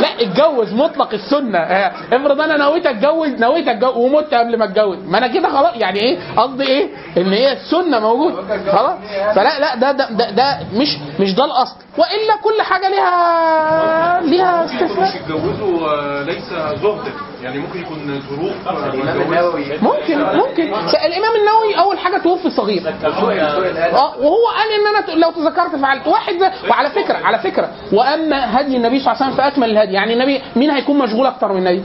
Speaker 3: لا اتجوز مطلق السنة. افرض أنا نويت اتجوز نويت اتجوز ومت قبل ما اتجوز. ما أنا كده خلاص يعني إيه؟ قصدي إيه؟ ان هي السنة موجودة. خلاص؟ فلا لا ده ده ده, ده مش مش ده الأصل. وإلا كل حاجة ليها ليها استثناء.
Speaker 8: يتجوزوا آه، ليس زهد. يعني ممكن يكون ظروف.
Speaker 3: ممكن ممكن. الإمام النووي أول حاجة توفي صغير. وهو قال إن أنا لو تذكرت فعلت. واحد وعلى فكرة على فكرة. وأما هدي النبي صلى الله عليه وسلم فأكمل الهدي. يعني النبي مين هيكون مشغول أكتر من النبي؟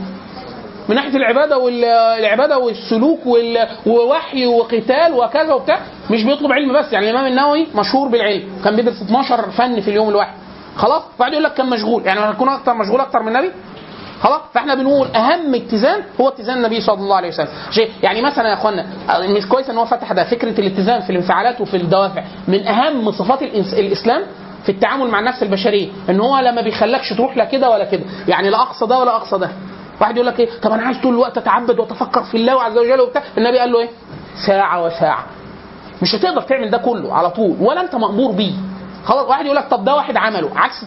Speaker 3: من ناحية العبادة والعباده والسلوك وال- ووحي وقتال وكذا وبتاع مش بيطلب علم بس. يعني الإمام النووي مشهور بالعلم. كان بيدرس 12 فن في اليوم الواحد. خلاص؟ بعد يقول لك كان مشغول. يعني هيكون أكتر مشغول أكتر من النبي؟ خلاص؟ فاحنا بنقول أهم اتزان هو اتزان النبي صلى الله عليه وسلم. شيء يعني مثلا يا إخوانا مش كويس إن هو فتح ده فكرة الاتزان في الانفعالات وفي الدوافع من أهم صفات الإسلام في التعامل مع النفس البشرية إن هو لما بيخلكش تروح لا كده ولا كده. يعني لا أقصى ده ولا أقصى ده. واحد يقول لك إيه؟ طب أنا عايز طول الوقت أتعبد وأتفكر في الله عز وجل وبتاع. النبي قال له إيه؟ ساعة وساعة. مش هتقدر تعمل ده كله على طول ولا أنت مأمور بيه. خلاص واحد يقول لك طب ده واحد عمله. عكس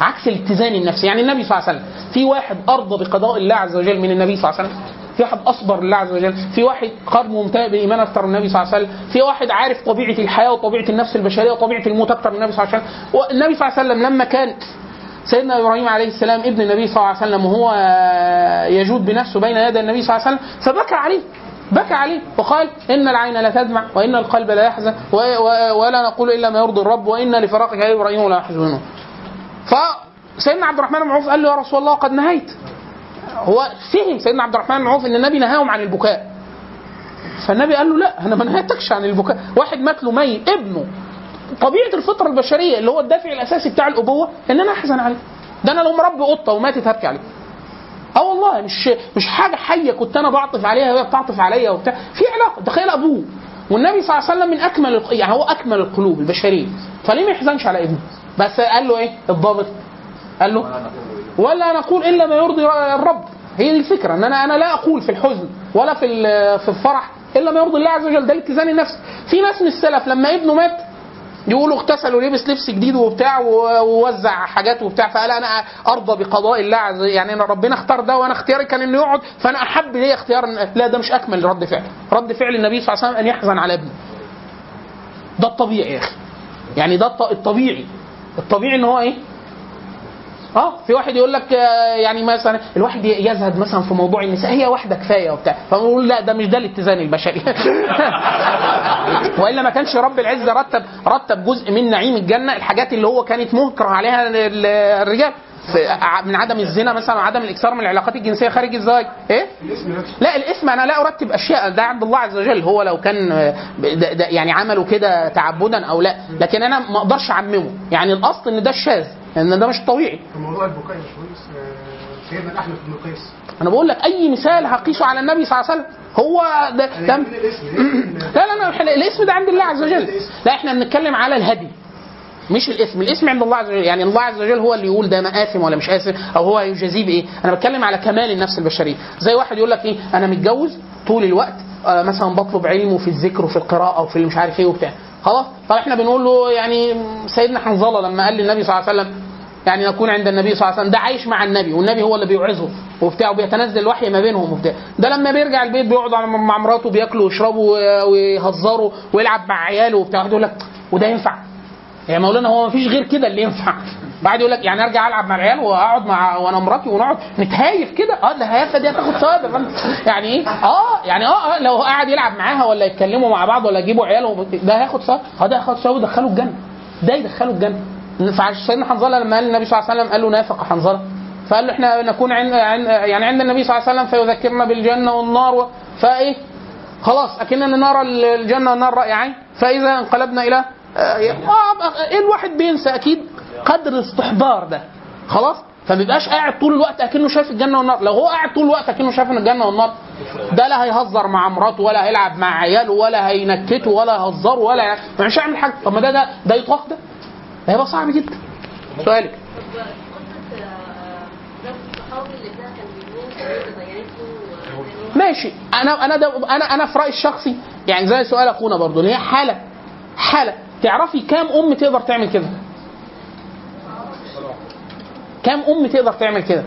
Speaker 3: عكس الاتزان النفسي. يعني النبي صلى الله عليه وسلم في واحد أرضى بقضاء الله عز وجل من النبي صلى الله عليه وسلم. في واحد أصبر لله عز وجل. في واحد قد ممتلئ بالايمان أكثر من النبي صلى الله عليه وسلم. في واحد عارف طبيعة الحياة وطبيعة النفس البشرية وطبيعة الموت أكثر من النبي صلى الله عليه وسلم. والنبي صلى الله عليه وسلم لما كان سيدنا إبراهيم عليه السلام ابن النبي صلى الله عليه وسلم وهو يجود بنفسه بين يدي النبي صلى الله عليه وسلم فبكى عليه. بكى عليه وقال إن العين لا تدمع وإن القلب لا يحزن ولا نقول إلا ما يرضي الرب وإن لفراقك يا إبراهيم لا يحزنون فسيدنا عبد الرحمن بن عوف قال له يا رسول الله قد نهيت. هو فهم سيدنا عبد الرحمن بن عوف إن النبي نهاهم عن البكاء. فالنبي قال له لا أنا ما نهيتكش عن البكاء. واحد مات له ميت ابنه. طبيعة الفطرة البشرية اللي هو الدافع الأساسي بتاع الأبوة إن أنا أحزن عليه. ده أنا لو مربي قطة وماتت هبكي عليه. آه والله مش مش حاجة حية كنت أنا بعطف عليها وهي بتعطف عليا وبتاع. في علاقة تخيل أبوه. والنبي صلى الله عليه وسلم من أكمل يعني هو أكمل القلوب البشرية. فليه ما يحزنش على ابنه؟ بس قال له إيه؟ الضابط. قال له ولا نقول إلا ما يرضي الرب. هي الفكرة إن أنا أنا لا أقول في الحزن ولا في في الفرح إلا ما يرضي الله عز وجل. ده الاتزان النفسي. في ناس من السلف لما ابنه مات يقولوا اغتسل ولبس لبس جديد وبتاع ووزع حاجات وبتاع. فقال أنا أرضى بقضاء الله عز يعني انا ربنا اختار ده وأنا اختياري كان انه يقعد. فأنا أحب ليه اختيار لا ده مش أكمل رد فعل. رد فعل النبي صلى الله عليه وسلم أن يحزن على ابنه. ده الطبيعي يا أخي. يعني ده الط- الطبيعي. الطبيعي إن هو إيه؟ آه في واحد يقول لك آه، يعني مثلا الواحد يزهد مثلا في موضوع النساء هي واحدة كفاية وبتاع فنقول لا ده مش ده الاتزان البشري. وإلا ما كانش رب العزة رتب رتب جزء من نعيم الجنة الحاجات اللي هو كانت مهكر عليها ال- الرجال. من عدم الزنا مثلا وعدم الإكثار من العلاقات الجنسية خارج الزواج. إيه؟
Speaker 7: الاسم نفسه
Speaker 3: لا الاسم أنا لا أرتب أشياء ده عند الله عز وجل هو لو كان آه، ده يعني عمله كده تعبدا أو لا لكن أنا ما أقدرش أعممه. يعني الأصل إن ده الشاذ. ان ده مش طبيعي.
Speaker 7: في موضوع البكاء يا باشمهندس آه، سيدنا الاحنف بن قيس.
Speaker 3: أنا بقول لك أي مثال هقيسه على النبي صلى الله عليه وسلم. هو ده, ده لا لا لا الاسم ده عند الله عز وجل. لا إحنا بنتكلم على الهدي مش الاسم. الاسم عند الله عز وجل. يعني الله عز وجل هو اللي يقول ده مآثم ولا مش آثم أو هو يجازيه بإيه؟ أنا بتكلم على كمال النفس البشرية. زي واحد يقول لك إيه؟ أنا متجوز طول الوقت آه مثلا بطلب علم وفي الذكر وفي القراءة وفي مش عارف إيه وبتاع. خلاص؟ طب إحنا بنقول له يعني سيدنا حنظلة لما قال للنبي صلى الله عليه وسلم يعني نكون عند النبي صلى الله عليه وسلم ده عايش مع النبي والنبي هو اللي بيوعظه وبتاع وبيتنزل الوحي ما بينهم وبتاع. ده لما بيرجع البيت بيقعد مع مراته بياكلوا ويشربوا ويهزروا ويلعب مع عياله وبتاع يقول لك وده ينفع؟ يا مولانا هو مفيش غير كده اللي ينفع. بعد يقول لك يعني أرجع ألعب مع العيال وأقعد مع وأنا مراتي ونقعد نتهايف كده. آه الهيافه دي هتاخد ثواب. يعني إيه؟ آه يعني آه آه، لو هو قاعد يلعب معاها ولا يتكلموا مع بعض ولا يجيبوا عياله ده هياخد ثواب. آه ده هياخد ثواب يدخله الجنة. ده يدخله الجنة. فعشان سيدنا حنظلة لما قال النبي صلى الله عليه وسلم قال له نافق حنظلة. فقال له إحنا نكون عند يعني عند النبي صلى الله عليه وسلم فيذكرنا بالجنة والنار. فإيه؟ خلاص أكننا نرى الجنة والنار راي عين فإذا انقلبنا إلى آه، آه، إيه الواحد بينسى أكيد. قدر الاستحضار ده. خلاص؟ فما بيبقاش قاعد طول الوقت أكنه شايف الجنة والنار. لو هو قاعد طول الوقت أكنه شايف الجنة والنار ده لا هيهزر مع مراته ولا هيلعب مع عياله ولا هينكته ولا هيهزره ولا مش هيعمل حاجة. طب ما ده ده ده يطاق ده. هيبقى صعب جدا. سؤالك. ماشي. أنا أنا ده أنا أنا في رأيي الشخصي يعني زي سؤال أخونا اللي هي حاله حالة. تعرفي كام أم تقدر تعمل كده؟ كام أم تقدر تعمل كده؟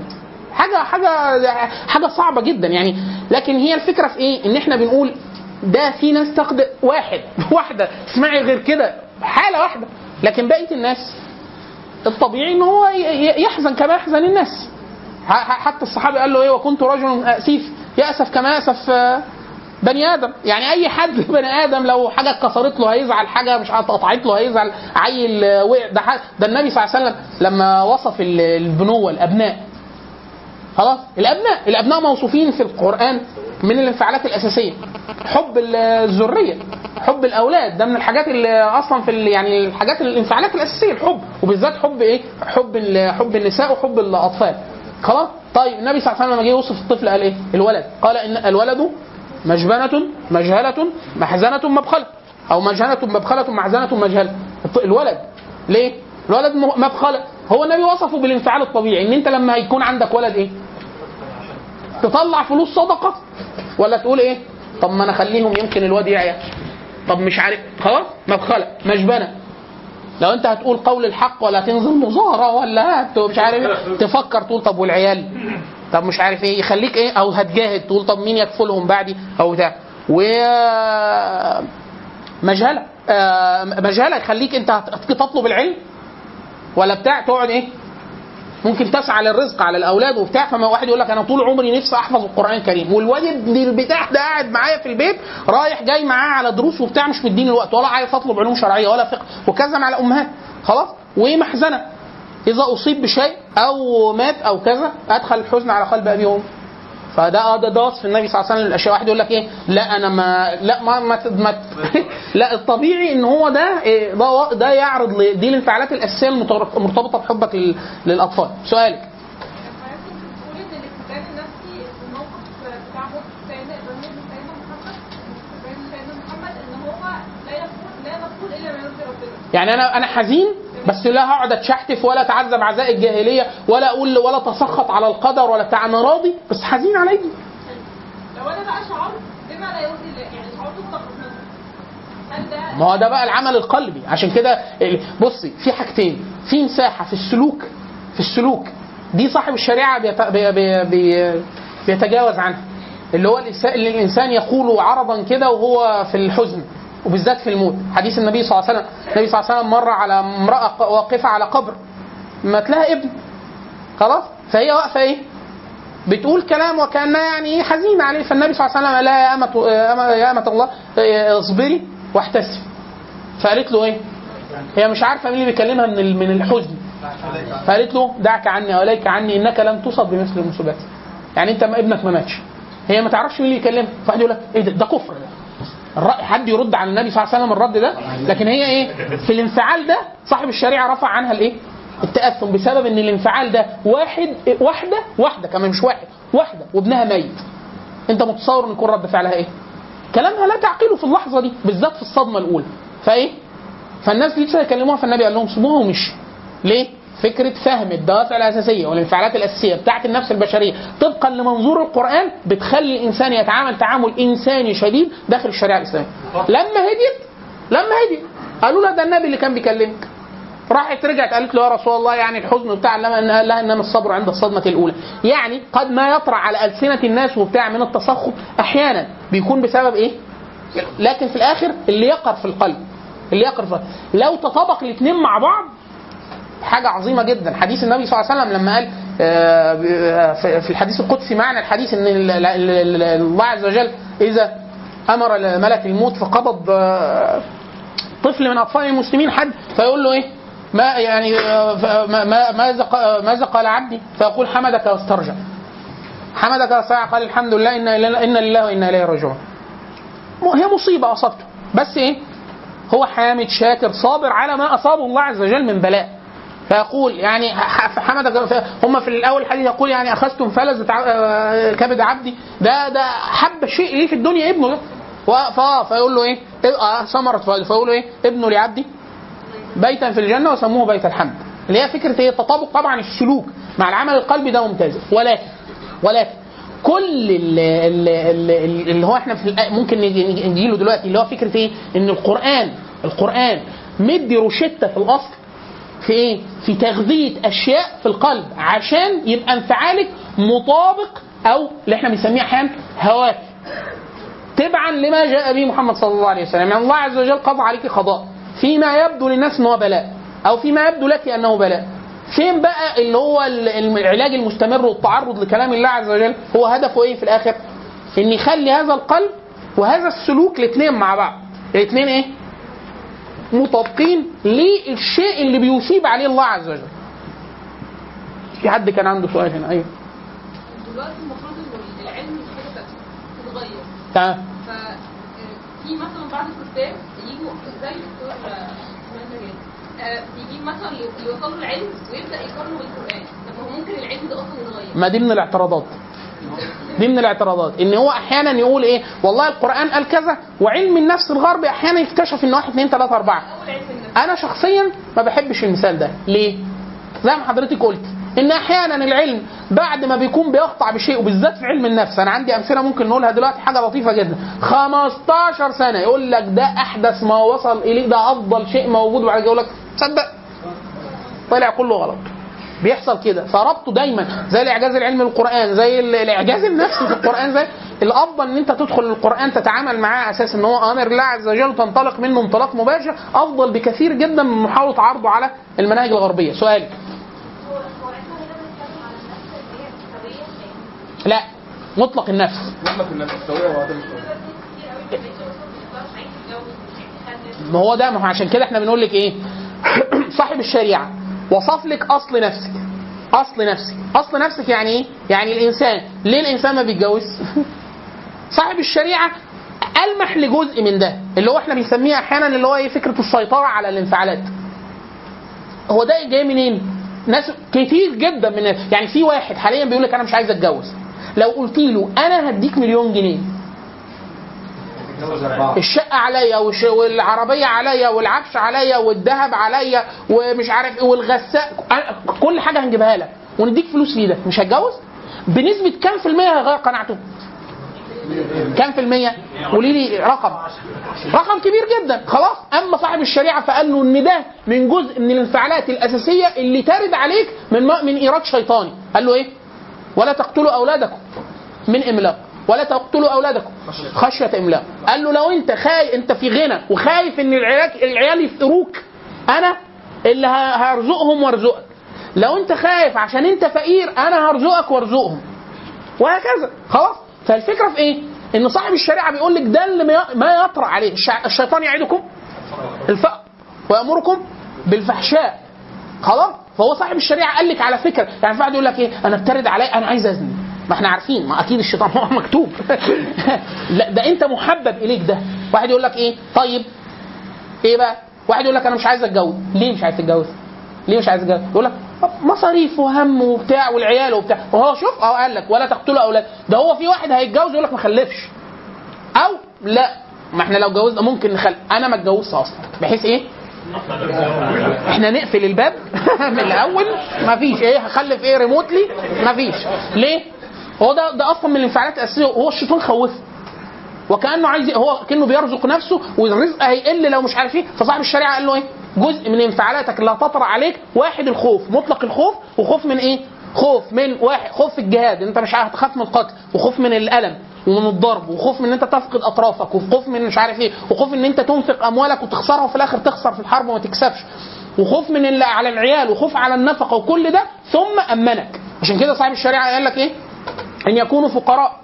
Speaker 3: حاجة حاجة حاجة صعبة جدا يعني. لكن هي الفكرة في إيه؟ إن إحنا بنقول ده في ناس تقدر واحد واحدة. اسمعي غير كده حالة واحدة. لكن بقية الناس الطبيعي إن هو يحزن كما يحزن الناس. حتى الصحابي قال له إيه؟ وكنت رجل اسيف ياسف كما آه، بني آدم. يعني أي حد بني آدم لو حاجة اتكسرت له هيزعل حاجة مش اتقطعت له هيزعل عيل وقع ده ده النبي صلى الله عليه وسلم لما وصف ال- البنوه الابناء خلاص؟ الأبناء الأبناء موصوفين في القرآن من الانفعالات الأساسية. حب ال- الذرية حب الأولاد. ده من الحاجات اللي أصلا في يعني الحاجات الانفعالات الأساسية الحب. وبالذات حب إيه؟ حب حب النساء وحب الأطفال. خلاص؟ طيب النبي صلى الله عليه وسلم لما جه يوصف الطفل قال إيه؟ الولد. قال إن الولد مجبنة مجهلة محزنة مبخلة. أو مجهنة مبخلة محزنة مجهلة. الولد. ليه؟ الولد مبخلة. هو النبي وصفه بالانفعال الطبيعي. إن أنت لما يكون عندك ولد إيه؟ تطلع فلوس صدقة. ولا تقول إيه؟ طب ما أنا أخليهم يمكن الواد يعيا. طب مش عارف. خلاص؟ مبخلة. مجبنة. لو أنت هتقول قول الحق ولا تنزل مظاهرة ولا مش عارف إيه. تفكر تقول طب والعيال؟ طب مش عارف إيه يخليك إيه أو هتجاهد تقول طب مين يكفلهم بعدي أو بتاع. و مجهلة. آه، مجهلة يخليك انت تطلب العلم. ولا بتاع تقعد إيه ممكن تسعى للرزق على الأولاد وبتاع. فما واحد يقول لك أنا طول عمري نفسي أحفظ القرآن الكريم. والواد البتاع ده قاعد معايا في البيت رايح جاي معاه على دروس وبتاع مش مديني الوقت ولا عايز أطلب علوم شرعية ولا فقه وكذا مع الأمهات. خلاص؟ ومحزنه إذا أصيب بشيء أو مات أو كذا أدخل الحزن على قلب أبي وامي فده آه، ده, ده وصف النبي صلى الله عليه وسلم. للاشياء واحد يقول لك إيه؟ لا أنا ما لا ما ما, ما لا الطبيعي إن هو ده إيه، ده ده يعرض دي الانفعالات الأساسية المرتبطه بحبك للأطفال. سؤالك. يعني أنا أنا حزين بس لا هقعد اتشحتف ولا اتعذب عزاء الجاهلية ولا أقول ولا اتسخط على القدر ولا بتاع أنا راضي بس حزين ابني
Speaker 5: لو أنا بقى شعرت بما لا يرضي الله يعني شعرت
Speaker 3: ما هو ده بقى العمل القلبي. عشان كده بصي في حاجتين. في مساحة في السلوك في السلوك. دي صاحب الشريعة بيت... بي... بي... بي... بيتجاوز عنها. اللي هو الإنسان يقول عرضا كده وهو في الحزن. وبالذات في الموت. حديث النبي صلى الله عليه وسلم النبي صلى الله عليه وسلم مر على امرأة ق- واقفة على قبر مات لها ابن. خلاص؟ فهي واقفة إيه؟ بتقول كلام وكأنها يعني إيه حزينة عليه. فالنبي صلى الله عليه وسلم قال لها يا أمة يا أمة الله إيه، اصبري واحتسبي فقالت له إيه؟ هي مش عارفة مين اللي بيكلمها من من الحزن. فقالت له دعك عني واليك عني إنك لم تصب بمثل المصيبات يعني أنت ابنك ما ماتش. هي ما تعرفش مين اللي يكلمها. فواحد يقول لك إيه ده؟ ده كفر. ده حد يرد على النبي صلى الله عليه وسلم الرد ده؟ لكن هي إيه؟ في الانفعال ده صاحب الشريعة رفع عنها الإيه؟ التأثم بسبب إن الانفعال ده واحد واحدة واحدة كمان مش واحد واحدة وابنها ميت. أنت متصور إن يكون رد فعلها إيه؟ كلامها لا تعقله في اللحظة دي بالذات في الصدمة الأولى. فإيه؟ فالناس دي يكلموها فالنبي قال لهم سيبوها ومشي ليه؟ فكرة فهم الدوافع الأساسية والانفعالات الأساسية بتاعت النفس البشرية طبقا لمنظور القرآن بتخلي الإنسان يتعامل تعامل إنساني شديد داخل الشريعة الإسلامية. لما هديت لما هديت قالوا لها ده النبي اللي كان بيكلمك. راحت رجعت قالت له يا رسول الله يعني الحزن بتاع لما قال لها انما الصبر عند الصدمة الأولى. يعني قد ما يطرأ على ألسنة الناس وبتاع من التسخط أحيانا بيكون بسبب إيه؟ لكن في الآخر اللي يقر في القلب اللي يقر في القلب. لو تطابق الاثنين مع بعض حاجة عظيمة جدا. حديث النبي صلى الله عليه وسلم لما قال آه، في- في الحديث القدسي معنى الحديث إن ال- ال- ال- الله عز وجل إذا أمر ملك الموت فقبض آه، طفل من أطفال المسلمين حد فيقول له إيه؟ ما يعني آه، ماذا ماذا قال عبدي؟ فيقول حمدك واسترجع. حمدك واسترجع قال الحمد لله ان ان لله وإنا إليه راجعون. هي مصيبة أصابته. بس إيه؟ هو حامد شاكر صابر على ما أصابه الله عز وجل من بلاء. فيقول يعني ح- حمدك ف- هم في الأول الحديث يقول يعني أخذتم فلذة آه، كبد عبدي. ده ده حب شيء ليه في الدنيا ابنه ده. فيقول له إيه؟ آه، فؤاد. فيقول له إيه؟ ابنه لعبدي. بيتا في الجنة وسموه بيت الحمد. اللي هي فكرة إيه؟ التطابق طبعا السلوك. مع العمل القلبي ده ممتاز. ولكن ولكن كل اللي, اللي, اللي هو إحنا في ممكن نجي له دلوقتي اللي هو فكرة إيه؟ إن القران القرآن مدي روشتة في الأصل. في إيه؟ في تغذية أشياء في القلب عشان يبقى انفعالك مطابق أو اللي إحنا بنسميه أحيانا هواك. تبعا لما جاء به محمد صلى الله عليه وسلم. يعني الله عز وجل قضى عليك قضاء. فيما يبدو للناس ان هو بلاء أو فيما يبدو لك أنه بلاء. فين بقى اللي هو ال- العلاج المستمر والتعرض لكلام الله عز وجل؟ هو هدفه إيه في الآخر؟ ان يخلي هذا القلب وهذا السلوك الاثنين مع بعض. الاثنين إيه؟ مطابقين للشيء اللي بيثيب عليه الله عز وجل. في حد كان عنده سؤال هنا؟ أيوه.
Speaker 5: دلوقتي المفروض ان العلم تتغير.
Speaker 3: تمام.
Speaker 5: ف في مثلا بعض الكتاب يجوا زي دكتور آه، آه، بيجيب مثلا يوصلوا العلم ويبدأ يقارنوا بالقرآن. طب ما هو ممكن العلم ده أصلا يتغير؟
Speaker 3: ما دي من الاعتراضات. دي من الاعتراضات. إن هو أحيانا يقول إيه؟ والله القرآن قال كذا وعلم النفس الغربي أحيانا يكتشف ان واحد اثنين ثلاثة أربعة.
Speaker 5: اول علم النفس
Speaker 3: أنا شخصيا ما بحبش المثال ده. ليه؟ زي ما حضرتك قلت إن أحيانا العلم بعد ما بيكون بيقطع بشيء وبالذات في علم النفس. أنا عندي أمثلة ممكن نقولها دلوقتي حاجة لطيفة جدا. 15 سنة يقول لك ده أحدث ما وصل إليه ده أفضل شيء موجود وبعد كده يقول لك تصدق طلع كله غلط. بيحصل كده. فربطه دايما زي الإعجاز العلمي للقران زي ال- الإعجاز النفسي في القرآن زي الأفضل إن أنت تدخل القرآن تتعامل معاه على أساس إن هو آمر الله عز وجل وتنطلق منه انطلاق مباشر أفضل بكثير جدا من محاولة عرضه على المناهج الغربية. سؤالي.
Speaker 9: السوية
Speaker 3: لا مطلق النفس.
Speaker 8: مطلق النفس. وعدم
Speaker 3: ما هو ده ما هو عشان كده إحنا بنقول لك إيه؟ صاحب الشريعة. وصف لك أصل نفسك. أصل نفسك. أصل نفسك يعني إيه؟ يعني الإنسان. ليه الإنسان ما بيتجوز؟ صاحب الشريعة ألمح لجزء من ده اللي هو إحنا بنسميه أحيانا اللي هو إيه؟ فكرة السيطرة على الانفعالات. هو ده جاي منين؟ ناس كتير جدا من يعني في واحد حاليا بيقول لك أنا مش عايز أتجوز. لو قلت له أنا هديك مليون جنيه الشقة عليا والعربية عليا والعفش عليا والذهب عليا ومش عارف إيه والغساء. كل حاجة هنجيبها لك. ونديك فلوس ليه ده مش هتجوز؟ بنسبة كام في المية هيغير قناعته؟ كام في المية؟ قولي لي رقم. رقم كبير جدا. خلاص. أما صاحب الشريعة فقال له إن ده من جزء من الانفعالات الأساسية اللي ترد عليك من من إيراد شيطاني. قال له إيه؟ ولا تقتلوا أولادكم من إملاق. ولا تقتلوا أولادكم. خشية املاق قال له لو أنت خايف أنت في غنى وخايف إن العيال يفقروك أنا اللي هرزقهم وارزقك. لو أنت خايف عشان أنت فقير أنا هرزقك وارزقهم. وهكذا. خلاص؟ فالفكرة في إيه؟ إن صاحب الشريعة بيقول لك ده اللي ما- يطرأ عليه. الشيطان يعدكم الفقر. ويأمركم بالفحشاء. خلاص؟ فهو صاحب الشريعة قال لك على فكرة. يعني في واحد يقول لك إيه؟ أنا بترد علي أنا عايز أزني. ما إحنا عارفين ما أكيد الشيطان هو مكتوب. لا ده أنت محبب إليك ده. واحد يقول لك إيه؟ طيب إيه بقى؟ واحد يقول لك أنا مش عايز أتجوز. ليه مش عايز تتجوز؟ ليه مش عايز تتجوز؟ يقول لك مصاريف وهم وبتاع والعيال وبتاع. وهو شوف أهو قال لك ولا تقتلوا أولاد ده هو في واحد هيتجوز يقول لك ما خلفش. أو لا ما إحنا لو جوزنا ممكن نخلف أنا ما اتجوزش أصلا. بحيث إيه؟ إحنا نقفل الباب من الأول. مفيش إيه هخلف إيه ريموتلي مفيش ليه؟ هو ده ده أصلا من الانفعالات الأساسية هو الشيطان خوفه. وكأنه عايز هو كأنه بيرزق نفسه والرزق هيقل لو مش عارف إيه. فصاحب الشريعة قال له إيه؟ جزء من انفعالاتك اللي هتطرأ عليك واحد الخوف مطلق الخوف وخوف من إيه؟ خوف من واحد خوف الجهاد أنت مش هتخاف من القتل وخوف من الألم ومن الضرب وخوف من إن أنت تفقد أطرافك وخوف من مش عارف إيه وخوف إن أنت تنفق أموالك وتخسرها وفي الآخر تخسر في الحرب وما تكسبش. وخوف من ال- على العيال وخوف على النفقة وكل ده ثم أمنك. عشان كده صاحب الشريعة قال لك إيه؟ أن يكونوا فقراء.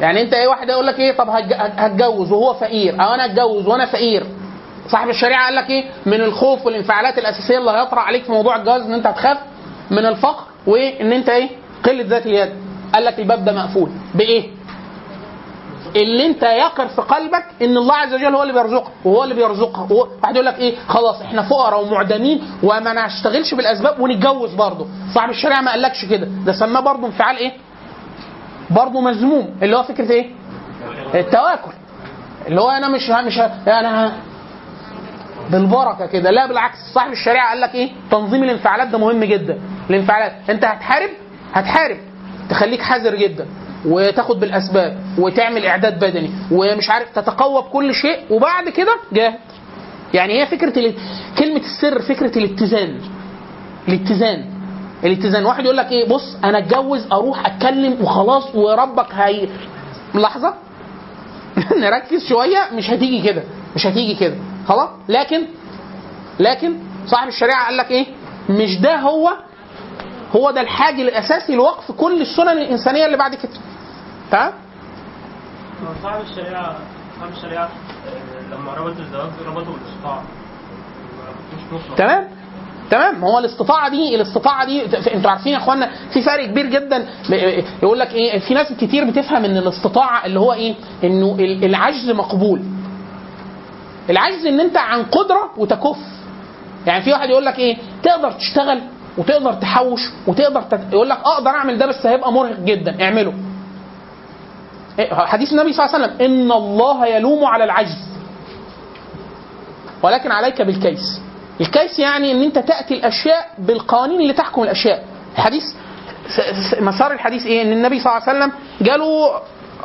Speaker 3: يعني أنت إيه واحد يقول لك إيه طب هتج- هتجوز وهو فقير. أو أنا أتجوز وأنا فقير. صاحب الشريعة قال لك إيه من الخوف والانفعالات الأساسية اللي هيطرأ عليك في موضوع الجواز إن أنت هتخاف من الفقر وان أنت إيه قلة ذات اليد. قال لك الباب ده مقفول. بإيه؟ اللي انت يقر في قلبك ان الله عز وجل هو اللي بيرزقك وهو اللي بيرزقها واحد يقول لك إيه؟ خلاص إحنا فقراء ومعدمين وما نشتغلش بالاسباب ونتجوز برضه. صاحب الشريعة ما قالكش كده. ده سماه برضه انفعال إيه؟ برضه مذموم. اللي هو فكرة إيه؟ التواكل. اللي هو أنا مش مش أنا بالبركة كده. لا بالعكس. صاحب الشريعة قال لك إيه؟ تنظيم الانفعالات ده مهم جدا. الانفعالات. انت هتحارب؟ هتحارب. تخليك حذر جدا. وتاخد بالأسباب وتعمل إعداد بدني ومش عارف تتقوى بكل شيء وبعد كده جاهد. يعني هي فكرة ال- كلمة السر فكرة الاتزان. الاتزان. الاتزان. واحد يقول لك إيه؟ بص أنا أتجوز أروح أتكلم وخلاص وربك هي لحظة. نركز شوية مش هتيجي كده. مش هتيجي كده. خلاص؟ لكن لكن صاحب الشريعة قال لك إيه؟ مش ده هو هو ده الحاجة الأساسي لوقف كل السنن الإنسانية اللي بعد كده. تمام
Speaker 10: صاحب الشريعة صاحب الشريعة آه، لما ربط الزواج ربطه بالاستطاعة
Speaker 3: تمام؟ تمام؟ هو الاستطاعة دي الاستطاعة دي أنتوا عارفين يا اخوانا في فرق كبير جدا. ب- يقول لك إيه في ناس كتير بتفهم إن الاستطاعة اللي هو إيه إنه ال- العجز مقبول. العجز إن أنت عن قدرة وتكف. يعني في واحد يقول لك إيه تقدر تشتغل وتقدر تحوش وتقدر تت... يقول لك أقدر أعمل ده بس هيبقى مرهق جدا. اعمله. حديث النبي صلى الله عليه وسلم إن الله يلوم على العجز. ولكن عليك بالكيس. الكيس يعني إن أنت تأتي الأشياء بالقوانين اللي تحكم الأشياء. الحديث مسار الحديث إيه؟ إن النبي صلى الله عليه وسلم جاله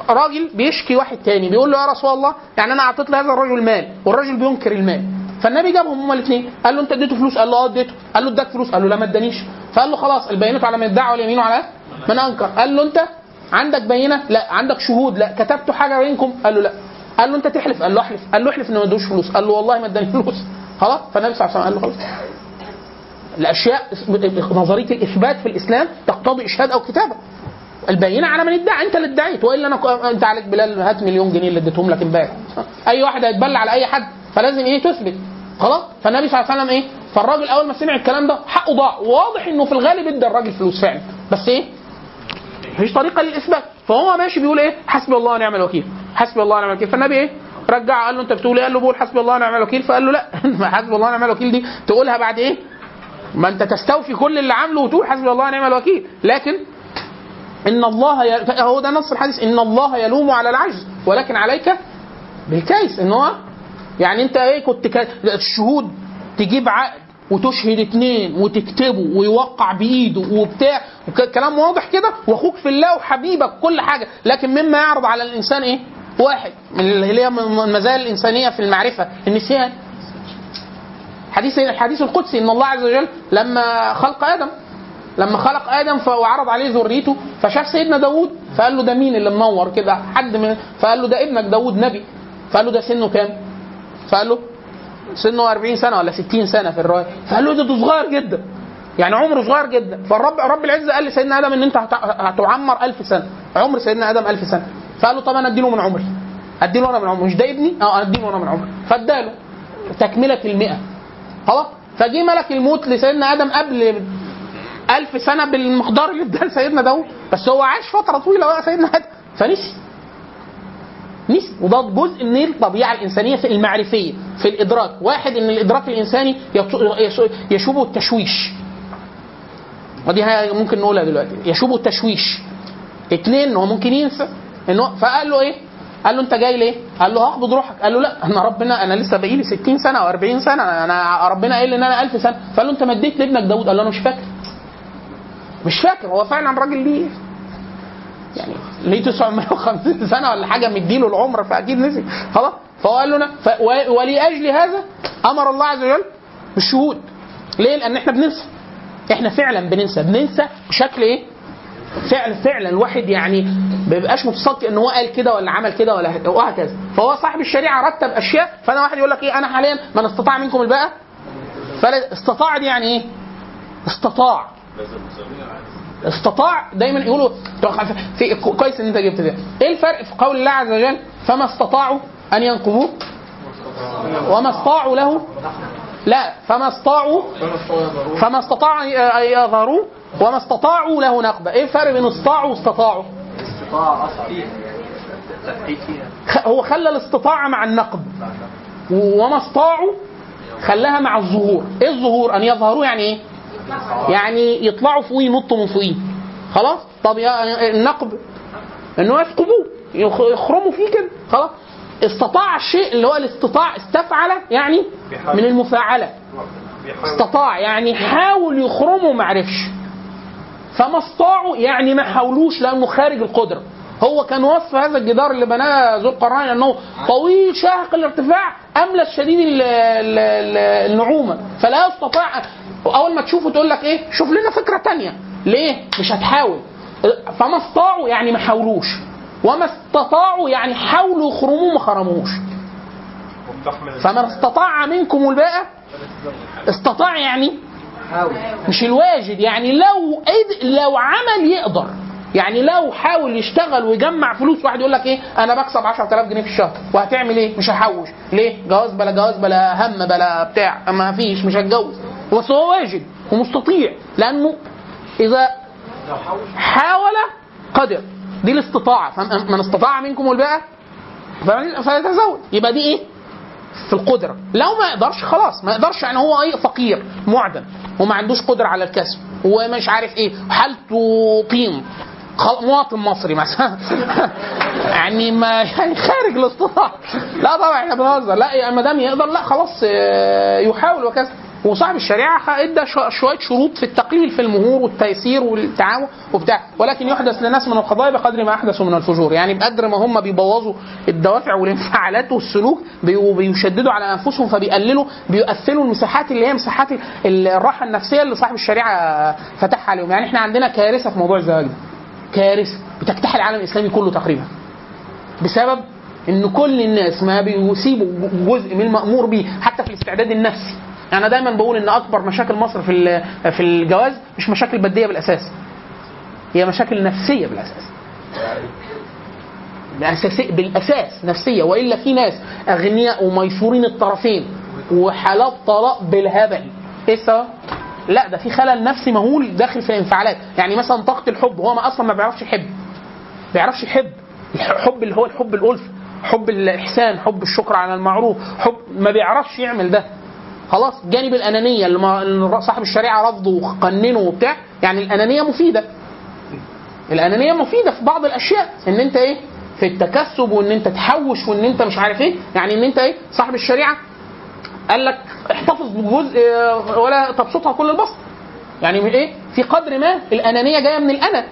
Speaker 3: راجل بيشكي واحد تاني بيقول له يا رسول الله يعني أنا أعطيت لهذا الرجل مال والراجل بينكر المال. فالنبي جابهم هما الاثنين قال له أنت اديته فلوس؟ قال له آه اديته. قال له اداك فلوس؟ قال له لا ما ادانيش. فقال له خلاص البينة على من ادعى واليمين على من أنكر. قال له أنت عندك بينة؟ لا. عندك شهود؟ لا. كتبت حاجة بينكم؟ قال له لا. قال له انت تحلف. قال له احلف. قال له احلف انه ما ادوش فلوس. قال له والله ما اداني فلوس. خلاص. فالنبي صلى الله عليه وسلم قال له خلاص. الأشياء نظرية الإثبات في الإسلام تقتضي إشهاد أو كتابة. البينة على من ادعى. انت اللي ادعيت. وإلا أنا أنت عليك بلال هات مليون جنيه اللي اديتهم لك امبارح. أي واحد هيتبلى على أي حد. فلازم إيه؟ تثبت. خلاص. فالنبي صلى الله عليه وسلم إيه؟ فالراجل أول ما سمع الكلام ده حقه ضاع. واضح إنه في الغالب إدى الراجل فلوس فعلا. بس إيه؟ مفيش طريقة للإثبات. فهو ماشي بيقول إيه؟ حسبي الله ونعم الوكيل. حسبي الله ونعم الوكيل. فالنبي إيه؟ رجع قال له أنت بتقول إيه؟ قال له بقول حسبي الله ونعم الوكيل. فقال له لا. حسبي الله ونعم الوكيل دي تقولها بعد إيه؟ ما أنت تستوفي كل اللي عامله وتقول حسبي الله ونعم الوكيل. لكن إن الله ي... هو ده نص الحديث. إن الله يلوم على العجز ولكن عليك بالكيس. إن هو يعني أنت إيه؟ كنت ك... الشهود تجيب عقد. وتشهد اتنين وتكتبه ويوقع بإيده وبتاع. كلام واضح كده؟ واخوك في الله وحبيبك كل حاجة. لكن مما يعرض على الإنسان إيه؟ واحد. من اللي هي المزايا الإنسانية في المعرفة النسيان. حديث الحديث القدسي إن الله عز وجل لما خلق آدم لما خلق آدم وعرض عليه ذريته فشاف سيدنا داوود فقال له ده مين اللي منور كده؟ حد من فقال له ده ابنك داوود نبي. فقال له ده سنه كام؟ فقال له سنه 40 سنة ولا 60 سنة في الرواية. فقال له ده ده صغير جدا. يعني عمره صغير جدا. فالرب رب العزة قال لسيدنا آدم إن أنت هت- هتعمر 1000 سنة. عمر سيدنا آدم 1000 سنة. فقال له طب أنا أديله من عمري. أديله أنا من عمري. مش ده ابني؟ آه أديله أنا من عمري. فاداله تكملة المئة. خلاص؟ فجه ملك الموت لسيدنا آدم قبل ألف سنة بالمقدار اللي اداه لسيدنا داوود. بس هو عاش فترة طويلة بقى سيدنا آدم. فنسي. نسي وده جزء من الطبيعة الإنسانية في المعرفية في الإدراك. واحد الإنساني يط- يش- يشوبه التشويش. ودي ممكن نقولها دلوقتي. يشوبه التشويش. اتنين هو ممكن ينسى. إنه فقال له إيه؟ قال له أنت جاي ليه؟ قال له هقبض روحك. قال له لا أنا ربنا أنا لسه باقي لي 60 سنة أو 40 سنة. أنا ربنا قايل لي إن أنا 1000 سنة. فقال له أنت مديت لابنك داوود؟ قال له أنا مش فاكر. مش فاكر. هو فعلا راجل ليه؟ يعني ليه 950 سنة ولا حاجة مديله العمر؟ فأكيد نسي. خلاص. فهو قال له أنا ف... ولأجل هذا أمر الله عز وجل بالشهود. ليه؟ لأن إحنا بننسى. إحنا فعلا بننسى. بننسى بشكل إيه؟ فعلا فعلا الواحد يعني ما بيبقاش متصدق إن هو قال كده ولا عمل كده ولا وهكذا. فهو صاحب الشريعة رتب أشياء فأنا واحد يقول لك إيه؟ أنا حاليا من استطاع منكم الباءة فلا استطاع دي يعني إيه؟ استطاع. استطاع دايما يقولوا في كويس إن أنت جبت ده إيه الفرق في قول الله عز وجل؟ فما استطاعوا أن ينقذوه وما استطاعوا له؟ لا. فما استطاعوا فما استطاعوا أن يظهروه وما استطاعوا له نقبة. إيه الفرق بين استطاعوا واستطاعوا؟ هو خلى الاستطاعة مع النقد وما استطاعوا خلاها مع الظهور. إيه الظهور؟ أن يظهروا يعني إيه؟ يعني يطلعوا فوقيه ينطوا من فوقيه. خلاص؟ طب يا النقب إنه يثقبوه يخ- يخرموا فيه كده. خلاص؟ استطاع الشيء اللي هو الاستطاع استفعل يعني من المفاعلة. استطاع يعني حاول يخرمه ما عرفش فما استطاعوا يعني ما حاولوش لأنه خارج القدرة. هو كان وصف هذا الجدار اللي بناه ذو القرنين أنه طويل شاهق الارتفاع املس شديد ال- ال- ال- النعومة. فلا يستطيع أول ما تشوفه تقول لك إيه؟ شوف لنا فكرة تانية. ليه؟ مش هتحاول. فما استطاعوا يعني ما حاولوش. وما استطاعوا يعني حاولوا يخرموه ما خرموش فمن استطاع منكم الباءة استطاع يعني مش الواجد يعني لو لو عمل يقدر. يعني لو حاول يشتغل ويجمع فلوس واحد يقول لك إيه؟ أنا بكسب 10000 جنيه في الشهر. وهتعمل إيه؟ مش هحوش. ليه؟ جواز بلا جواز بلا هم بلا بتاع. ما فيش مش هتجوز. بس هو واجد ومستطيع لأنه إذا حاول قدر. دي الاستطاعة. فمن استطاع منكم فمن- فليتزوج. يبقى دي إيه؟ في القدرة. لو ما يقدرش خلاص. ما يقدرش يعني هو إيه؟ فقير معدم. وما عندوش قدرة على الكسب. ومش عارف إيه. حالته طين مواطن مصري مثلا. يعني ما يعني خارج الاستطاعة. لا طبعا إحنا بنهزر. لا ما دام يقدر لا خلاص آه، يحاول وكذا. وصاحب الشريعة إدى شو- شوية شروط في التقليل في المهور والتيسير والتعاون وبتاع. ولكن يحدث لناس من القضايا بقدر ما أحدثوا من الفجور. يعني بقدر ما هم بيبوظوا الدوافع والانفعالات والسلوك بي- بيشددوا على أنفسهم فبيقللوا بيقفلوا المساحات اللي هي مساحات ال- الراحة النفسية اللي صاحب الشريعة فتحها عليهم. يعني إحنا عندنا كارثة في موضوع الزواج ده. كارثه بتجتاح العالم الإسلامي كله تقريبا. بسبب إن كل الناس ما بيسيبوا جزء من المأمور به حتى في الاستعداد النفسي. أنا دايما بقول إن أكبر مشاكل مصر في في الجواز مش مشاكل بدية بالأساس هي مشاكل نفسية بالأساس. بالأساس بالأساس نفسية. وإلا في ناس أغنياء وميسورين الطرفين وحالات طلاق بالهبل. إيه السبب؟ لا ده في خلل نفسي مهول داخل في الانفعالات يعني مثلا طاقة الحب هو ما أصلا ما بيعرفش يحب. ما بيعرفش يحب. الحب اللي هو الحب الالف حب الإحسان حب الشكر على المعروف حب ما بيعرفش يعمل ده. خلاص جانب الأنانية اللي صاحب الشريعة رفضه وقننه وبتاع يعني الأنانية مفيدة. الأنانية مفيدة في بعض الأشياء. إن أنت إيه؟ في التكسب وإن أنت تحوش وإن أنت مش عارف إيه. يعني إن أنت إيه؟ صاحب الشريعة قال لك احتفظ بجزء آه، ولا تبسطها كل البسط. يعني إيه؟ في قدر ما الأنانية جاية من الانا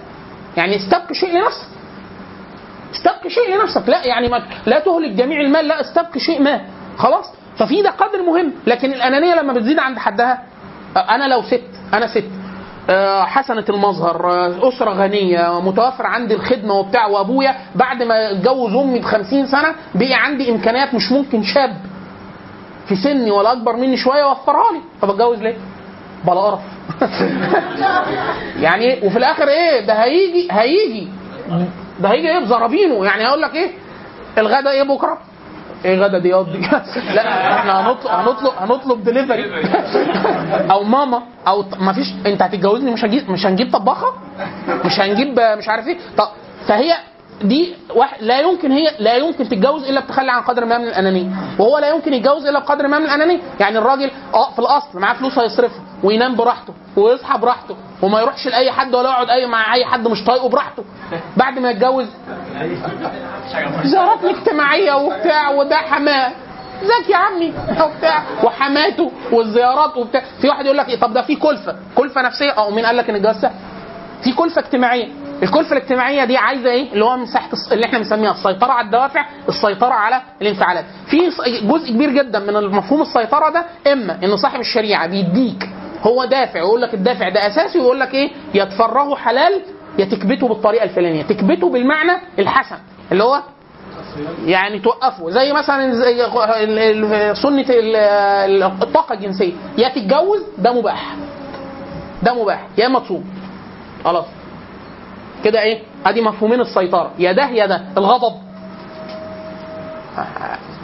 Speaker 3: يعني استبق شيء لنفسك. استبق شيء لنفسك. لا يعني ما لا تهلك جميع المال لا استبق شيء ما. خلاص؟ ففي ده قدر مهم لكن الأنانية لما بتزيد عند حدها آه، أنا لو ست أنا ست. آه، حسنة المظهر أسرة غنية متوفر عندي الخدمة وبتاع وأبويا بعد ما اتجوز أمي بخمسين سنة بقي عندي إمكانيات مش ممكن شاب. في سني ولا أكبر مني شوية يوفرها لي فبتجوز ليه؟ بلا قرف. يعني إيه؟ وفي الآخر إيه؟ ده هيجي هيجي. ده هيجي إيه بزرابينه يعني هيقول لك إيه؟ الغدا إيه بكرة؟ إيه غدا دي؟ قصدي. لا إحنا هنطلب هنطلب هنطلب دليفري أو ماما أو ما فيش أنت هتتجوزني مش هنجيب مش هنجيب طباخة؟ مش هنجيب مش عارف إيه؟ طب فهي دي لا يمكن هي لا يمكن تتجوز إلا بتخلي عن قدر ما من الأنانية. وهو لا يمكن يتجوز إلا بقدر ما من الأنانية. يعني الراجل آه في الأصل معاه فلوس هيصرفها وينام براحته ويصحى براحته وما يروحش لأي حد ولا يقعد اي مع أي حد مش طايقه براحته. بعد ما يتجوز زيارات اجتماعية وبتاع وده حماة. ازيك يا عمي؟ وبتاع. وحماته والزيارات وبتاع. في واحد يقول لك إيه؟ طب ده في كلفة. كلفة نفسية؟ آه مين قال لك إن الجواز سهل؟ في كلفة اجتماعية. الكلفة الاجتماعية دي عايزة إيه؟ اللي هو مساحه اللي إحنا بنسميها السيطرة على الدوافع السيطرة على الانفعالات. في جزء كبير جدا من مفهوم السيطرة ده إما إن صاحب الشريعة بيديك هو دافع ويقول لك الدافع ده أساسي ويقول لك إيه؟ يا تفرغه حلال يا تكبته بالطريقة الفلانية. تكبته بالمعنى الحسن اللي هو يعني توقفه. زي مثلا زي سنة ال- ال- الطاقة الجنسية. يا تتجوز ده مباح. ده مباح. يا اما تصوم خلاص. كده إيه؟ ادي مفهومين السيطرة. يا ده يا ده. الغضب.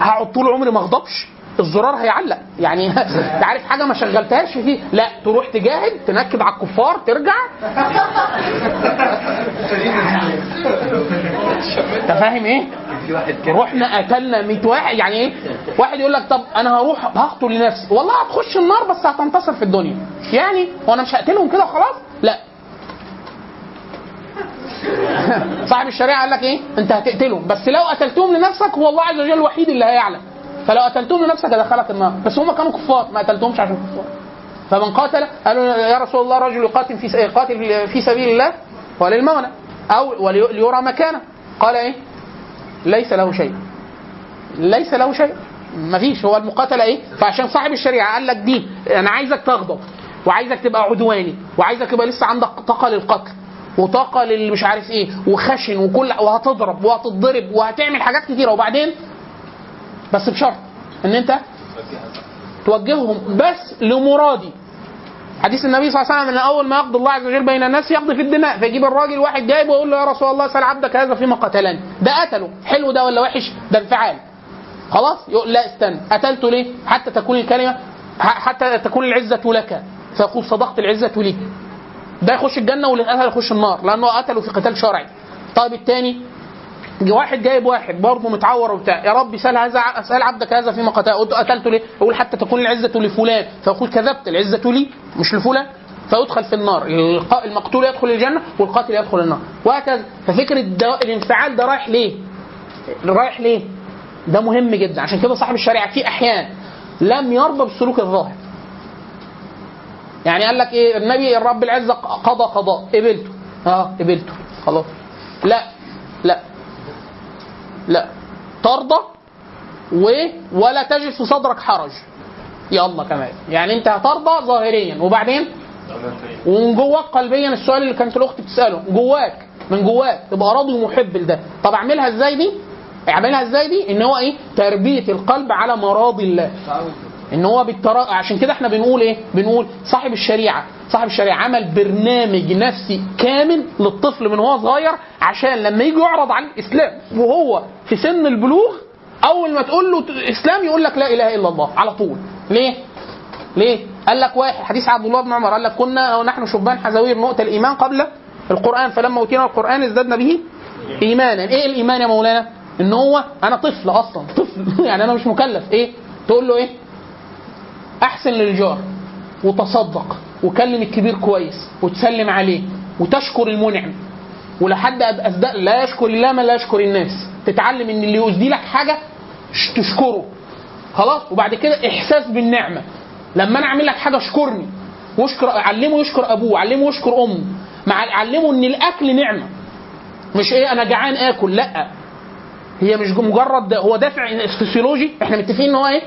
Speaker 3: هقعد طول عمري ما اغضبش. الزرار هيعلق. يعني انت عارف حاجة ما شغلتهاش فيه؟ لا. تروح تجاهد تنكد على الكفار ترجع. انت فاهم إيه؟ رحنا قتلنا 100 واحد. يعني إيه؟ واحد يقول لك طب أنا هروح هقتل لنفسي والله هتخش النار بس هتنتصر في الدنيا. يعني وأنا مش هقتلهم كده وخلاص؟ لا. صاحب الشريعة قال لك إيه؟ أنت هتقتلهم. بس لو قتلتهم لنفسك هو الله عز وجل الوحيد اللي هيعلم. فلو قتلتهم لنفسك هدخلك النار. بس هم كانوا كفار ما قتلتهمش عشان كفار. فمن قاتل قالوا يا رسول الله رجل يقاتل في يقاتل في سبيل الله وللمونة أو ولي- ليرى مكانه. قال إيه؟ ليس له شيء. ليس له شيء. مفيش هو المقاتله إيه؟ فعشان صاحب الشريعة قال لك دي أنا عايزك تغضب وعايزك تبقى عدواني وعايزك يبقى لسه عندك طاقة للقتل. وطاقة للي مش عارف إيه وخشن وكل وهتضرب وهتتضرب وهتعمل حاجات كتيرة. وبعدين؟ بس بشرط ان انت توجههم بس لمرادي. حديث النبي صلى الله عليه وسلم إن أول ما يقضي الله عز وجل بين الناس يقضي في الدماء. فيجيب الراجل واحد جايبه ويقول له يا رسول الله سال عبدك هذا فيما قتلني. ده قتله. حلو ده ولا وحش؟ ده انفعال. خلاص؟ يقول لا استنى. قتلته ليه؟ حتى تكون الكلمة حتى تكون العزة لك. فيقول صدقت العزة لي. ده يخش الجنة واللي قتل يخش النار لأنه قتله في قتال شرعي. طيب الثاني واحد جايب واحد برضه متعور وبتاع. يا رب سأل هذا سأل عبدك هذا فيما قتل قتلته ليه؟ يقول حتى تكون العزة لفلان. فيقول كذبت العزة لي مش لفلان. فيدخل في النار. المقتول يدخل الجنة والقاتل يدخل النار. وهكذا. ففكره الانفعال ده رايح ليه؟ رايح ليه؟ ده مهم جدا. عشان كده صاحب الشريعة في أحيان لم يرضى بالسلوك الظاهر. يعني قال لك إيه؟ النبي الرب العزه قضى قضاء. قبلته. آه قبلته. خلاص. لا. لا. لا. ترضى و ولا تجد في صدرك حرج. يلا كمان يعني أنت هترضى ظاهريا. وبعدين؟ ومن جواك قلبيا السؤال اللي كانت الأخت بتسأله. جواك. من جواك. تبقى راضي ومحب لده. طب أعملها إزاي دي؟ أعملها إزاي دي؟ إن هو إيه؟ تربية القلب على مراضي الله. إن هو بالترا... عشان كده إحنا بنقول إيه؟ بنقول صاحب الشريعة. صاحب الشريعة عمل برنامج نفسي كامل للطفل من هو صغير عشان لما يجي يعرض عن الإسلام وهو في سن البلوغ أول ما تقول له إسلام يقول لك لا إله إلا الله على طول. ليه؟ ليه؟ قال لك واحد حديث عبد الله بن عمر قال لك كنا ونحن شبان حزاوير نؤتى الإيمان قبل القرآن فلما أوتينا القرآن ازددنا به إيمانا. إيه الإيمان يا مولانا؟ إن هو أنا طفل أصلا طفل. يعني أنا مش مكلف. إيه؟ تقول له إيه؟ أحسن للجار وتصدق وكلم الكبير كويس وتسلم عليه وتشكر المنعم ولحد أصدق لا يشكر الله من لا يشكر الناس. تتعلم إن اللي يسدي لك حاجة تشكره. خلاص؟ وبعد كده إحساس بالنعمة. لما أنا أعمل لك حاجة اشكرني. واشكر علمه يشكر أبوه علمه يشكر أمه. مع علمه إن الأكل نعمة. مش إيه أنا جعان آكل لأ. هي مش مجرد هو دافع فسيولوجي إحنا متفقين إن هو إيه؟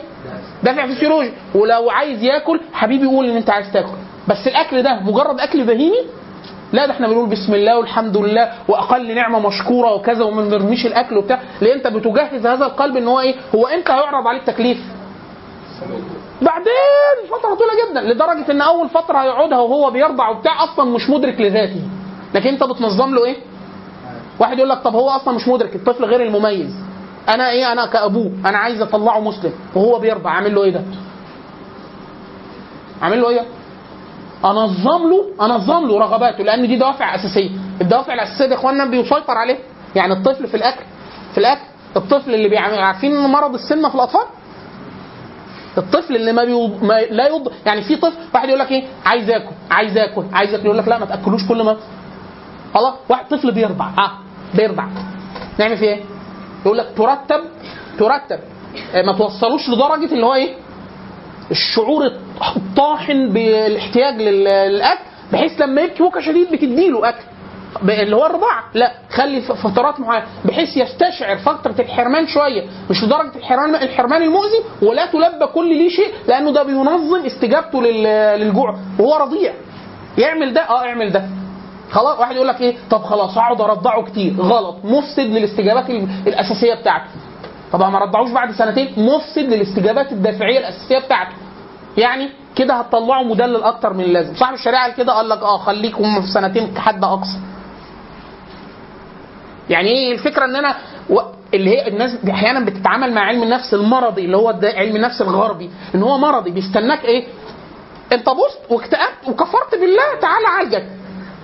Speaker 3: دافع فسيولوجي ولو عايز ياكل حبيبي قول إن أنت عايز تاكل. بس الأكل ده مجرد أكل بهيمي؟ لا ده إحنا بنقول بسم الله والحمد لله وأقل نعمة مشكورة وكذا وما نرميش الأكل وبتاع. ليه؟ أنت بتجهز هذا القلب إن هو إيه؟ هو إمتى هيعرض عليه التكليف بعدين فترة طويلة جدا لدرجة إن أول فترة هيقعدها وهو بيرضع وبتاع أصلا مش مدرك لذاته. لكن أنت بتنظم له إيه؟ واحد يقول لك طب هو أصلا مش مدرك الطفل غير المميز. أنا إيه؟ أنا كأبوه. أنا عايز أطلعه مسلم. وهو بيرضع أعمل له إيه ده؟ أعمل له إيه؟ أنظم له أنظم له رغباته لأن دي دوافع أساسية. الدوافع الأساسية دي يا اخوانا بيسيطر عليه يعني الطفل في الأكل في الأكل الطفل اللي بيعمل عارفين مرض السمنة في الأطفال؟ الطفل اللي ما, بيو... ما لا يض... يعني في طفل واحد يقول لك إيه؟ عايز آكل عايز آكل عايز آكل. يقول لك لا ما تأكلوش كل ما خلاص واحد طفل بيرضع ها بيرضع نعمل فيه إيه؟ يقول لك ترتب ترتب. آه، ما توصلوش لدرجة اللي هو إيه؟ الشعور الطاحن بالاحتياج لل- للأكل بحيث لما يبكي وكا شديد بتديله أكل. اللي هو الرضاعه لا خلي فترات معينة بحيث يستشعر فترة الحرمان شوية. مش لدرجة الحرمان الحرمان المؤذي ولا تلبى كل ليه شيء لأنه ده بينظم استجابته لل- للجوع. وهو رضيع. يعمل ده؟ آه اعمل ده. خلاص واحد يقول لك إيه؟ طب خلاص اقعد أرضعه كتير. غلط. مفسد للاستجابات ال- الأساسية بتاعته. طب ما رضعوش بعد سنتين مفسد للاستجابات الدافعية الأساسية بتاعته. يعني كده هتطلعه مدلل أكتر من اللازم. صاحب الشريعة قال كده قال لك آه خليكم في سنتين كحد أقصى. يعني إيه؟ الفكرة إن أنا و... اللي هي الناس أحيانا بتتعامل مع علم النفس المرضي اللي هو علم النفس الغربي إن هو مرضي بيستناك إيه؟ أنت بصت واكتئبت وكفرت بالله تعالى عالجك.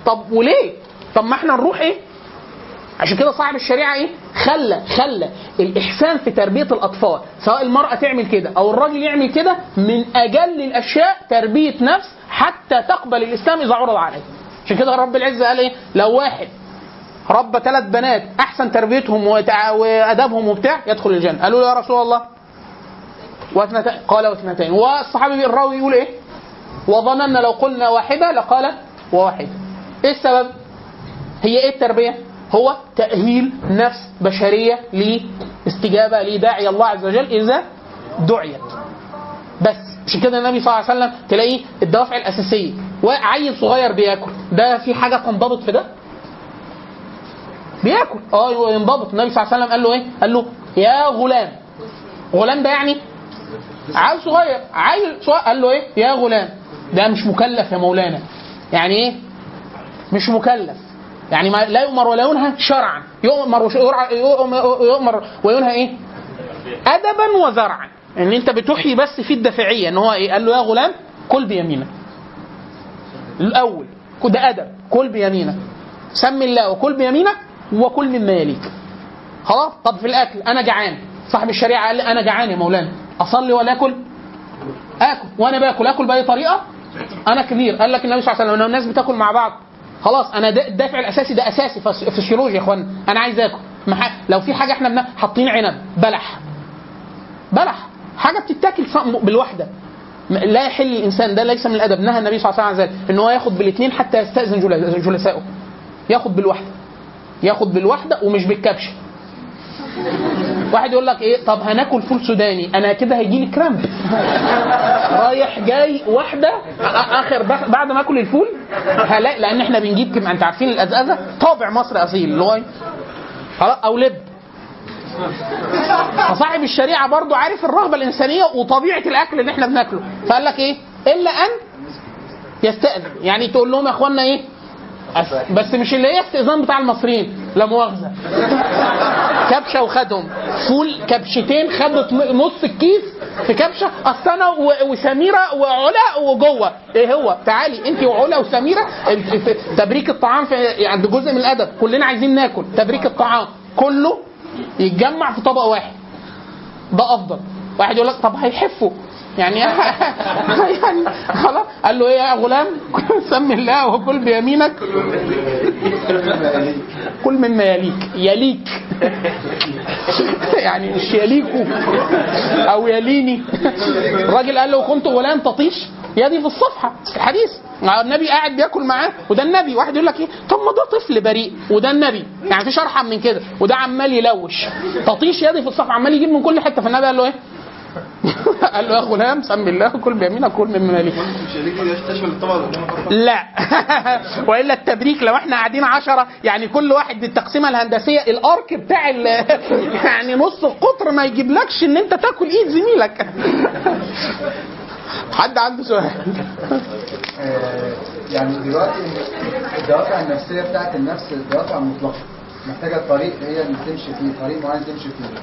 Speaker 3: طب وليه؟ طب ما إحنا نروح إيه؟ عشان كده صاحب الشريعة إيه؟ خلى خلى الإحسان في تربية الأطفال سواء المرأة تعمل كده أو الراجل يعمل كده من أجل الأشياء تربية نفس حتى تقبل الإسلام إذا عرض عليه. عشان كده رب العزة قال إيه؟ لو واحد ربى ثلاث بنات أحسن تربيتهم وأدبهم وبتاع يدخل الجنة. قالوا له يا رسول الله واثنتين قال واثنتين. والصحابي الراوي يقول إيه؟ وظننا لو قلنا واحدة لقال وواحده إيه السبب؟ هي إيه التربية؟ هو تأهيل نفس بشرية لاستجابة لداعي الله عز وجل إذا دعيت. بس عشان كده النبي صلى الله عليه وسلم تلاقيه الدوافع الأساسية. وعيل صغير بياكل. ده في حاجة تنضبط في ده؟ بياكل. آه ينضبط. النبي صلى الله عليه وسلم قال له إيه؟ قال له يا غلام. غلام ده يعني عيل صغير. عيل صغير. قال له إيه؟ يا غلام. ده مش مكلف يا مولانا. يعني إيه؟ مش مكلف. يعني ما لا يؤمر ولا ينهى شرعا. يؤمر يؤمر وينهى إيه؟ ادبا وزرعا إن أنت بتحيي بس في الدافعية إن هو إيه؟ قال له يا غلام كل بيمينك. الأول ده أدب. كل بيمينك. سم الله وكل بيمينك وكل مما يليك. خلاص؟ طب في الأكل أنا جعان. صاحب الشريعة قال لي أنا جعان يا مولانا. أصلي ولا آكل؟ آكل. وأنا باكل آكل بأي طريقة؟ أنا كبير. قال لك النبي صلى الله عليه وسلم الناس بتاكل مع بعض خلاص أنا الدافع الأساسي ده أساسي فس- فسيولوجي يا اخوانا أنا عايز آكل. لو في حاجة إحنا حاطين عنب بلح. بلح. حاجة بتتاكل بالوحدة. لا يحل الإنسان ده ليس من الأدب. نهى النبي صلى الله عليه وسلم عن ذلك إن هو ياخد بالاثنين حتى يستأذن جل- جلسائه. ياخد بالوحدة. ياخد بالوحدة ومش بالكبش. واحد يقول لك إيه طب هناكل فول سوداني أنا كده هيجي لي كرامب. رايح جاي واحدة آخر بعد ما آكل الفول هلاقي لأن إحنا بنجيب كم أنت عارفين الأزازة؟ طابع مصري أصيل اللي هو إيه؟ أو لب. فصاحب الشريعة برضو عارف الرغبة الإنسانية وطبيعة الأكل اللي إحنا بناكله. فقال لك إيه؟ إلا أن يستأذن. يعني تقول لهم يا اخوانا إيه؟ أس- بس مش اللي هي استئذان بتاع المصريين لا مؤاخذة. كبشة وخدهم. فول كبشتين خدت نص الكيس في كبشة اصل أنا و- وسميرة وعلا وجوة. إيه هو؟ تعالي أنت وعلا وسميرة تبريك الطعام في عند جزء من الأدب. كلنا عايزين ناكل. تبريك الطعام. كله يتجمع في طبق واحد. ده أفضل. واحد يقول لك طب هيحفوا. يعني يعني خلاص. قال له إيه يا غلام؟ سم الله وكل بيمينك. كل مما يليك. يليك. يعني مش يليكوا أو يليني. الراجل قال له كنت غلام تطيش. يدي في الصفحة. الحديث النبي قاعد بياكل معاه. وده النبي. واحد يقول لك إيه؟ طب ما ده طفل بريء. وده النبي. يعني مفيش أرحم من كده. وده عمال يلوش. تطيش يدي في الصفحة. عمال يجيب من كل حتة. فالنبي قال له إيه؟ قال له يا غلام سمي الله كل بيمينك كل من مالك. لا. وإلا التبريك لو إحنا قاعدين عشرة يعني كل واحد بالتقسيمة الهندسية الأرك بتاع ال- يعني نص القطر ما يجيبلكش إن أنت تاكل إيد زميلك. حد عنده سؤال؟
Speaker 11: آه، يعني دلوقتي الدوافع النفسية بتاعت النفس الدوافع مطلقة. محتاجة طريق هي اللي تمشي فيه طريق معين تمشي فيه.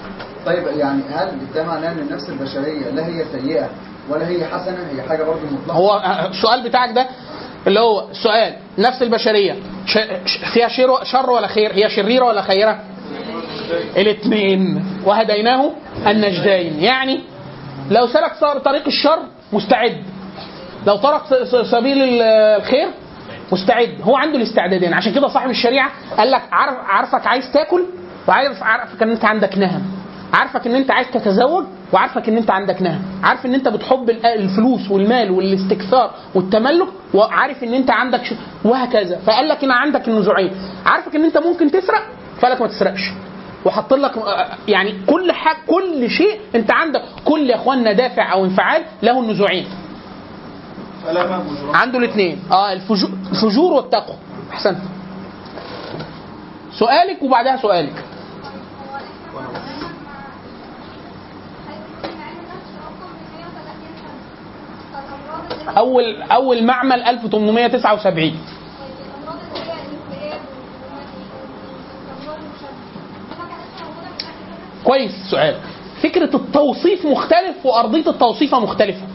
Speaker 11: طيب يعني هل ده معناه ان النفس البشرية لا هي سيئة ولا هي حسنة؟ هي حاجة برضه مطلقة.
Speaker 3: هو السؤال بتاعك ده اللي هو السؤال نفس ش- فيها شر ولا خير؟ هي شريرة ولا خيرة؟ الاثنين. وهديناه النجدين. يعني لو سلك طريق الشر مستعد. لو ترك سبيل ال- الخير مستعد. هو عنده الاستعدادين. عشان كده صاحب الشريعة قال لك عارف عارفك عايز تاكل وعارف عارفك ان انت عندك نهم. عارفك ان انت عايز تتزوج وعارفك ان انت عندك نهم. عارف ان انت بتحب ال- الفلوس والمال والاستكثار والتملك وعارف ان انت عندك ش... وهكذا. فقال لك ان عندك النزوعين عارفك ان انت ممكن تسرق؟ فقالك ما تسرقش. وحط لك آه، يعني كل حاجة كل شيء انت عندك. كل يا اخوانا دافع أو انفعال له النزوعين عنده الاثنين. آه الفجور, الفجور والتقوى. أحسنت. سؤالك وبعدها سؤالك. أول أول معمل 1879 كويس سؤال. فكرة التوصيف مختلف وأرضية التوصيفة مختلفة.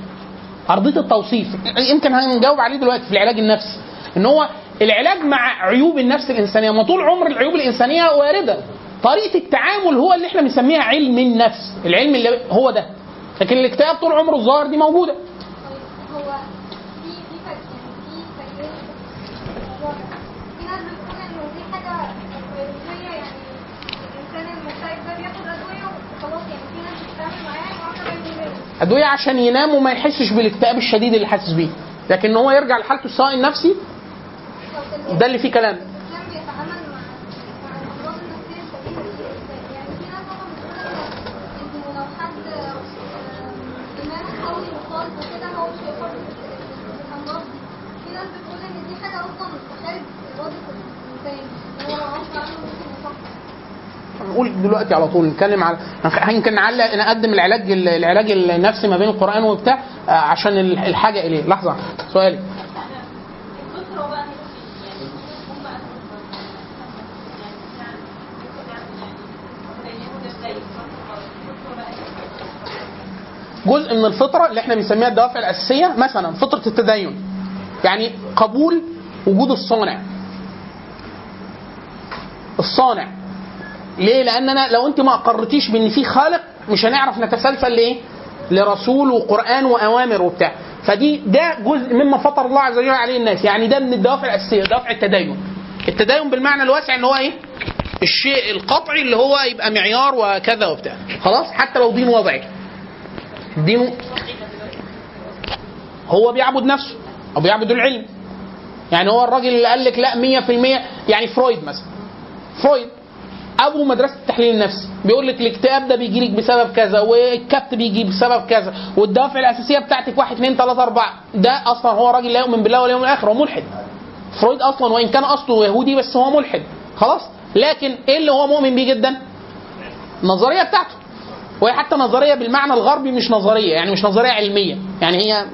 Speaker 3: أرضية التوصيف. يمكن هنجاوب عليه دلوقتي في العلاج النفسي. إن هو العلاج مع عيوب النفس الإنسانية ما طول عمر العيوب الإنسانية واردة. طريقة التعامل هو اللي إحنا بنسميها علم النفس. العلم اللي هو ده. لكن الاكتئاب طول عمره الظاهر دي موجودة.
Speaker 12: هو في في فرق يعني في تجربة واضح. في ناس بتقول انه دي حاجة وراثية يعني الانسان المكتئب ده بياخد ادوية وخلاص يعني في ناس بتتعامل معاه وعاملة
Speaker 3: أدوية عشان ينام وما يحسش بالاكتئاب الشديد اللي حاسس بيه. لكن هو يرجع لحالته السواء النفسي ده اللي فيه كلام.
Speaker 12: الانسان بيتعامل
Speaker 3: نقول دلوقتي على طول نتكلم على يمكن نعلق نقدم العلاج العلاج النفسي ما بين القرآن وبتاع آه، عشان الحاجة إليه. لحظة سؤالي. جزء من الفطرة اللي إحنا بنسميها الدوافع الأساسية مثلا فطرة التدين. يعني قبول وجود الصانع. الصانع. ليه؟ لأن أنا لو أنت ما اقرتيش بإن في خالق مش هنعرف نتسلسل لايه؟ لرسول وقرآن وأوامر وبتاع. فدي ده جزء مما فطر الله عز وجل عليه الناس. يعني ده من الدوافع الاساسيه دوافع التدين. التدين بالمعنى الواسع إن هو إيه؟ الشيء القطعي اللي هو يبقى معيار وكذا وبتاع. خلاص؟ حتى لو دين وضعي دينه هو بيعبد نفسه أو بيعبد العلم. يعني هو الراجل اللي قال لك لا 100% يعني فرويد مثلا. فرويد أبو مدرسة التحليل النفسي بيقول لك الاكتئاب ده بيجي لك بسبب كذا والكبت بيجي بسبب كذا والدوافع الأساسية بتاعتك 1 2 3 4 ده أصلا هو راجل لا يؤمن بالله واليوم الآخر هو ملحد. فرويد أصلا وإن كان أصله يهودي بس هو ملحد. خلاص؟ لكن إيه اللي هو مؤمن بيه جدا؟ النظريه بتاعته. وهي حتى نظرية بالمعنى الغربي مش نظرية يعني مش نظرية علمية. يعني هي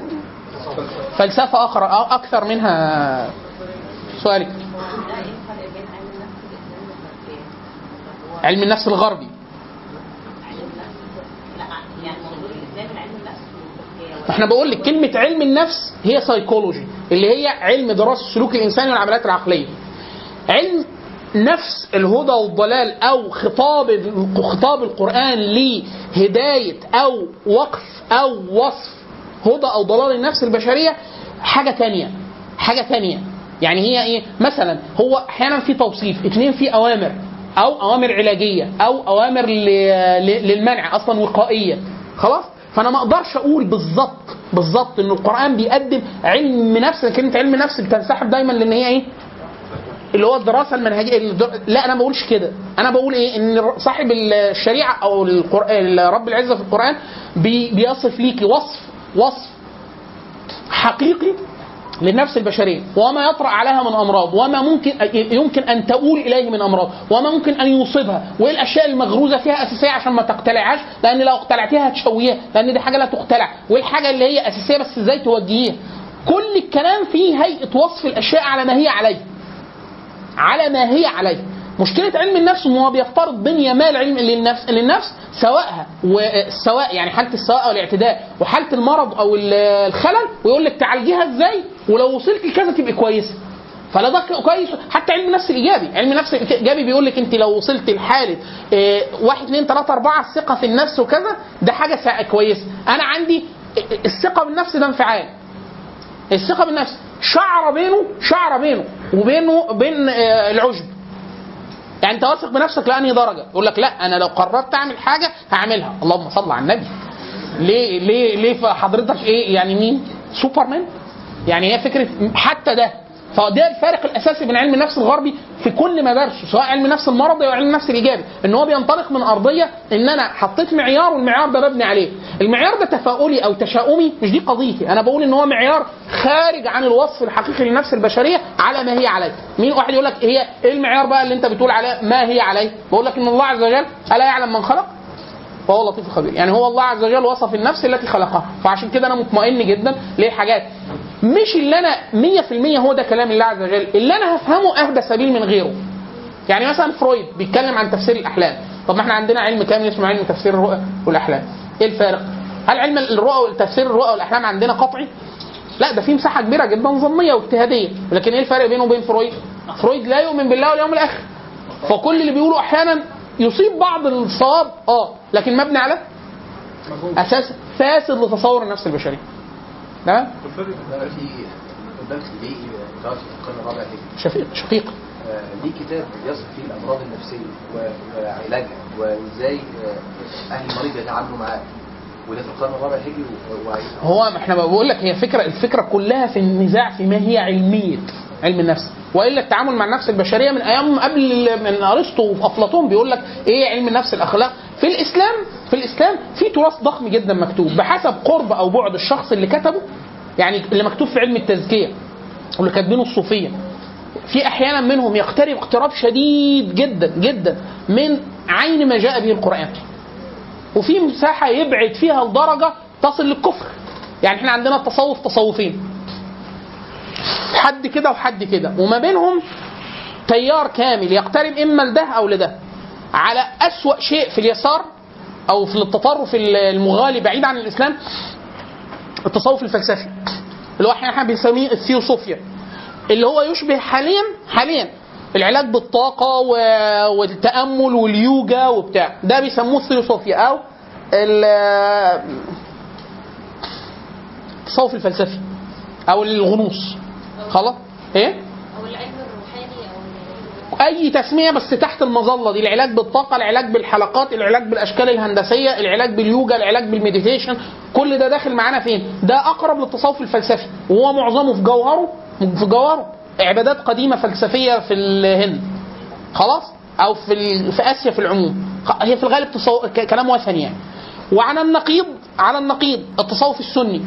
Speaker 3: فلسفة أخرى أكثر منها. سؤالك. علم النفس الغربي. إحنا بقول لك كلمة علم النفس هي سايكولوجي اللي هي علم دراسة السلوك الإنساني والعمليات العقلية. علم نفس الهدى والضلال أو خطاب خطاب القرآن لهداية أو وقف أو وصف هدى أو ضلال النفس البشرية حاجة تانية حاجة تانية. يعني هي إيه؟ مثلا هو أحيانا في توصيف اثنين في أوامر. أو أوامر علاجية أو أوامر للمنع أصلا وقائية. خلاص؟ فأنا ما أقدرش أقول بالظبط بالظبط إن القرآن بيقدم علم نفس كلمه علم نفس بتنسحب دايما لأن هي إيه؟ اللي هو الدراسة المنهجية الدر- لا أنا ما بقولش كده. أنا بقول إيه؟ إن صاحب الشريعة أو القران رب العزة في القرآن بي بيصف ليكي وصف وصف حقيقي للنفس البشرية. وما يطرأ عليها من أمراض. وما ممكن يمكن أن تؤول إليه من أمراض. وما ممكن أن يصيبها. وإيه الأشياء المغروزة فيها أساسية عشان ما تقتلعهاش؟ لأن لو اقتلعتيها هتشويها لأن دي حاجة لا تقتلع. وايه الحاجة اللي هي أساسية بس إزاي توجهيها؟ كل الكلام فيه هيئة وصف الأشياء على ما هي عليه. على ما هي عليه. مشكلة علم النفس إن هو بيفترض بنية ما العلم للنفس للنفس سواءها والسواء يعني حالة السواء أو الاعتداء وحالة المرض أو ال- الخلل ويقول لك تعالجيها إزاي ولو وصلت لكذا تبقى كويسة. فلا ده كويس. حتى علم النفس الايجابي، علم النفس الإيجابي بيقول لك أنت لو وصلت لحالة آه، واحد اثنين ثلاثة أربعة الثقة في النفس وكذا ده حاجة كويسة، أنا عندي الثقة بالنفس ده انفعال. الثقة بالنفس شعرة بينه شعرة بينه وبينه بين آه، العجب يعني انت واثق بنفسك لأنهي درجة؟ يقول لك لا أنا لو قررت أعمل حاجة هعملها. اللهم صل على النبي. ليه ليه ليه حضرتك إيه؟ يعني مين؟ سوبرمان؟ يعني هي فكرة حتى ده. فده الفارق الأساسي بين علم النفس الغربي في كل مدارسه سواء علم النفس المرضي أو علم النفس الإيجابي إن هو بينطلق من أرضية إن أنا حطيت معيار والمعيار ده ببني عليه. المعيار ده تفاؤلي أو تشاؤمي مش دي قضيتي أنا بقول إن هو معيار خارج عن الوصف الحقيقي للنفس البشرية على ما هي عليه. مين واحد يقول لك هي إيه المعيار بقى اللي أنت بتقول عليه؟ ما هي عليه؟ بقول لك إن الله عز وجل ألا يعلم من خلق؟ وهو لطيف خبير يعني هو الله عز وجل وصف النفس التي خلقها. فعشان كده أنا مطمئن جدا لحاجات مش اللي أنا 100% هو ده كلام الله عز وجل. اللي أنا هفهمه أهدى سبيل من غيره. يعني مثلا فرويد بيتكلم عن تفسير الأحلام. طب ما إحنا عندنا علم كامل اسمه علم تفسير الرؤى والأحلام. إيه الفارق هل علم الرؤى وتفسير الرؤى والأحلام عندنا قطعي؟ لا ده في مساحة كبيرة جدا ظنيه واجتهادية. لكن إيه الفرق بينه وبين فرويد؟ فرويد لا يؤمن بالله واليوم الآخر. فكل اللي بيقوله أحيانا يصيب بعض الصواب. آه لكن مبني على أساس فاسد لتصور النفس
Speaker 13: البشرية. الرابع هجري
Speaker 3: شفيق شقيق.
Speaker 13: آه، ليه كتاب بيصف فيه الأمراض النفسية وعلاجها؟ وإزاي آه، أهل المريض يتعاملوا معاه؟ وده في القرن الرابع هجري و- و-
Speaker 3: هو ما إحنا بقول لك هي فكرة الفكرة كلها في النزاع في ما هي علمية. علم النفس. وإلا التعامل مع النفس البشرية من أيام قبل من أرسطو وافلاطون بيقول لك إيه علم النفس الأخلاق؟ في الإسلام في الإسلام في تراث ضخم جدا مكتوب بحسب قرب أو بعد الشخص اللي كتبه يعني اللي مكتوب في علم التزكية واللي كاتبينه الصوفية. في أحيانا منهم يقترب اقتراب شديد جدا جدا من عين ما جاء به القرآن. وفي مساحة يبعد فيها لدرجة تصل للكفر. يعني إحنا عندنا التصوف تصوفين. حد كده وحد كده. وما بينهم تيار كامل يقترب إما لده أو لده. على أسوأ شيء في اليسار أو في التطرف المغالي بعيد عن الإسلام التصوف الفلسفي. اللي هو إحنا بنسميه الثيوصوفيا اللي هو يشبه حاليا حاليا العلاج بالطاقة والتأمل واليوجا وبتاع. ده بيسموه الثيوصوفيا أو ال- التصوف الفلسفي أو الغنوص. خلاص؟ إيه؟
Speaker 9: أو العلم الروحاني أو
Speaker 3: أي تسمية بس تحت المظلة دي العلاج بالطاقة العلاج بالحلقات العلاج بالأشكال الهندسية العلاج باليوجا العلاج بالمديتيشن كل ده داخل معانا فين؟ ده أقرب للتصوف الفلسفي وهو معظمه في جوهره في جوهره عبادات قديمة فلسفية في الهند. خلاص؟ أو في في آسيا في العموم. هي في الغالب تصو... كلام وثني يعني. وعلى النقيض على النقيض التصوف السني.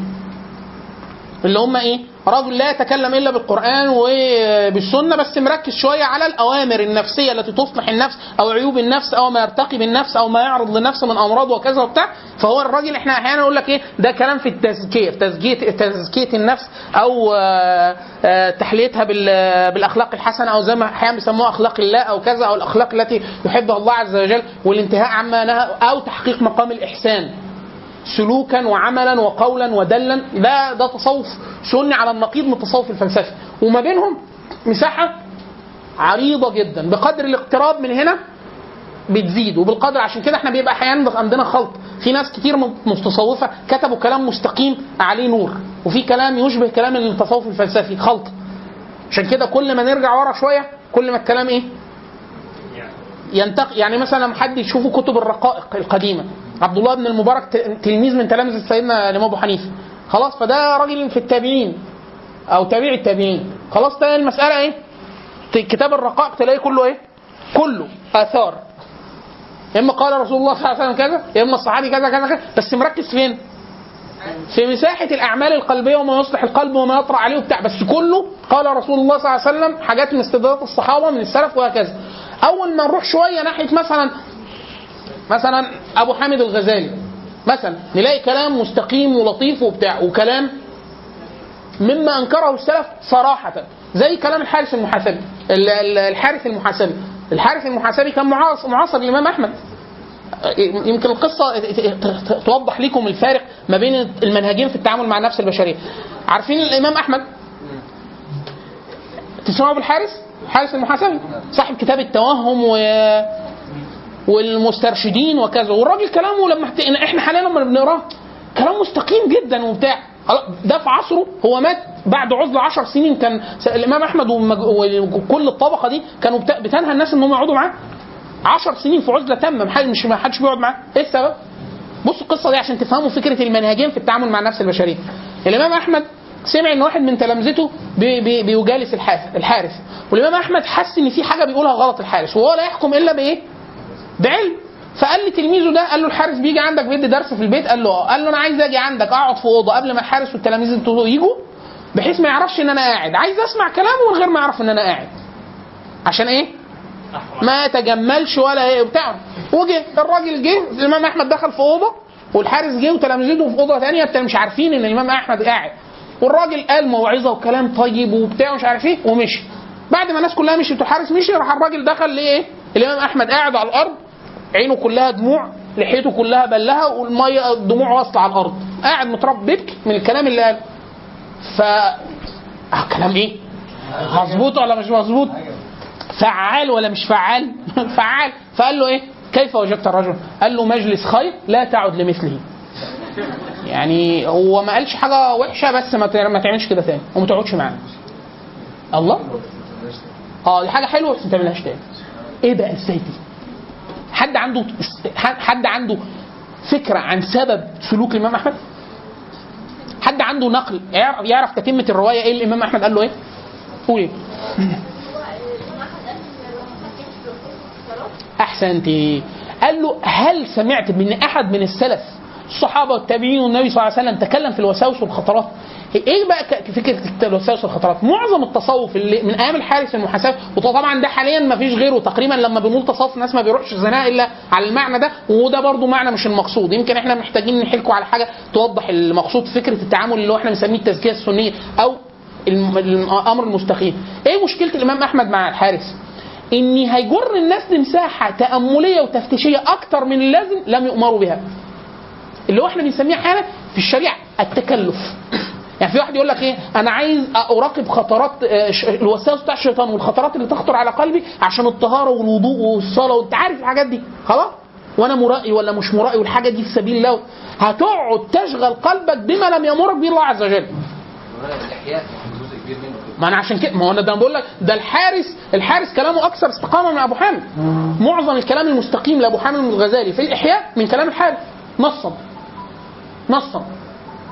Speaker 3: اللي هم إيه؟ رجل لا يتكلم إلا بالقرآن وبالسنة بس مركز شوية على الأوامر النفسية التي تصلح النفس أو عيوب النفس أو ما يرتقي بالنفس أو ما يعرض للنفس من أمراض وكذا وبتاع. فهو الراجل إحنا أحيانا نقول لك إيه؟ ده كلام في التزكية تزكية تزكية النفس أو آه، آه، تحليتها بال- بالأخلاق الحسنة أو زي ما أحيانا بيسموها أخلاق الله أو كذا أو الأخلاق التي يحبها الله عز وجل والانتهاء عما نهى أو تحقيق مقام الإحسان. سلوكا وعملا وقولا ودلا. ده ده تصوف سني على النقيض من التصوف الفلسفي. وما بينهم مساحة عريضة جدا. بقدر الاقتراب من هنا بتزيد. وبالقدر عشان كده إحنا بيبقى أحيانا عندنا خلط. في ناس كتير متصوفة كتبوا كلام مستقيم عليه نور. وفي كلام يشبه كلام التصوف الفلسفي خلط. عشان كده كل ما نرجع ورا شوية كل ما الكلام إيه؟ ينتق يعني مثلا لما حد يشوفوا كتب الرقائق القديمة. عبد الله بن المبارك تلميذ من تلامذة سيدنا الإمام أبو حنيفة. خلاص فده راجل في التابعين أو تابع التابعين. خلاص ده المسألة إيه؟ كتاب الرقائق تلاقي كله إيه؟ كله آثار. يا إما قال رسول الله صلى الله عليه وسلم كذا يا إما الصحابي كذا كذا كذا. بس مركز فين؟ في مساحة الأعمال القلبية وما يصلح القلب وما يطرأ عليه وبتاع. بس كله قال رسول الله صلى الله عليه وسلم حاجات من استدلالات الصحابة من السلف وهكذا. أول ما نروح شوية ناحية مثلا مثلا أبو حامد الغزالي مثلا نلاقي كلام مستقيم ولطيف وبتاع وكلام مما أنكره السلف صراحة زي كلام الحارث المحاسبي ال- ال- الحارث المحاسبي. الحارث المحاسبي كان معاصر الامام أحمد. يمكن القصة توضح لكم الفارق ما بين المنهجين في التعامل مع النفس البشرية. عارفين الإمام أحمد؟ تسمعوا بالحارث حارث المحاسبي؟ صاحب كتاب التوهم و والمسترشدين وكذا. والراجل كلامه لما إحنا حاليا لما بنقراه كلام مستقيم جدا وبتاع ده في عصره. هو مات بعد عزله 10 سنين. كان الإمام أحمد وكل الطبقة دي كانوا بت- بتنهى الناس إن هم يقعدوا معاه. 10 سنين في عزلة تامة. مش ما حدش بيقعد معاه. إيه السبب؟ بصوا القصة دي عشان تفهموا فكرة المنهجين في التعامل مع النفس البشرية. الإمام أحمد سمع إن واحد من تلامذته بي بي بيجالس الحارث الحارث والإمام أحمد حس إن في حاجة بيقولها غلط الحارث وهو لا يحكم إلا بإيه؟ بعلم. فقال لتلميذه ده قال له الحارس بيجي عندك بيدي درس في البيت؟ قال له آه. قال له أنا عايز أجي عندك أقعد في أوضة قبل ما الحارس والتلاميذ يجوا بحيث ما يعرفش إن أنا قاعد. عايز أسمع كلامه من غير ما يعرف إن أنا قاعد. عشان إيه؟ ما تجملش ولا إيه بتاع وجه الراجل جه الإمام أحمد دخل في أوضة والحارس جه وتلامذته في أوضة ثانية بتاع مش عارفين إن الإمام أحمد قاعد. والراجل قال موعظة وكلام طيب وبتاع ومش عارف إيه ومشي. بعد ما الناس كلها مشيت والحارس مشي راح الراجل دخل ليه الإمام أحمد قاعد على الأرض. عينه كلها دموع لحيته كلها بلها والمية الدموع واصلة على الأرض. قاعد متربي بيبكي من الكلام اللي قاله. ف آه كلام إيه؟ مظبوط ولا مش مظبوط؟ فعال ولا مش فعال؟ فعال. فقال له إيه؟ كيف وجدت الرجل؟ قال له مجلس خير لا تعد لمثله. يعني هو ما قالش حاجة وحشة بس ما تعملش كده تاني. وما تقعدش معانا الله؟ آه دي حاجة حلوة بس ما تعملهاش تاني. إيه بقى إزاي دي حد عنده حد عنده فكرة عن سبب سلوك الإمام أحمد؟ حد عنده نقل؟ يعرف تتمة الرواية إيه الامام أحمد؟ قال له إيه؟ قول إيه؟ احسنت قال له هل سمعت من أحد من السلف الصحابة والتابعين والنبي صلى الله عليه وسلم تكلم في الوساوس والخطرات؟ إيه بقى فكرة الوساوس والخطرات؟ معظم التصوف اللي من أيام الحارس المحاسب وطبعا ده حاليا ما فيش غيره تقريبا لما بنقول تصوف الناس ما بيروحش الزناء إلا على المعنى ده وده برضو معنى مش المقصود. يمكن إحنا محتاجين نحكوا على حاجة توضح المقصود فكرة التعامل اللي هو إحنا بنسميه التزكية السنية أو الأمر المستقيم. إيه مشكلة الإمام أحمد مع الحارس؟ إن هيجر الناس لمساحة تأملية وتفتيشية أكتر من اللازم لم يؤمروا بها. اللي هو إحنا بنسميه أحيانا في الشريعة التكلف. يعني في واحد يقول لك إيه؟ أنا عايز أراقب خطرات آه، الوساوس بتاع الشيطان والخطرات اللي تخطر على قلبي عشان الطهارة والوضوء والصلاة وأنت عارف الحاجات دي. خلاص؟ وأنا مرائي ولا مش مرائي والحاجة دي في سبيل الله. هتقعد تشغل قلبك بما لم يأمرك به الله عز وجل. ما أنا عشان كده ما هو أنا ده بقول لك ده الحارس الحارس كلامه أكثر استقامة من أبو حامد. معظم الكلام المستقيم لأبو حامد الغزالي في الإحياء من كلام الحارس. نصا نصا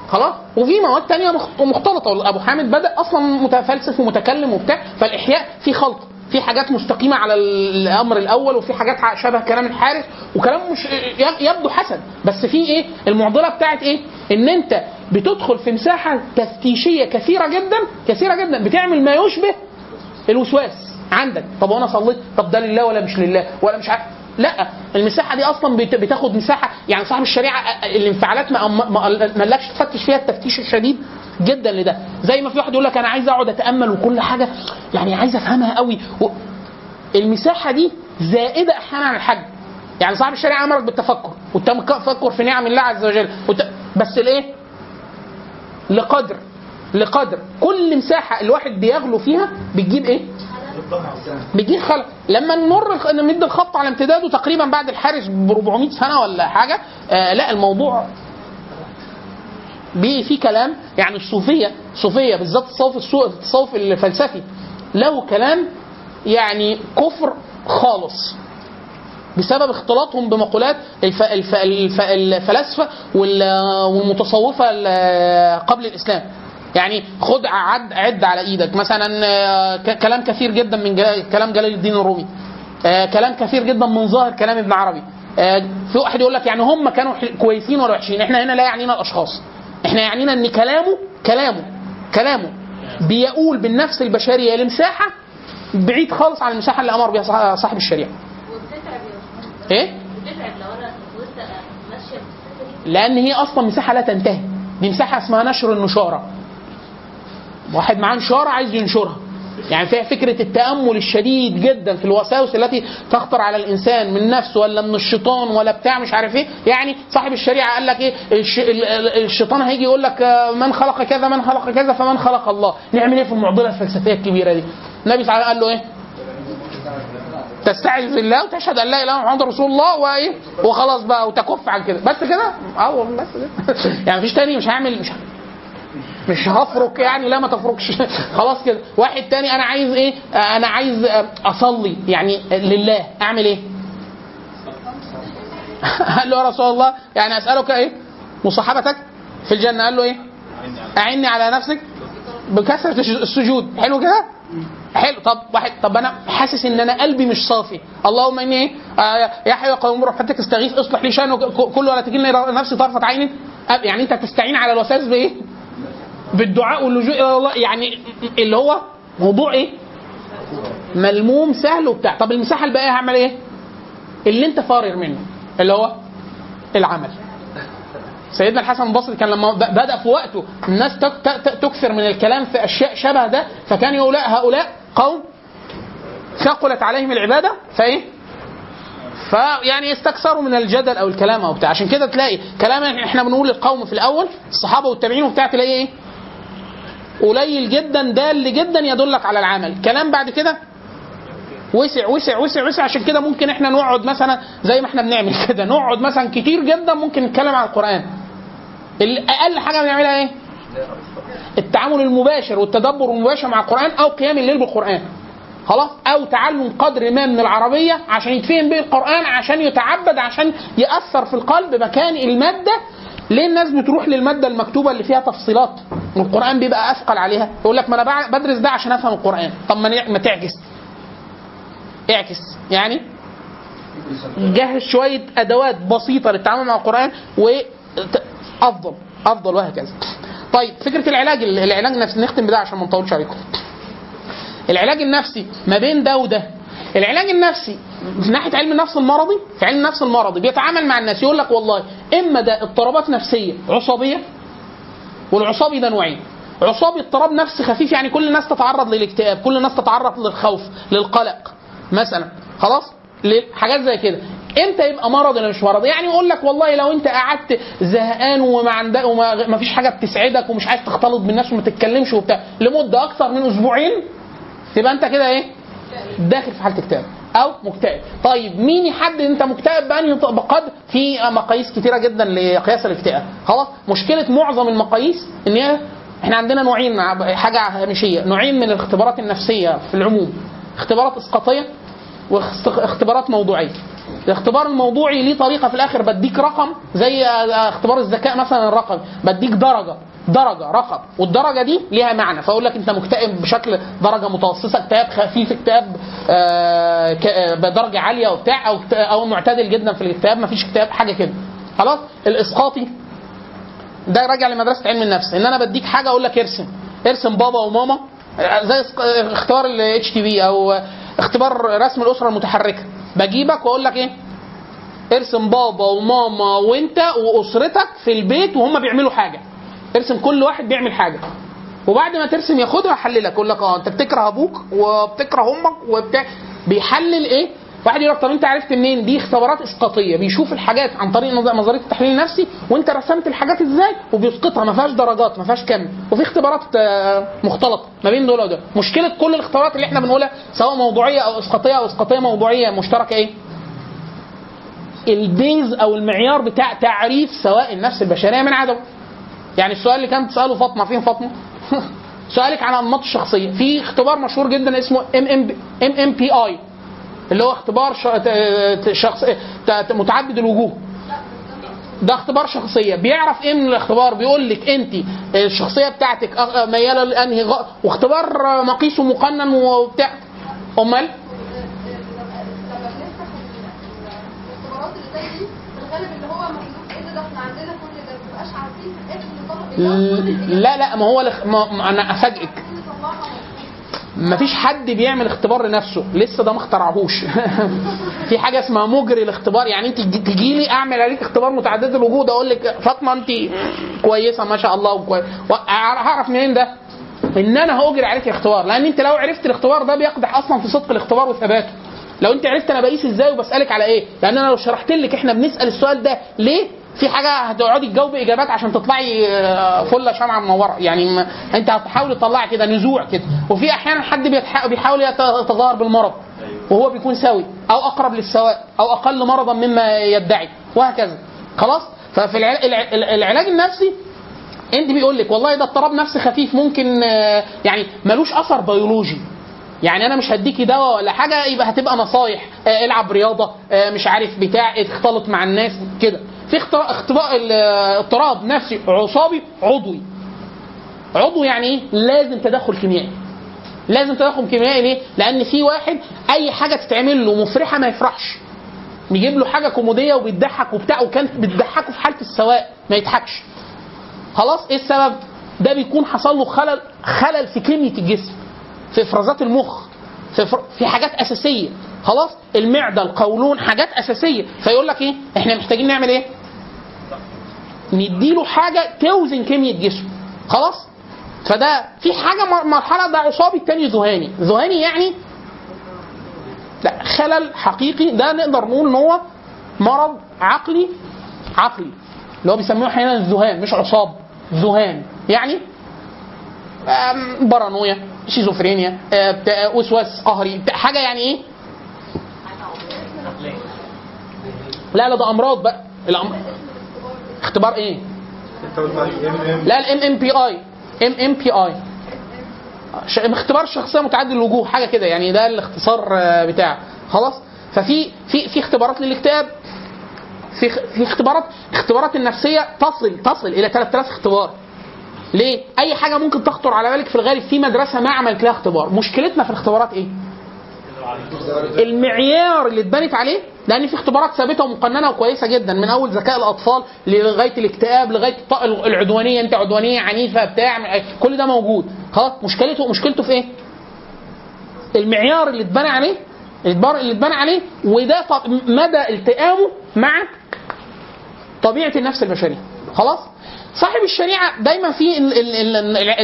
Speaker 3: خلاص؟ وفي مواد تانية مخ- مختلطة. أبو حامد بدأ أصلا متفلسف ومتكلم وبتاع فالإحياء في خلط في حاجات مستقيمة على الأمر الأول وفي حاجات شبه كلام الحارس وكلام مش يبدو حسن. بس في إيه؟ المعضلة بتاعت إيه؟ إن أنت بتدخل في مساحة تفتيشية كثيرة جدا كثيرة جدا بتعمل ما يشبه الوسواس عندك. طب وأنا صليت؟ طب ده لله ولا مش لله؟ ولا مش عارف لا المساحة دي أصلا بت- بتاخد مساحة يعني صاحب الشريعة الانفعالات ما قالكش تفتش فيها التفتيش الشديد جدا لده. زي ما في واحد يقول لك أنا عايز أقعد أتأمل وكل حاجة يعني عايز أفهمها قوي. و... المساحة دي زائدة أحيانا عن الحج. يعني صاحب الشريعة أمرك بالتفكر والتفكر في نعم الله عز وجل وت... بس الايه لقدر لقدر. كل مساحة الواحد بيغلو فيها بتجيب إيه؟ بيجيب خلق. لما نمر نمد الخط على امتداده تقريبا بعد الحارس ب 400 سنة ولا حاجة آه لا الموضوع في كلام يعني الصوفية الصوفيه بالذات التصوف السو- التصوف الفلسفي له كلام يعني كفر خالص بسبب اختلاطهم بمقولات الف... الف... الف... الفلاسفة وال... والمتصوفة ال- قبل الإسلام. يعني خد عد عد على إيدك. مثلا آه، كلام كثير جدا من جل... كلام جلال الدين الرومي. آه، كلام كثير جدا من ظاهر كلام ابن عربي. آه، في واحد يقول لك يعني هم كانوا كويسين ولا وحشين. إحنا هنا لا يعنينا الأشخاص. إحنا يعنينا إن كلامه كلامه كلامه بيقول بالنفس البشرية لمساحة بعيد خالص عن المساحة اللي أمر بها صاح- صاحب
Speaker 9: الشريعة. إيه؟
Speaker 3: لأن هي أصلا مساحة لا تنتهي. دي مساحة اسمها نشر النشارة. واحد معاه نشاره عايز ينشرها. يعني فيها فكرة التأمل الشديد جدا في الوساوس التي تخطر على الإنسان من نفسه ولا من الشيطان ولا بتاع مش عارف إيه. يعني صاحب الشريعة قال لك ال- الشيطان هيجي يقول لك آه، من خلق كذا من خلق كذا فمن خلق الله. نعمل إيه في المعضلة الفلسفية الكبيرة دي؟ النبي صلى الله عليه وسلم قال له إيه؟ تستعذ بالله وتشهد أن لا إله إلا محمد رسول الله وايه وخلاص بقى وتكف عن كده. بس كده؟ آه والله. بس كده يعني مفيش تاني مش هعمل مش مش هفرك يعني لا ما تفركش. خلاص كده. واحد تاني أنا عايز إيه؟ أنا عايز آه، أصلي. يعني لله. أعمل إيه؟ قال له يا رسول الله يعني أسألك إيه؟ مصاحبتك في الجنة. قال له إيه؟ أعني على نفسك بكثرة السجود. حلو كده؟ حلو. طب واحد طب أنا حاسس إن أنا قلبي مش صافي. اللهم إني إيه يا حي يا قيوم برحمتك استغيث اصلح لي شانه كله ولا إلى نفسي طرفة عين. يعني أنت تستعين على الوساوس بإيه؟ بالدعاء واللجوء إلى الله يعني اللي هو موضوع إيه؟ ملموم سهل وبتاع طب المساحة الباقية هعمل إيه؟ اللي أنت فارغ منه اللي هو العمل سيدنا الحسن البصري كان لما بدأ في وقته الناس تكثر من الكلام في أشياء شبه ده فكان يقول لا هؤلاء قوم ثقلت عليهم العبادة فإيه؟ فيعني يستكثروا من الجدل أو الكلام أو بتاع عشان كده تلاقي كلام إحنا بنقول للقوم في الأول الصحابة والتابعين وبتاع تلاقي إيه؟ قليل جدا دال جدا يدلك على العمل. كلام بعد كده؟ وسع وسع وسع وسع. عشان كده ممكن إحنا نقعد مثلا زي ما إحنا بنعمل كده. نقعد مثلا كتير جدا ممكن نتكلم عن القرآن. أقل حاجة بنعملها إيه؟ التعامل المباشر والتدبر المباشر مع القرآن أو قيام الليل بالقرآن. خلاص؟ أو تعلم قدر ما من العربية عشان يتفهم به القرآن عشان يتعبد عشان يأثر في القلب مكان المادة. ليه الناس بتروح للمادة المكتوبة اللي فيها تفصيلات؟ والقران بيبقى أثقل عليها. يقول لك ما أنا بدرس ده عشان أفهم القرآن. طب ما ما تعكس. اعكس يعني جهز شوية أدوات بسيطة للتعامل مع القرآن وافضل أفضل. وهكذا. طيب فكرة العلاج العلاج النفسي. نختم بده عشان ما نطولش عليكم. العلاج النفسي ما بين ده وده. العلاج النفسي في ناحية علم النفس المرضي في علم النفس المرضي بيتعامل مع الناس. يقول لك والله إما ده اضطرابات نفسية عصبية والعصابي ده نوعين. عصابي اضطراب نفسي خفيف يعني كل الناس تتعرض للاكتئاب كل الناس تتعرض للخوف للقلق مثلا. خلاص؟ حاجات زي كده. إمتى يبقى مرض ولا مش مرض؟ يعني يقول لك والله لو أنت قعدت زهقان وما عندك وما ما فيش حاجة بتسعدك ومش عايز تختلط بالناس وما تتكلمش وبتاع لمدة أكثر من أسبوعين تبقى أنت كده إيه؟ داخل في حالة اكتئاب. أو مكتئب. طيب مين يحدد أنت مكتئب بأنهي بقدر في مقاييس كتيرة جدا لقياس الاكتئاب. خلاص مشكلة معظم المقاييس إن هي إحنا عندنا نوعين حاجة هامشية. نوعين من الاختبارات النفسية في العموم. اختبارات إسقاطية واختبارات موضوعية. الاختبار الموضوعي ليه طريقة في الآخر؟ بديك رقم زي اختبار الذكاء مثلا الرقم بديك درجة. درجة رقم. والدرجة دي ليها معنى. فاقول لك أنت مكتئب بشكل درجة متوسطة اكتئاب خفيف اكتئاب آه آه، بدرجة عالية وبتاع أو أو معتدل جدا في الاكتئاب مفيش اكتئاب حاجة كده. خلاص؟ الإسقاطي ده راجع لمدرسة علم النفس. إن أنا بديك حاجة أقول لك إرسم. إرسم بابا وماما زي إسق- اختبار الاتش تي في أو اختبار رسم الأسرة المتحركة. بجيبك وأقول لك إيه؟ إرسم بابا وماما وأنت وأسرتك في البيت وهم بيعملوا حاجة. ارسم كل واحد بيعمل حاجة. وبعد ما ترسم ياخدها يحللك يقول لك آه أنت بتكره أبوك وبتكره أمك وبتاع. بيحلل إيه؟ واحد يقول لك طب أنت عرفت منين؟ دي اختبارات إسقاطية. بيشوف الحاجات عن طريق نظ- نظرية التحليل النفسي وأنت رسمت الحاجات إزاي؟ وبيسقطها ما فيهاش درجات ما فيهاش كم. وفي اختبارات آه، مختلطة ما بين دول ودول. مشكلة كل الاختبارات اللي إحنا بنقولها سواء موضوعية أو إسقاطية أو إسقاطية موضوعية مشتركة إيه؟ ال base أو المعيار بتاع تعريف سواء النفس البشرية من عدمه. يعني السؤال اللي كانت تساله فاطمة فين فاطمة؟ سؤالك عن انماط الشخصية. في اختبار مشهور جدا اسمه M M MMPI اللي هو اختبار شخص متعدد الوجوه. ده اختبار شخصية. بيعرف إيه من الاختبار؟ بيقول لك أنت الشخصية بتاعتك ميالة لأنهي. واختبار مقيس ومقنن وبتاع. أمال
Speaker 12: الاختبارات اللي زي دي في الغالب اللي هو محدود إيه ده ده إحنا عندنا كل ده ما بنبقاش عارفين في الآخر نطبق إيه
Speaker 3: لا لا ما هو الاخ- ما ما أنا أفاجئك. مفيش حد بيعمل اختبار لنفسه. لسه ده ما اخترعهوش. في حاجة اسمها مجري الاختبار. يعني انت تجي لي أعمل عليك اختبار متعدد الوجود أقول لك فاطمة أنت كويسة ما شاء الله وكويس هعرف منين ده؟ إن أنا هاجري عليك الاختبار. لأن أنت لو عرفت الاختبار ده بيقدح أصلا في صدق الاختبار وثباته. لو أنت عرفت أنا بقيس إزاي وبسألك على إيه؟ لأن أنا لو شرحت لك إحنا بنسأل السؤال ده ليه؟ في حاجة هتقعدي تجاوبي إجابات عشان تطلعي آه، فله شمعة منوره يعني أنت هتحاول تطلعي كده نزوع كده. وفي أحيانا حد بيحاول يت- يتظاهر بالمرض وهو بيكون سوي أو أقرب للسواء أو أقل مرضا مما يدعي وهكذا. خلاص؟ ففي الع- الع- العلاج النفسي أنت بيقول لك والله ده اضطراب نفسي خفيف ممكن آه، يعني ملوش أثر بيولوجي. يعني أنا مش هديكي دواء ولا حاجة يبقى هتبقى نصايح. آه، العب رياضة آه، مش عارف بتاع اختلط مع الناس كده. في اختباء آه، اضطراب نفسي عصابي عضوي. عضوي يعني إيه؟ لازم تدخل كيميائي. لازم تدخل كيميائي ليه؟ لأن في واحد أي حاجة تتعمل له مفرحة ما يفرحش. نجيب له حاجة كوميديه وبيضحك وبتاع وكانت بتضحكه في حالة السواء ما يضحكش. خلاص إيه السبب؟ ده بيكون حصل له خلل خلل في كميه الجسم. في افرازات المخ في, فر... في حاجات أساسية. خلاص؟ المعدة القولون حاجات أساسية. فيقول لك إيه؟ إحنا محتاجين نعمل إيه؟ نديله حاجة توزن كمية جسمه. خلاص؟ فده في حاجة مر- مرحلة ده عصابي التاني ذهاني ذهاني يعني لا خلل حقيقي. ده نقدر نقول إن هو مرض عقلي عقلي. اللي هو بيسموه أحيانا الذهان مش عصاب ذهان يعني بارانويا شيزوفرينيا آه، وسواس قهري حاجة يعني إيه؟ لا لا ده أمراض بقى. ال M... اختبار إيه؟ لا الام ام بي اي ام ام بي اي اختبار الشخصيه متعدد الوجوه حاجة كده يعني ده الاختصار آه، بتاعه خلاص؟ ففي في في اختبارات للاكتئاب. في في اختبارات اختبارات النفسية تصل تصل إلى 3000 اختبار. ليه؟ أي حاجة ممكن تخطر على بالك في الغالب في مدرسة ما عملت لها اختبار مشكلتنا في الاختبارات إيه؟ المعيار اللي اتبنت عليه لأن في اختبارات ثابتة ومقننة وكويسة جدا من أول ذكاء الأطفال لغاية الاكتئاب لغاية العدوانية أنت عدوانية عنيفة بتاع كل ده موجود خلاص مشكلته مشكلته في إيه؟ المعيار اللي اتبنى عليه اللي اتبنى عليه وده مدى التئامه مع طبيعة النفس البشريه خلاص صاحب الشريعة دايما في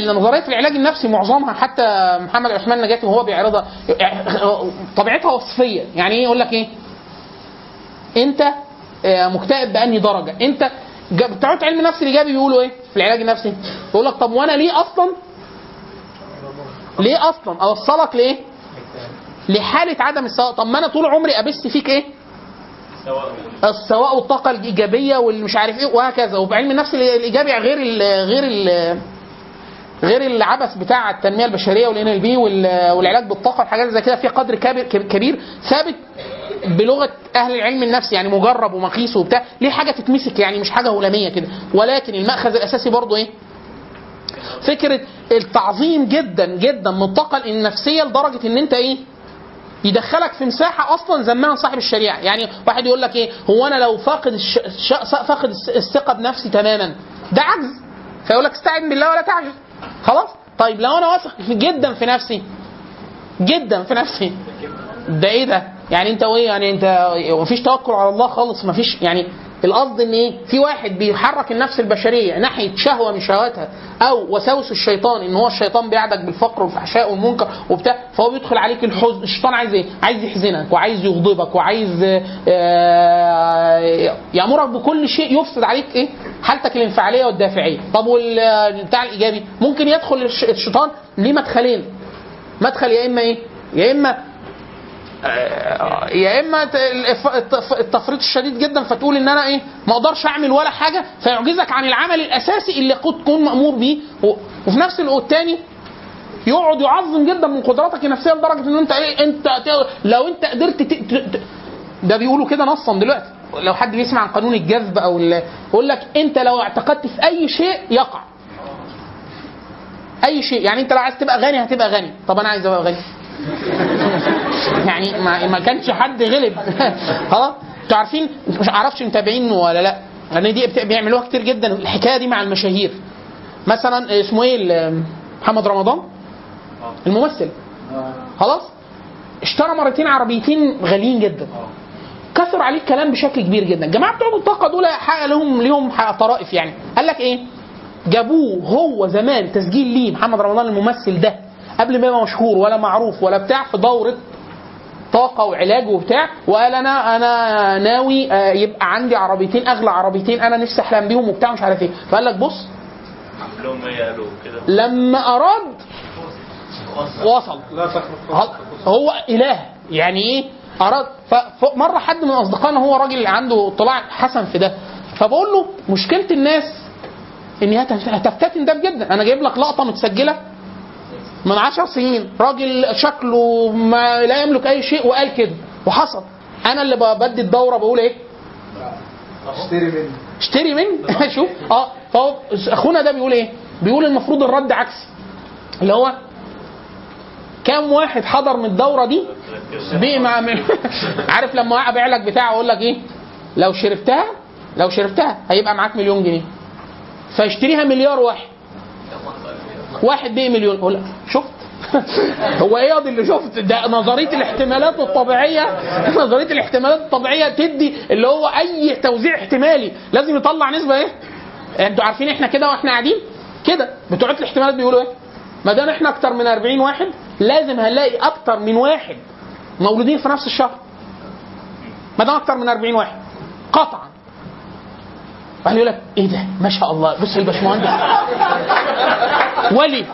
Speaker 3: نظريه العلاج النفسي معظمها حتى محمد عثمان نجاتي وهو بيعرضها طبيعتها وصفية. يعني إيه؟ يقول لك إيه؟ أنت آه، مكتئب بأنهي درجة؟ أنت بتوع علم النفس الايجابي بيقولوا إيه؟ في العلاج النفسي. يقول لك طب وأنا ليه أصلا؟ ليه أصلا أوصلك لإيه؟ لحالة عدم السواء. طب ما أنا طول عمري أبث فيك إيه؟ السواء والطاقه الإيجابية والمش عارف إيه وهكذا. وبعلم النفس الايجابي غير ال غير ال غير العبث بتاع التنمية البشرية والان ال بي والعلاج بالطاقة والحاجات زي كده. في قدر كبير كبير ثابت بلغة أهل العلم النفسي يعني مجرب ومقيس وبتاع. ليه حاجة تتمسك يعني مش حاجة هلاميه كده. ولكن المأخذ الأساسي برضه إيه؟ فكرة التعظيم جدا جدا من الطاقة النفسية لدرجة إن أنت إيه؟ يدخلك في مساحة أصلا زمان صاحب الشريعة. يعني واحد يقول لك إيه هو أنا لو فاقد الش... فاقد الثقة بنفسي تماما ده عجز. فيقول لك استعن بالله ولا تعجز. خلاص؟ طيب لو أنا واثق جدا في نفسي جدا في نفسي ده إيه ده؟ يعني أنت إيه يعني أنت مفيش توكل على الله خالص مفيش يعني القصد إن إيه في واحد بيحرك النفس البشرية ناحية شهوة من شهواتها أو وساوس الشيطان إن هو الشيطان بيعدك بالفقر والفحشاء والمنكر وبتاع فهو بيدخل عليك الحزن. الشيطان عايز إيه؟ عايز يحزنك وعايز يغضبك وعايز آه، يأمرك بكل شيء يفسد عليك إيه؟ حالتك الانفعالية والدافعية. طب والبتاع الإيجابي؟ ممكن يدخل الش- الشيطان ليه مدخلين؟ مدخل يا إما إيه؟ يا إما يا إما التفريط الشديد جدا فتقول إن أنا إيه ما أقدرش أعمل ولا حاجة فيعجزك عن العمل الأساسي اللي قد تكون مأمور بيه وفي نفس الوقت الثاني يقعد يعظم جدا من قدراتك النفسية لدرجة إن أنت إيه أنت لو أنت قدرت. ده بيقولوا كده نصا دلوقتي لو حد بيسمع عن قانون الجذب أو. يقول لك أنت لو اعتقدت في أي شيء يقع أي شيء يعني أنت لو عايز تبقى غني هتبقى غني طب أنا عايز أبقى غني يعني ما, ما كانش حد غلب. خلاص؟ أنتوا عارفين مش عارفش متابعين ولا لا. لأن دي بيعملوها كتير جدا. الحكاية دي مع المشاهير. مثلا اسمه إيه محمد رمضان؟ الممثل. خلاص؟ اشترى مرتين عربيتين غاليين جدا. كثر عليه الكلام بشكل كبير جدا. الجماعه بتوع الطاقة دول حق لهم ليهم طرائف يعني. قال لك إيه؟ جابوه هو زمان تسجيل ليه محمد رمضان الممثل ده. قبل ما يبقى مشهور ولا معروف ولا بتاع في دورة طاقة وعلاج وبتاع وقال أنا أنا ناوي آه، يبقى عندي عربيتين أغلى عربيتين أنا نفسي أحلم بيهم وبتاع مش عارف إيه. فقال لك بص.
Speaker 4: كده؟
Speaker 3: لما أراد وصل. هو إله. يعني إيه؟ أراد. فمره حد من أصدقائنا هو راجل عنده اطلاع حسن في ده. فبقول له مشكلة الناس إن هي هتف- هتفتتن ده جدا أنا جايب لك لقطة متسجلة من عشر سنين راجل شكله ما لا يملك أي شيء وقال كده وحصل. أنا اللي بدي الدورة بقول إيه؟
Speaker 11: اشتري مني.
Speaker 3: اشتري من شوف. آه. فهو أخونا ده بيقول إيه؟ بيقول المفروض الرد عكسي. اللي هو كام واحد حضر من الدورة دي؟ عارف لما ابيع لك بتاع أقول لك إيه؟ لو شربتها لو شربتها هيبقى معاك مليون جنيه. فاشتريها مليار واحد. واحد بقي مليون. أقول لك شفت؟ هو إيه اللي شفت؟ ده نظرية الاحتمالات الطبيعية نظرية الاحتمالات الطبيعية تدي اللي هو أي توزيع احتمالي لازم يطلع نسبة إيه؟ أنتوا عارفين إحنا كده وإحنا قاعدين؟ كده. بتوع الاحتمالات بيقولوا إيه؟ ما دام إحنا أكتر من 40 واحد لازم هنلاقي أكتر من واحد مولودين في نفس الشهر. ما دام أكتر من 40 واحد. قطعا. بعد يقول لك إيه ده؟ ما شاء الله بص الباشمهندس. ولي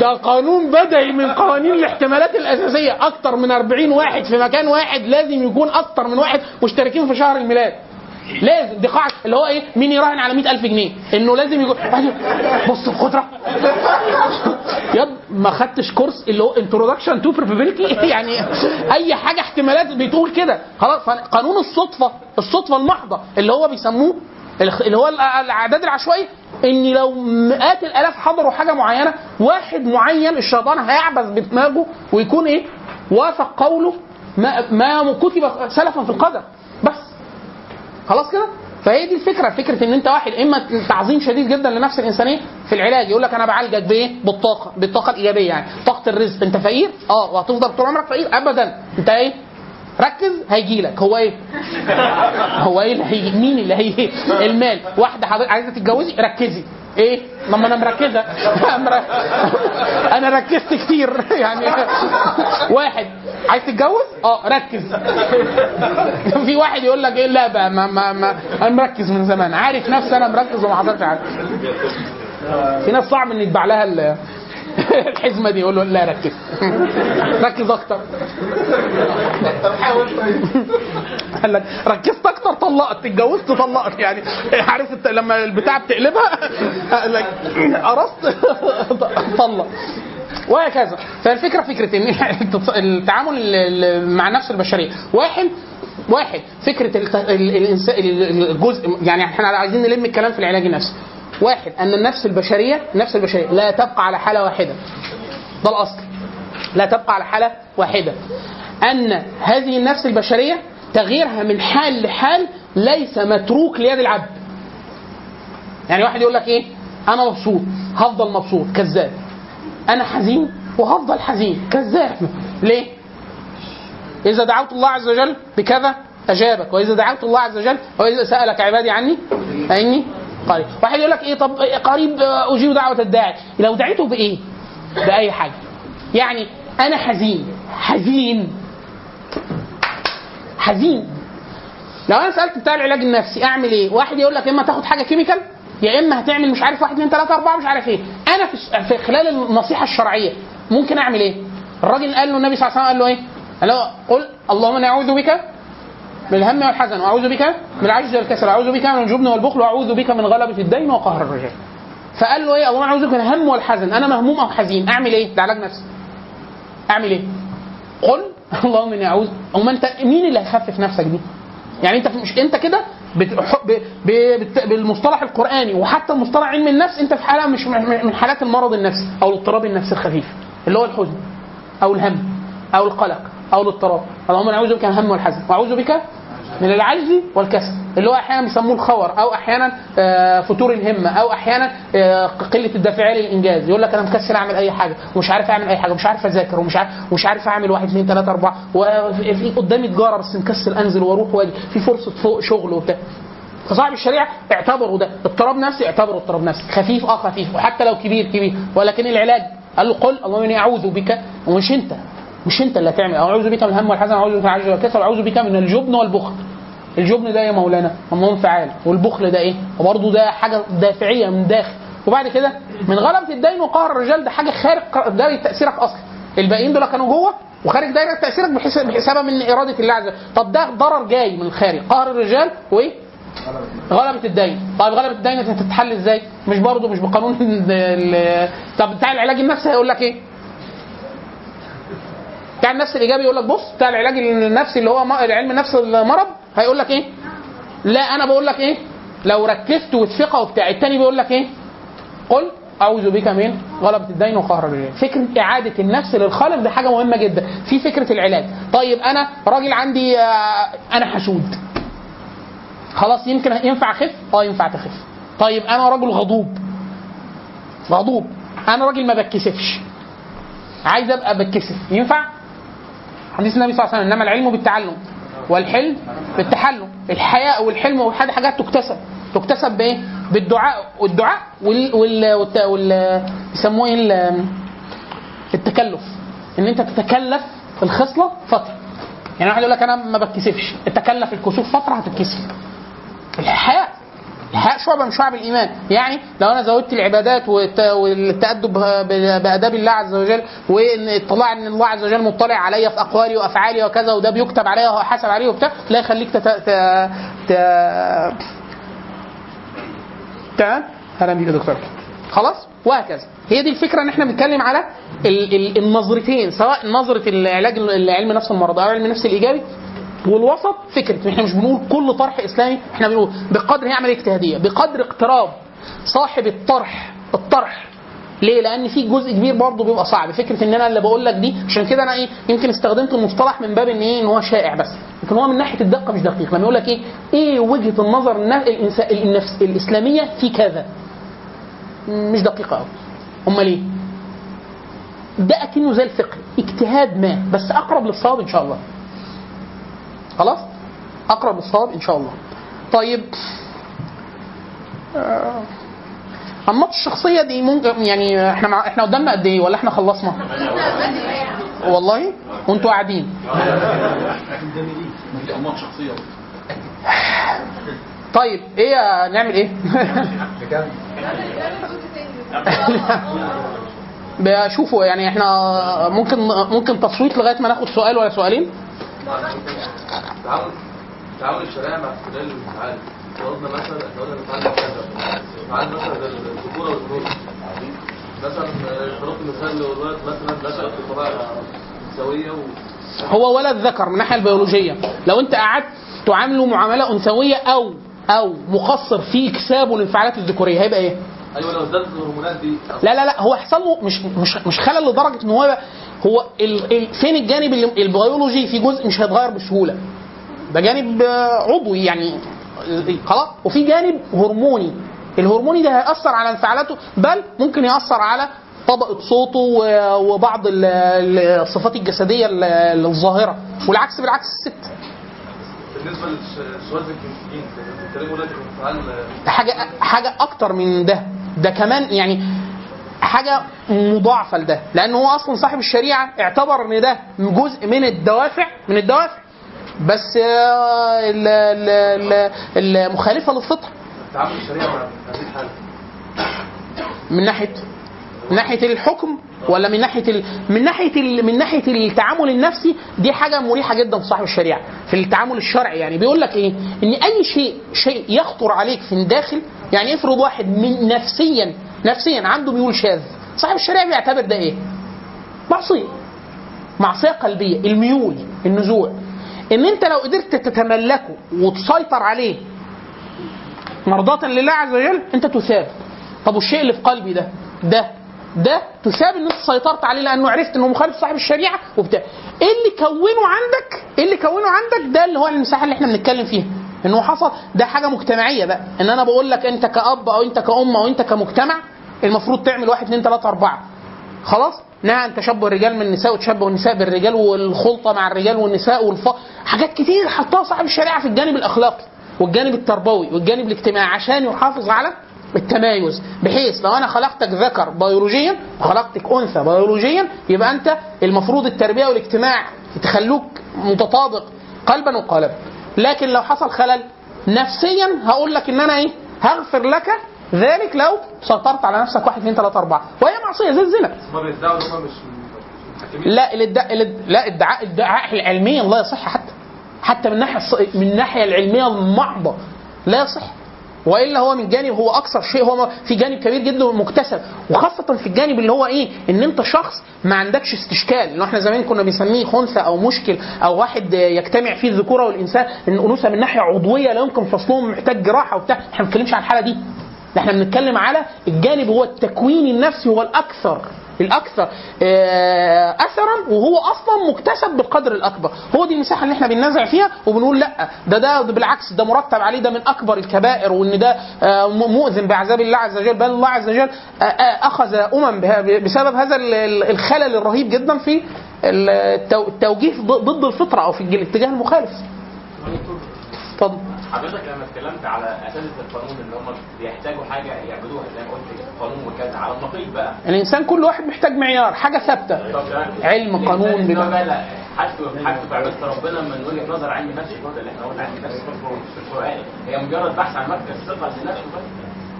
Speaker 3: ده قانون بدعي من قوانين الاحتمالات الأساسية أكتر من 40 واحد في مكان واحد لازم يكون أكتر من واحد مشتركين في شهر الميلاد. لازم دي قاعدة اللي هو إيه؟ مين يراهن على 100000 جنيه؟ إنه لازم يكون بص القدرة. يا إما خدتش كورس اللي هو introduction to probability يعني أي حاجة احتمالات بتقول كده. خلاص قانون الصدفة الصدفة المحضة اللي هو بيسموه اللي هو الأعداد العشوائيه إن لو مئات الآلاف حضروا حاجة معينة واحد معين الشيطان هيعبث بدماغه ويكون إيه؟ وافق قوله ما ما كتب سلفا في القدر. بس. خلاص كده؟ فهي دي الفكرة. فكرة إن أنت واحد إما تعظيم شديد جدا لنفس الإنسانية في العلاج يقول لك أنا بعالجك بإيه؟ بالطاقة بالطاقة الإيجابية يعني. طاقة الرزق. أنت فقير؟ آه. وهتفضل طول عمرك فقير؟ ابدا. أنت إيه؟ ركز هيجي لك. هو إيه؟ هو إيه اللي هيجي؟ مين اللي هيجي؟ المال. واحدة حضرتك عايزة تتجوزي؟ ركزي. إيه؟ ما أنا مركزة. أنا ركزت كتير. يعني واحد. عايز تتجوز؟ آه ركز. في واحد يقول لك إيه؟ لا بقى ما ما ما أنا مركز من زمان. عارف نفسي أنا مركز وما حصلش حاجة. في ناس صعب إن يتباع لها الحزمه دي يقول له لا ركز. ركز
Speaker 14: أكتر. حاول
Speaker 3: قال لك ركزت أكتر طلقت اتجوزت طلقت. يعني عارف لما البتاع بتقلبها قال لك قرصت طلق. وهكذا. فالفكرة فكرة إن التعامل ال- ال- مع النفس البشرية. واحد واحد فكرة الجزء يعني إحنا عايزين نلم الكلام في العلاج النفسي. واحد أن النفس البشرية النفس البشرية لا تبقى على حالة واحدة. ده الأصل. لا تبقى على حالة واحدة. أن هذه النفس البشرية تغييرها من حال لحال ليس متروك ليد العبد. يعني واحد يقول لك إيه؟ أنا مبسوط. هفضل مبسوط. كذاب. أنا حزين وهفضل حزين. كذاب. ليه؟ إذا دعوت الله عز وجل بكذا أجابك. وإذا دعوت الله عز وجل وإذا سألك عبادي عني فإني قريب. واحد يقول لك إيه طب قريب آه، أجيب دعوة الداعي. لو دعيته بإيه؟ بأي حاجة. يعني أنا حزين. حزين. حزين. لو أنا سألت بتاع العلاج النفسي أعمل إيه؟ واحد يقول لك إما تاخد حاجة كيميكال يا إما هتعمل مش عارف واحد اثنين ثلاثة أربعة مش عارف إيه. أنا في, في خلال النصيحة الشرعية ممكن أعمل إيه؟ الراجل قال له النبي صلى الله عليه وسلم قال له إيه؟ قال له قل اللهم أنا أعوذ بك من الهم والحزن. وأعوذ بك من العجز والكسل. وأعوذ بك من الجبن والبخل. وأعوذ بك من غلبة الدين وقهر الرجال. فقال له إيه؟ اللهم أعوذ بك من الهم والحزن. أنا مهموم أو حزين؟ أعمل إيه؟ ده علاج نفسي. أعمل إيه؟ قل اللهم إني أعوذ. امال أنت مين اللي هيخفف نفسك دي؟ يعني أنت مش أنت كده بالمصطلح القرآني وحتى المصطلح علم النفس أنت في حالة مش من حالات المرض النفسي أو الاضطراب النفسي الخفيف اللي هو الحزن أو الهم أو القلق. أو الاضطراب اللهم اعوذ بك من الهم والحزن. وأعوذ بك من العجز والكسل. اللي هو أحيانا بيسموه الخور أو أحيانا آه، فتور الهمه أو أحيانا آه، قلة الدافعيه للإنجاز. يقول لك أنا مكسل أعمل أي حاجة ومش عارف أعمل أي حاجة ومش عارف أذاكر ومش عارف ومش عارف أعمل واحد اثنين ثلاثة أربعة. وفي قدامي تجارة بس مكسل أنزل وأروح وأجي. في فرصة فوق شغل وبتاع. فصاحب الشريعة اعتبروا ده. اضطراب نفسي اعتبروا اضطراب نفسي. خفيف آه خفيف. وحتى لو كبير كبير. ولكن العلاج. قال له قل اللهم إني أعوذ بك ومش انت مش انت اللي هتعمل. أعوذ بك من الهم والحزن أعوذ بك من العجز والكسل واعوذ بك من الجبن والبخل. الجبن ده يا مولانا أما انفعال والبخل ده إيه؟ وبرضه ده حاجة دافعية من داخل. وبعد كده من غلبة الدين وقهر الرجال ده حاجة خارج دايرة تأثيرك أصلا. الباقيين دول كانوا جوه وخارج دايرة تأثيرك بحس- بسبب من إرادة الله عز وجل. طب ده ضرر جاي من الخارج. قهر الرجال وإيه؟ غلبة الدين. طيب غلبة الدين هتتحل إزاي؟ مش برضه مش بقانون طب بتاع العلاج النفسي هيقول لك إيه؟ بتاع النفس الإيجابي يقول لك بص بتاع العلاج النفسي اللي هو علم النفس المرض هيقول لك إيه؟ لا أنا بقول لك إيه؟ لو ركزت والثقة وبتاع التاني بيقول لك إيه؟ قل أعوذ بك من غلبة الدين وقهر الرجال فكرة إعادة النفس للخالق دي حاجة مهمة جدا. في فكرة العلاج. طيب أنا راجل عندي آه، أنا حسود خلاص يمكن ينفع أخف؟ آه ينفع تخف. طيب أنا راجل غضوب. غضوب. أنا راجل ما بتكسفش. عايز أبقى بتكسف. ينفع؟ حديث النبي صلى الله عليه وسلم إنما العلم بالتعلم والحلم بالتحلم. الحياء والحلم والحاجة حاجات تكتسب. تكتسب بإيه؟ بالدعاء. والدعاء وال وال وال. بيسموه إيه؟ ال- التكلف. إن أنت تتكلف الخصلة فترة. يعني واحد يقول لك أنا ما بتكسفش. تكلف الكسوف فترة هتتكسف. الحياء شعبه من شعب الإيمان. يعني لو أنا زودت العبادات والت- والتأدب بأداب الله عز وجل وإن اطلاع إن الله عز وجل مطلع عليا في أقوالي وأفعالي وكذا وده بيكتب عليا وحاسب عليه وبتاع لا يخليك. تمام؟ أهلا بيك يا دكتور. خلاص؟ وهكذا. هي دي الفكرة إن إحنا بنتكلم على ال... ال... النظرتين سواء نظرة العلاج العلم نفس المرض أو علم النفس الإيجابي والوسط فكرة. إحنا مش بنقول كل طرح إسلامي إحنا بنقول بقدر هي عملية اجتهادية بقدر اقتراب صاحب الطرح الطرح. ليه؟ لأن في جزء كبير برضه بيبقى صعب. فكرة إن أنا اللي بقول لك دي عشان كده أنا إيه يمكن استخدمت المصطلح من باب إن إيه إن هو شائع بس. لكن هو من ناحية الدقة مش دقيق لما يقول لك إيه إيه وجهة النظر الإنسا- النفس الإسلامية في كذا. مش دقيقة قوي أمال إيه؟ ده أكنه زي الفقه. اجتهاد ما. بس أقرب للصواب إن شاء الله. خلاص؟ أقرب للصواب إن شاء الله. طيب. آه، انماط الشخصية دي ممكن يعني إحنا مع إحنا قدامنا قد إيه؟ ولا إحنا خلصنا؟ والله وأنتوا قاعدين. طيب إيه نعمل إيه؟ بشوفوا يعني إحنا ممكن ممكن تصويت لغاية ما ناخد سؤال ولا سؤالين؟
Speaker 13: تعامل تعامل الشريعه مع اختلال المتعالج فرضنا مثلا إحنا قلنا نتعلم كذا. نتعلم مثلا الذكوره والانوثه مثلا آه، ضربت مثال لولاد مثلا نشأت بطبيعه سويه و...
Speaker 3: هو ولد ذكر من الناحيه البيولوجية. لو انت قعدت تعامله معاملة أنثوية أو أو مقصر في اكسابه للانفعالات الذكورية هيبقى إيه؟
Speaker 13: أيوه لو ازدادت الهرمونات دي؟
Speaker 3: لا لا لا هو يحصل له مش مش مش خلل لدرجة إن هو هو ال ال فين الجانب البيولوجي في جزء مش هيتغير بسهولة؟ ده جانب آه، عضوي يعني خلاص؟ وفي جانب هرموني. الهرموني ده هيأثر على انفعالاته بل ممكن يأثر على طبقة صوته وبعض ال- ال- الصفات الجسدية ال- الظاهرة والعكس بالعكس الست.
Speaker 13: للشواذ الجنسيين في انفعال
Speaker 3: ده حاجة حاجة أكتر من ده. ده كمان يعني حاجة مضاعفة لده. لأن هو أصلا صاحب الشريعة اعتبر إن ده جزء من الدوافع من الدوافع. بس آه، ال- ال- ال- المخالفة للفطرة
Speaker 13: تعامل الشريعة مع
Speaker 3: من ناحية من ناحية الحكم ولا من ناحية ال... من ناحية ال... من ناحية التعامل النفسي دي حاجة مريحة جدا في صاحب الشريعة. في التعامل الشرعي يعني. بيقول لك إيه؟ إن أي شيء شيء يخطر عليك في الداخل يعني افرض واحد من نفسيا نفسيا عنده ميول شاذ. صاحب الشريعة بيعتبر ده إيه؟ معصية. معصية قلبية. الميول النزوع. إن أنت لو قدرت تتملكه وتسيطر عليه مرضاة لله عز وجل أنت تثاب. طب والشيء اللي في قلبي ده؟ ده ده تثاب ان انت سيطرت عليه لأنه عرفت انه مخالف صاحب الشريعة وبتاع. إيه اللي كونه عندك؟ إيه اللي كونه عندك؟ ده اللي هو المساحة اللي إحنا بنتكلم فيها. انه حصل. ده حاجة مجتمعية بقى. إن أنا بقول لك أنت كأب أو أنت كأم أو أنت كمجتمع المفروض تعمل واحد اثنين ثلاثة أربعة. خلاص؟ نهى عن تشبه الرجال من النساء وتشبه النساء بالرجال والخلطة مع الرجال والنساء والف. حاجات كتير حطها صاحب الشريعة في الجانب الأخلاقي والجانب التربوي والجانب الاجتماعي عشان يحافظ على التمايز بحيث لو أنا خلقتك ذكر بيولوجيا وخلقتك أنثى بيولوجيا يبقى أنت المفروض التربية والاجتماع تخلوك متطابق قلبا وقالبا. لكن لو حصل خلل نفسيا هقول لك إن أنا إيه؟ هغفر لك ذلك لو سيطرت على نفسك واحد اثنين ثلاثة أربعة. وهي معصية زي الزنا لا الادعاء لا ادعاء ادعاء علميا لا يصح حتى حتى من الص- من الناحيه العلمية المحضه لا يصح. وإلا هو من جانب هو أكثر شيء هو في جانب كبير جدا مكتسب وخاصة في الجانب اللي هو إيه؟ إن أنت شخص ما عندكش استشكال. اللي إحنا زمان كنا بنسميه خنثى أو مشكل أو واحد يجتمع فيه الذكوره والإنسان. الانوثه من ناحية عضوية لا يمكن فصلهم محتاج جراحة وبتاع. إحنا ما بنتكلمش عن الحالة دي. إحنا بنتكلم على الجانب هو التكوين النفسي هو الأكثر الأكثر آه، اثرا وهو أصلا مكتسب بالقدر الأكبر. هو دي المساحة اللي إحنا بننازع فيها وبنقول لأ ده ده بالعكس ده مرتب عليه ده من أكبر الكبائر وإن ده آه، مؤذن بعذاب الله عز وجل بل الله عز وجل آه، أخذ أمم بسبب هذا ال- ال- الخلل الرهيب جدا في التو- التوجيه ضد الفطرة أو في الاتجاه المخالف. اتفضل
Speaker 15: حضرتك لما اتكلمت على اساتذه القانون اللي هم بيحتاجوا حاجة يعبدوها زي ما قلت قانون وكذا على النقيض بقى.
Speaker 3: الإنسان كل واحد محتاج معيار
Speaker 15: حاجة ثابتة.
Speaker 3: علم قانون
Speaker 15: بقى حاجته حاجته بعباده ربنا من وجهة نظر علم النفس الفضل اللي إحنا قلنا علم النفس في القرآن. هي مجرد بحث عن مركز ثقة لنفسه بس.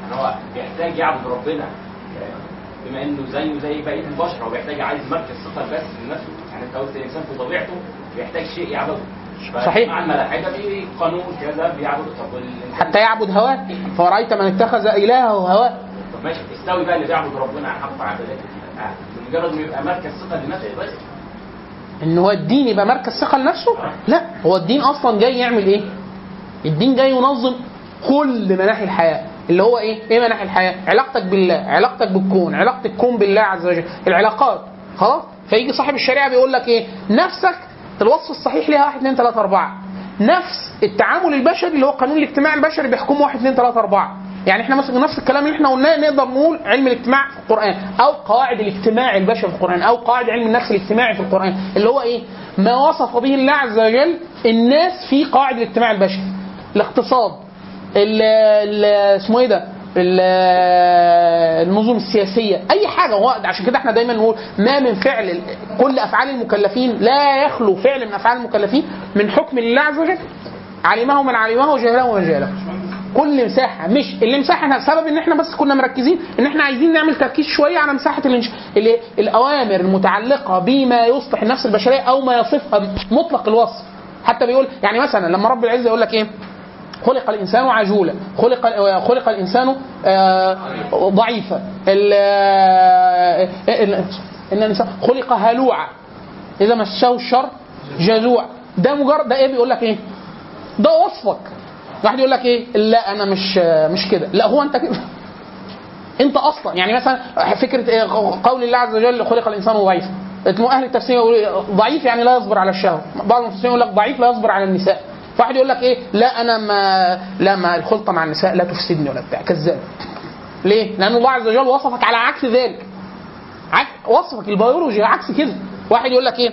Speaker 15: يعني هو بيحتاج يعبد ربنا بما إنه زيه زي بقية البشر هو بيحتاج عايز مركز ثقة بس لنفسه يعني أنت قلت الإنسان في طبيعته بيحتاج شيء يعبده.
Speaker 3: صحيح.
Speaker 15: قانون كذا بيعبد.
Speaker 3: حتى يعبد هواه. فرأيت من اتخذ إلهه هواه.
Speaker 15: طب ماشي استوي بقى اللي بيعبد ربنا على حق عبادته آه، بمجرد ما يبقى مركز ثقة لنفسه بس.
Speaker 3: إن هو الدين يبقى مركز ثقة لنفسه؟ لا هو الدين أصلا جاي يعمل إيه؟ الدين جاي ينظم كل مناحي الحياة. اللي هو إيه؟ إيه مناحي الحياة؟ علاقتك بالله علاقتك بالكون علاقه الكون بالله عز وجل. العلاقات خلاص؟ فيجي صاحب الشريعة بيقول لك إيه؟ نفسك الوصف الصحيح ليها 1 2 3 4 نفس التعامل البشري اللي هو قانون الاجتماع البشري بيحكمه 1 2 3 4 يعني إحنا مثلا نفس الكلام اللي إحنا قلناه نقدر نقول علم الاجتماع في القرآن أو قواعد الاجتماع البشري في القرآن أو قواعد علم النفس الاجتماعي في القرآن اللي هو إيه؟ ما وصف به الله عز وجل الناس في قواعد الاجتماع البشري. الاقتصاد ال ال اسمه إيه ده؟ ال- النظم السياسية أي حاجة عشان كده إحنا دايما نقول ما من فعل كل أفعال المكلفين لا يخلو فعل من أفعال المكلفين من حكم الله عز وجل علمه من علمه وجهله من جهله. كل مساحة مش اللي مساحه إحنا بسبب إن إحنا بس كنا مركزين إن إحنا عايزين نعمل تركيز شوية على مساحة الانش... اللي الأوامر المتعلقة بما يصلح النفس البشرية أو ما يصفها مطلق الوصف. حتى بيقول يعني مثلا لما رب العزة يقول لك إيه؟ خلق الإنسان عجولا. خلق خلق الإنسان آه، ضعيفا. آه، ان الإنسان خلق هلوعا. إذا مسه الشر جزوع ده مجرد ده إيه بيقول لك إيه؟ ده وصفك. واحد يقول لك إيه؟ لا أنا مش مش كده. لا هو أنت كده. أنت أصلا. يعني مثلا فكرة إيه قول الله عز وجل خلق الإنسان ضعيفا. أهل التفسير يقول ضعيف يعني لا يصبر على الشهوة. بعض المفسرين يقول لك ضعيف لا يصبر على النساء. فواحد يقول لك إيه؟ لا أنا ما لا ما الخلطة مع النساء لا تفسدني ولا بتاع كذاب. ليه؟ لأن الله عز وجل وصفك على عكس ذلك. عكس وصفك البيولوجي عكس كده. واحد يقول لك إيه؟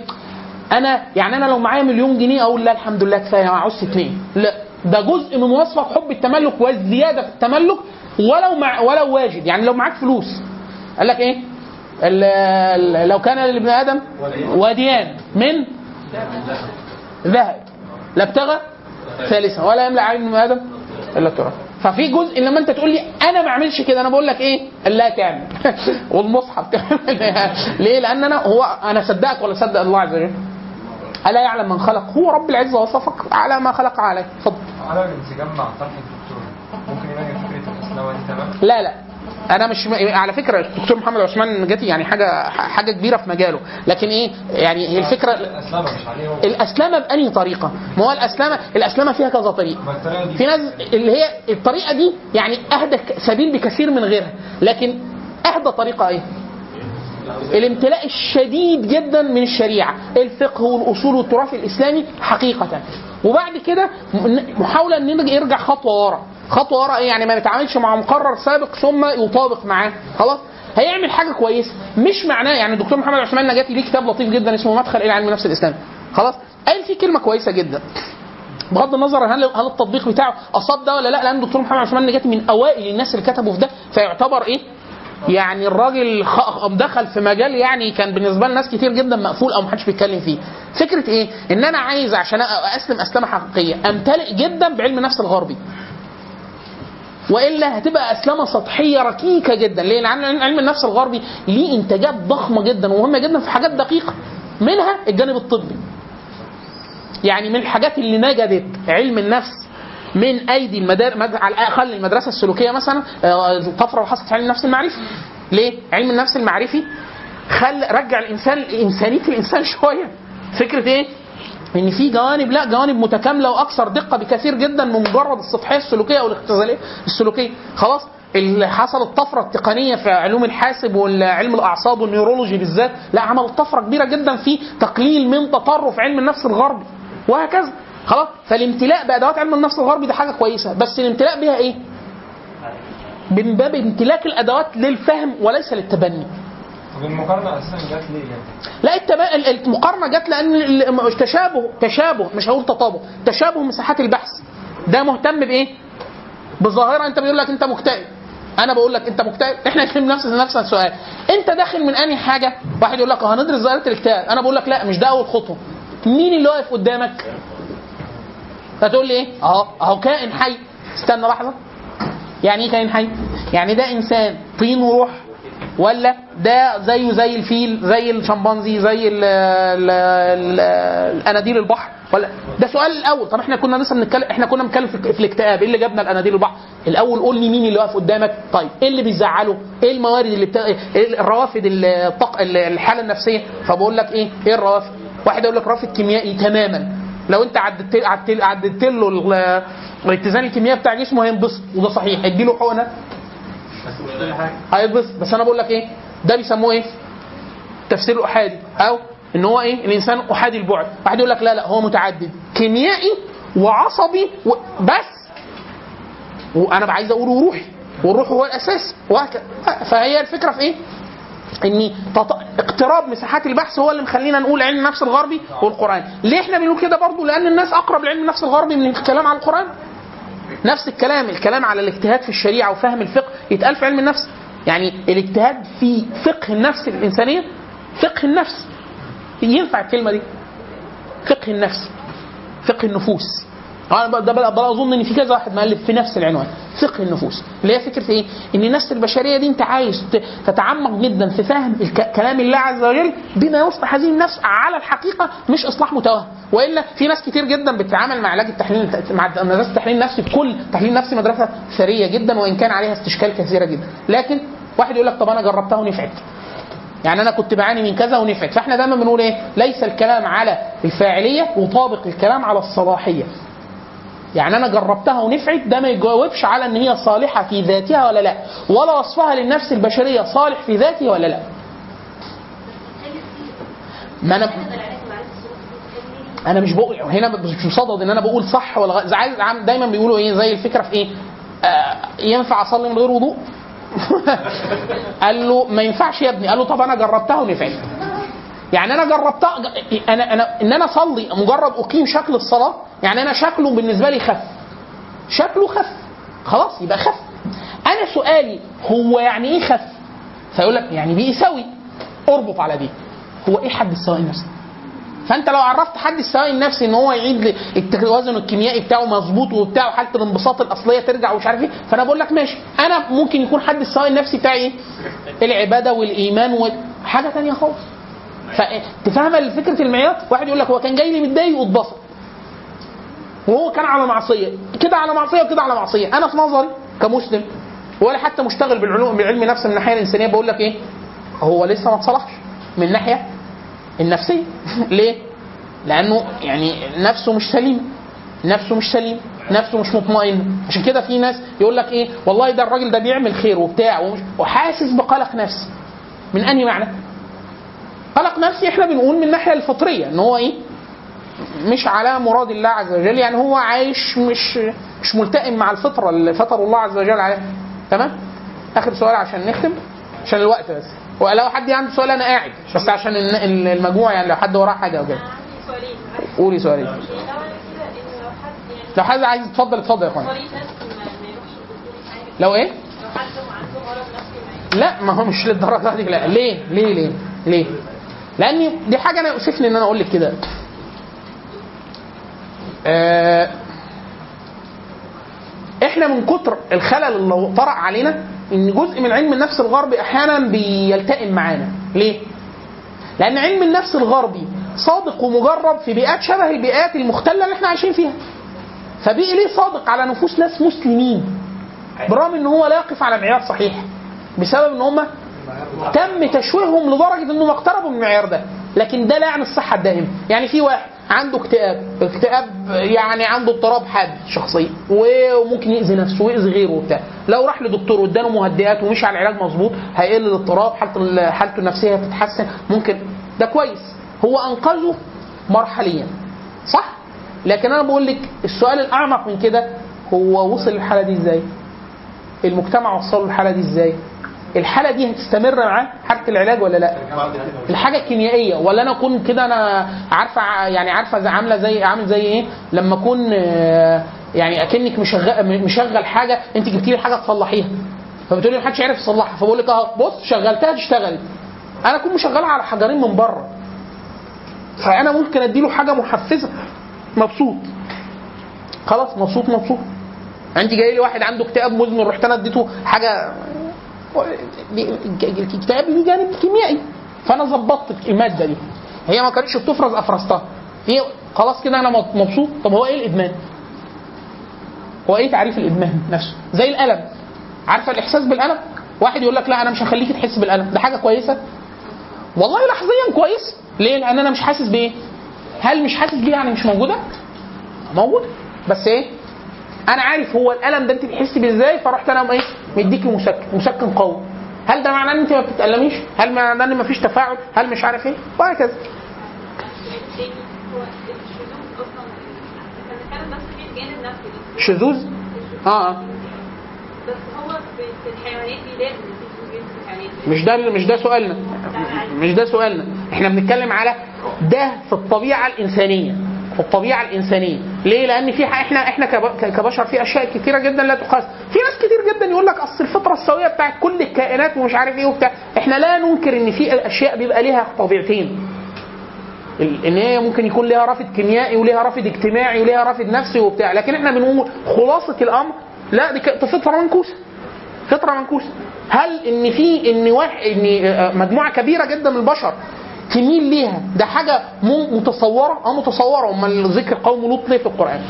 Speaker 3: أنا يعني أنا لو معايا مليون جنيه أقول لا الحمد لله كفاية ما عاوز اثنين لا ده جزء من وصفك حب التملك والزيادة في التملك ولو مع ولو واجد يعني لو معاك فلوس. قال لك إيه؟ لو كان لابن آدم واديان من؟ ذهب. لابتغى ثالثا ولا يملأ عين ابن آدم إلا التراب. ففي جزء لما أنت تقول لي أنا ما أعملش كده أنا بقول لك إيه؟ لا تعمل. والمصحف تعمل ليه؟ لأن أنا هو أنا صدقك ولا صدق الله عز وجل؟ ألا يعلم من خلق؟ هو رب العزة وصفك على ما خلق عليه. اتفضل.
Speaker 16: على الانسجام مع طرح الدكتور. ممكن يبين فكرة والانتماء
Speaker 3: لا لا. أنا مش على فكرة الدكتور محمد عثمان نجاتي يعني حاجة حاجة كبيرة في مجاله. لكن إيه يعني هي الفكرة
Speaker 16: الاسلامه مش
Speaker 3: بأنهي طريقة؟ ما هو الاسلامه الاسلامه فيها كذا
Speaker 16: دي.
Speaker 3: في ناس اللي هي الطريقة دي يعني أهدى سبيل بكثير من غيرها. لكن أهدى طريقة إيه؟ الامتلاء الشديد جدا من الشريعة. الفقه والأصول والتراث الإسلامي حقيقة. وبعد كده م- محاولة إن يرجع خطوة ورا. خطوة ورا إيه؟ يعني ما يتعاملش مع مقرر سابق ثم يطابق معاه. خلاص؟ هيعمل حاجة كويسة. مش معناه يعني الدكتور محمد عثمان نجاتي ليه كتاب لطيف جدا اسمه مدخل إلى علم النفس الاسلامي خلاص؟ قال فيه كلمة كويسة جدا. بغض النظر هل هل التطبيق بتاعه أصاب ده ولا لا لأن الدكتور محمد عثمان نجاتي من أوائل الناس اللي كتبوا في ده. فيعتبر إيه؟ يعني الراجل دخل في مجال يعني كان بالنسبة لناس كتير جدا مقفول أو محدش بيتكلم فيه. فكرة إيه؟ إن أنا عايز عشان أسلم أسلمة حقيقية. أمتلئ جدا بعلم النفس الغربي. وإلا هتبقى أسلمة سطحية ركيكة جدا. ليه؟ لأن علم النفس الغربي ليه إنتاجات ضخمة جدا ومهمة جدا في حاجات دقيقة. منها الجانب الطبي. يعني من الحاجات اللي نجدت علم النفس من أيدي المدار مد- على الأقل المدرسة السلوكية مثلا آه، الطفره اللي حصلت في علم النفس المعرفي. ليه؟ علم النفس المعرفي خل رجع الانسان إنسانية الإنسان شوية. فكرة إيه؟ إن في جوانب لا جوانب متكاملة وأكثر دقة بكثير جدا من مجرد السطحيه السلوكية أو الاختزالية السلوكية. خلاص اللي حصل الطفره التقنيه في علوم الحاسب وعلم الأعصاب والنيورولوجي بالذات لا عمل طفرة كبيرة جدا في تقليل من تطرف علم النفس الغربي وهكذا. خلاص فالامتلاء بأدوات علم النفس الغربي دي حاجة كويسة بس الامتلاء بها إيه؟ من باب امتلاك الأدوات للفهم وليس للتبني.
Speaker 16: المقارنه أساسا جت ليه؟
Speaker 3: لا المقارنة جت لأن تشابه تشابه مش هقول تطابق تشابه مساحات البحث. ده مهتم بإيه؟ بظاهره أنت بيقول لك أنت مكتئب. أنا بقول لك أنت مكتئب. إحنا نفس نفس السؤال. أنت داخل من أنهي حاجة؟ واحد يقول لك هندرس ظاهرة الاكتئاب. أنا بقول لك لا مش ده أول خطوة. مين اللي واقف قدامك؟ فتقول لي إيه؟ أهو أهو كائن حي. استنى لحظة. يعني إيه كائن حي؟ يعني ده إنسان طين وروح ولا ده زيه زي الفيل زي الشمبانزي زي ال ال ال الأناديل البحر؟ ولا ده سؤال الأول. طب إحنا كنا لسه بنتكلم إحنا كنا بنتكلم في الاكتئاب. إيه اللي جابنا الأناديل البحر؟ الأول قول لي مين اللي واقف قدامك. طيب إيه اللي بيزعله؟ إيه الموارد اللي بتا... إيه الروافد الطق... الحالة النفسية؟ فبقول لك إيه إيه الروافد؟ واحد يقول لك رافد كيميائي تماما. لو أنت عدت عدت له ال- الاتزان الكيميائي بتاع جسمه هينبسط وده صحيح. اديله حقنة. هيتبسط. بس أنا بقول لك إيه؟ ده بيسموه إيه؟ تفسير الاحادي. أو ان هو إيه؟ الانسان احادي البعد. واحد يقول لك لا لا هو متعدد. كيميائي وعصبي و... بس. وأنا عايز أقول وروحي والروح هو الاساس. وهكذا. فهي الفكرة في إيه؟ ان تط... اقتراب مساحات البحث هو اللي مخلينا نقول علم النفس الغربي والقرآن. ليه إحنا بنقول كده برضو؟ لأن الناس أقرب لعلم النفس الغربي من الكلام عن القرآن. نفس الكلام الكلام على الاجتهاد في الشريعة وفهم الفقه. يتقال في علم النفس. يعني الاجتهاد في فقه النفس الإنسانية فقه النفس. ينفع الكلمة دي؟ فقه النفس فقه النفوس. أنا ده بقى أظن إن في كذا واحد مؤلف في نفس العنوان. فقه النفوس. اللي هي فكرة إيه؟ إن النفس البشرية دي أنت عايز تتعمق جدا في فهم كلام الله عز وجل بما يصلح هذه النفس على الحقيقة مش إصلاح متوهم. وإلا في ناس كتير جدا بتتعامل مع علاج التحليل مع مدرسة التحليل النفسي بكل تحليل نفسي مدرسة ثرية جدا وإن كان عليها استشكال كثيرة جدا. لكن واحد يقول لك طب أنا جربتها ونفعت. يعني أنا كنت بعاني من كذا ونفعت. فإحنا دايما بنقول إيه؟ ليس الكلام على الفاعلية يطابق الكلام على الصلاحيه يعني أنا جربتها ونفعت ده ما يجاوبش على إن هي صالحة في ذاتها ولا لأ. ولا وصفها للنفس البشرية صالح في ذاته ولا لأ. ما أنا أنا مش بقول هنا مش بصدد إن أنا بقول صح ولا عايز دايما بيقولوا إيه زي الفكرة في إيه؟ آه ينفع أصلي من غير وضوء؟ قال له ما ينفعش يا ابني. قال له طب أنا جربتها ونفعت. يعني أنا جربتها أنا أنا إن أنا أصلي مجرد أقيم شكل الصلاة يعني أنا شكله بالنسبة لي خف. شكله خف. خلاص يبقى خف. أنا سؤالي هو يعني إيه خف؟ فيقول لك يعني بيساوي. أربط على دي. هو إيه حد السواء النفسي فأنت لو عرفت حد السواء النفسي إن هو يعيد التوازن الكيميائي بتاعه مظبوط وبتاع وحالة الانبساط الأصلية ترجع ومش عارف إيه. فأنا بقول لك ماشي. أنا ممكن يكون حد السواء النفسي بتاعي إيه؟ العبادة والإيمان وحاجه تانية خالص. فتفهم فكرة المعيار؟ واحد يقول لك هو كان جاي لي متضايق واتبسط. وهو كان على معصية. كده على معصية وكده على معصية. أنا في نظري كمسلم ولا حتى مشتغل بالعلوم بعلم نفس من الناحية الإنسانية بقول لك إيه؟ هو لسه ما اتصلحش من الناحية النفسية. ليه؟ لأنه يعني نفسه مش سليمه نفسه مش سليم. نفسه مش مطمئن. عشان كده في ناس يقول لك إيه؟ والله ده الراجل ده بيعمل خير وبتاع ومش وحاسس بقلق نفسي. من أنهي معنى؟ قلق نفسي إحنا بنقول من الناحية الفطرية إن هو إيه؟ مش على مراد الله عز وجل يعني هو عايش مش مش ملتئم مع الفطرة اللي فطر الله عز وجل عليها. تمام؟ آخر سؤال عشان نختم عشان الوقت بس. ولو حد عنده سؤال أنا قاعد. بس عشان المجموعه يعني لو حد وراه حاجة أو كده قولي سؤالين.
Speaker 5: لو حد يعني
Speaker 3: لو حد عايز يتفضل اتفضل يا
Speaker 5: إخوان.
Speaker 3: لو
Speaker 5: إيه؟
Speaker 3: لا ما هو مش للدرجة دي. لا ليه؟ ليه؟ ليه؟ ليه؟ لأن دي حاجة أنا يؤسفني إن أنا أقول لك كده. آه إحنا من كتر الخلل اللي طرأ علينا إن جزء من علم النفس الغربي أحيانا بيلتئم معانا. ليه؟ لأن علم النفس الغربي صادق ومجرب في بيئات شبه البيئات المختلة اللي إحنا عايشين فيها. فبقي ليه صادق على نفوس ناس مسلمين؟ برغم إن هو لا يقف على معيار صحيح. بسبب إن هم تم تشويههم لدرجة إنهم اقتربوا من المعيار ده. لكن ده لا يعني الصحة الدائمه يعني في واحد عنده اكتئاب. اكتئاب يعني عنده اضطراب حاد شخصيا وممكن يأذي نفسه ويأذي غيره وبتاع. لو راح لدكتور واداله مهدئات ومشي على العلاج مظبوط هيقل الاضطراب حالته حالته النفسية هتتحسن. ممكن. ده كويس. هو أنقذه مرحليا. صح؟ لكن أنا بقول لك السؤال الأعمق من كده هو وصل للحالة دي إزاي؟ المجتمع وصله للحالة دي إزاي؟ الحالة دي هتستمر معاه حاله العلاج ولا لا؟ الحاجة الكيميائية. ولا أنا أكون كده أنا عارفة يعني عارفة عاملة زي عامل زي إيه؟ لما أكون آه، يعني أكنك مشغل مشغل حاجة أنت جبتي لي حاجة تصلحيها. فبتقولي محدش عارف يصلحها. فبقول لك أهو بص شغلتها تشتغل أنا أكون مشغلها على حجرين من بره. فأنا ممكن أديله حاجة محفزة. مبسوط. خلاص مبسوط مبسوط. أنت جاي لي واحد عنده اكتئاب مزمن رحت أنا اديته حاجة الاكتئاب ليه جانب كيميائي فأنا ظبطت المادة دي هي ما كانتش بتفرز أفرزتها هي خلاص كده أنا مبسوط طب هو إيه الإدمان؟ هو إيه تعريف الإدمان نفسه؟ زي الألم عارفة الإحساس بالألم؟ واحد يقول لك لا أنا مش هخليك تحس بالألم ده حاجة كويسة والله لحظيا كويس ليه؟ لأن أنا مش حاسس بإيه؟ هل مش حاسس بيه يعني مش موجودة؟ موجودة بس إيه؟ أنا عارف هو الالم ده انت بتحسي بيه إزاي فرحت أنا إيه؟ مديكي مسكن مسكن قوي هل ده معناه ان انت ما بتتألميش؟ هل معناه ان مفيش تفاعل؟ هل مش عارف إيه؟ وهكذا شذوذ آه آه
Speaker 5: بس هو في الحيوانات
Speaker 3: مش ده مش ده سؤالنا مش ده سؤالنا إحنا بنتكلم على ده في الطبيعة الإنسانية الطبيعة الإنسانية. ليه؟ لأن في إحنا إحنا كبشر في أشياء كثيره جدا لا تقاس. في ناس كتير جدا يقول لك أصل الفطرة السوية بتاعت كل الكائنات ومش عارف إيه وبتاع. إحنا لا ننكر إن في أشياء بيبقى ليها طبيعتين. إن هي ممكن يكون ليها رافد كيميائي وليها رافد اجتماعي وليها رافد نفسي وبتاع. لكن إحنا بنقول خلاصة الأمر لا دي فطرة منكوسة. فطرة منكوسة. هل إن في إن واحد إن آه، مجموعة كبيرة جدا من البشر تميل ليها. ده حاجة متصورة آه متصورة. أمال ذكر قوم لوط ليه في القرآن؟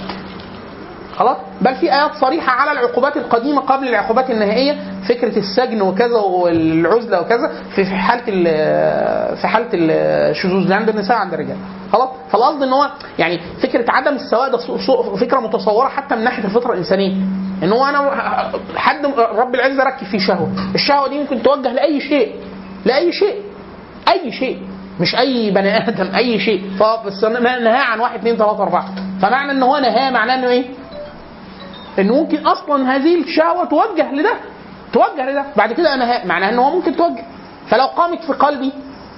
Speaker 3: خلاص؟ بل في آيات صريحة على العقوبات القديمة قبل العقوبات النهائية. فكرة السجن وكذا والعزلة وكذا في حالة ال- في حالة الشذوذ عند النساء عند الرجال. خلاص؟ فالقصد إن هو يعني فكرة عدم السواء ده فكرة متصورة حتى من ناحية الفطرة الإنسانية. إن هو أنا حد رب العزة ركب فيه شهوة. الشهوة دي ممكن توجه لأي شيء لأي شيء أي شيء. مش أي بني آدم أي شيء. فبس نهاه عن واحد اثنين ثلاثة أربعة. فمعنى إن هو نهاه معناه إنه إيه؟ ان ممكن أصلا هذه الشهوة توجه لده توجه لده. بعد كده أنا معناها ان هو ممكن توجه. فلو قامت في قلبي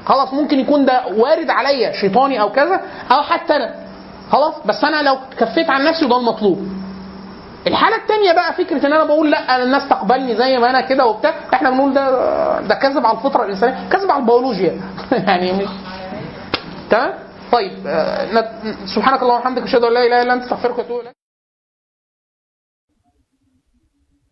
Speaker 3: خلاص ممكن يكون ده وارد عليا شيطاني أو كذا أو حتى أنا. خلاص؟ بس أنا لو كفيت عن نفسي ده المطلوب. الحالة التانية بقى فكرة إن أنا بقول لأ أنا الناس تقبلني زي ما أنا كده وبتاع. إحنا بنقول ده ده كذب على الفطرة الإنسانية كذب على البيولوجيا. يعني مش تمام؟ طيب آه، سبحانك اللهم وبحمدك أشهد أن لا إله إلا أنت أستغفرك وأتوب إليك.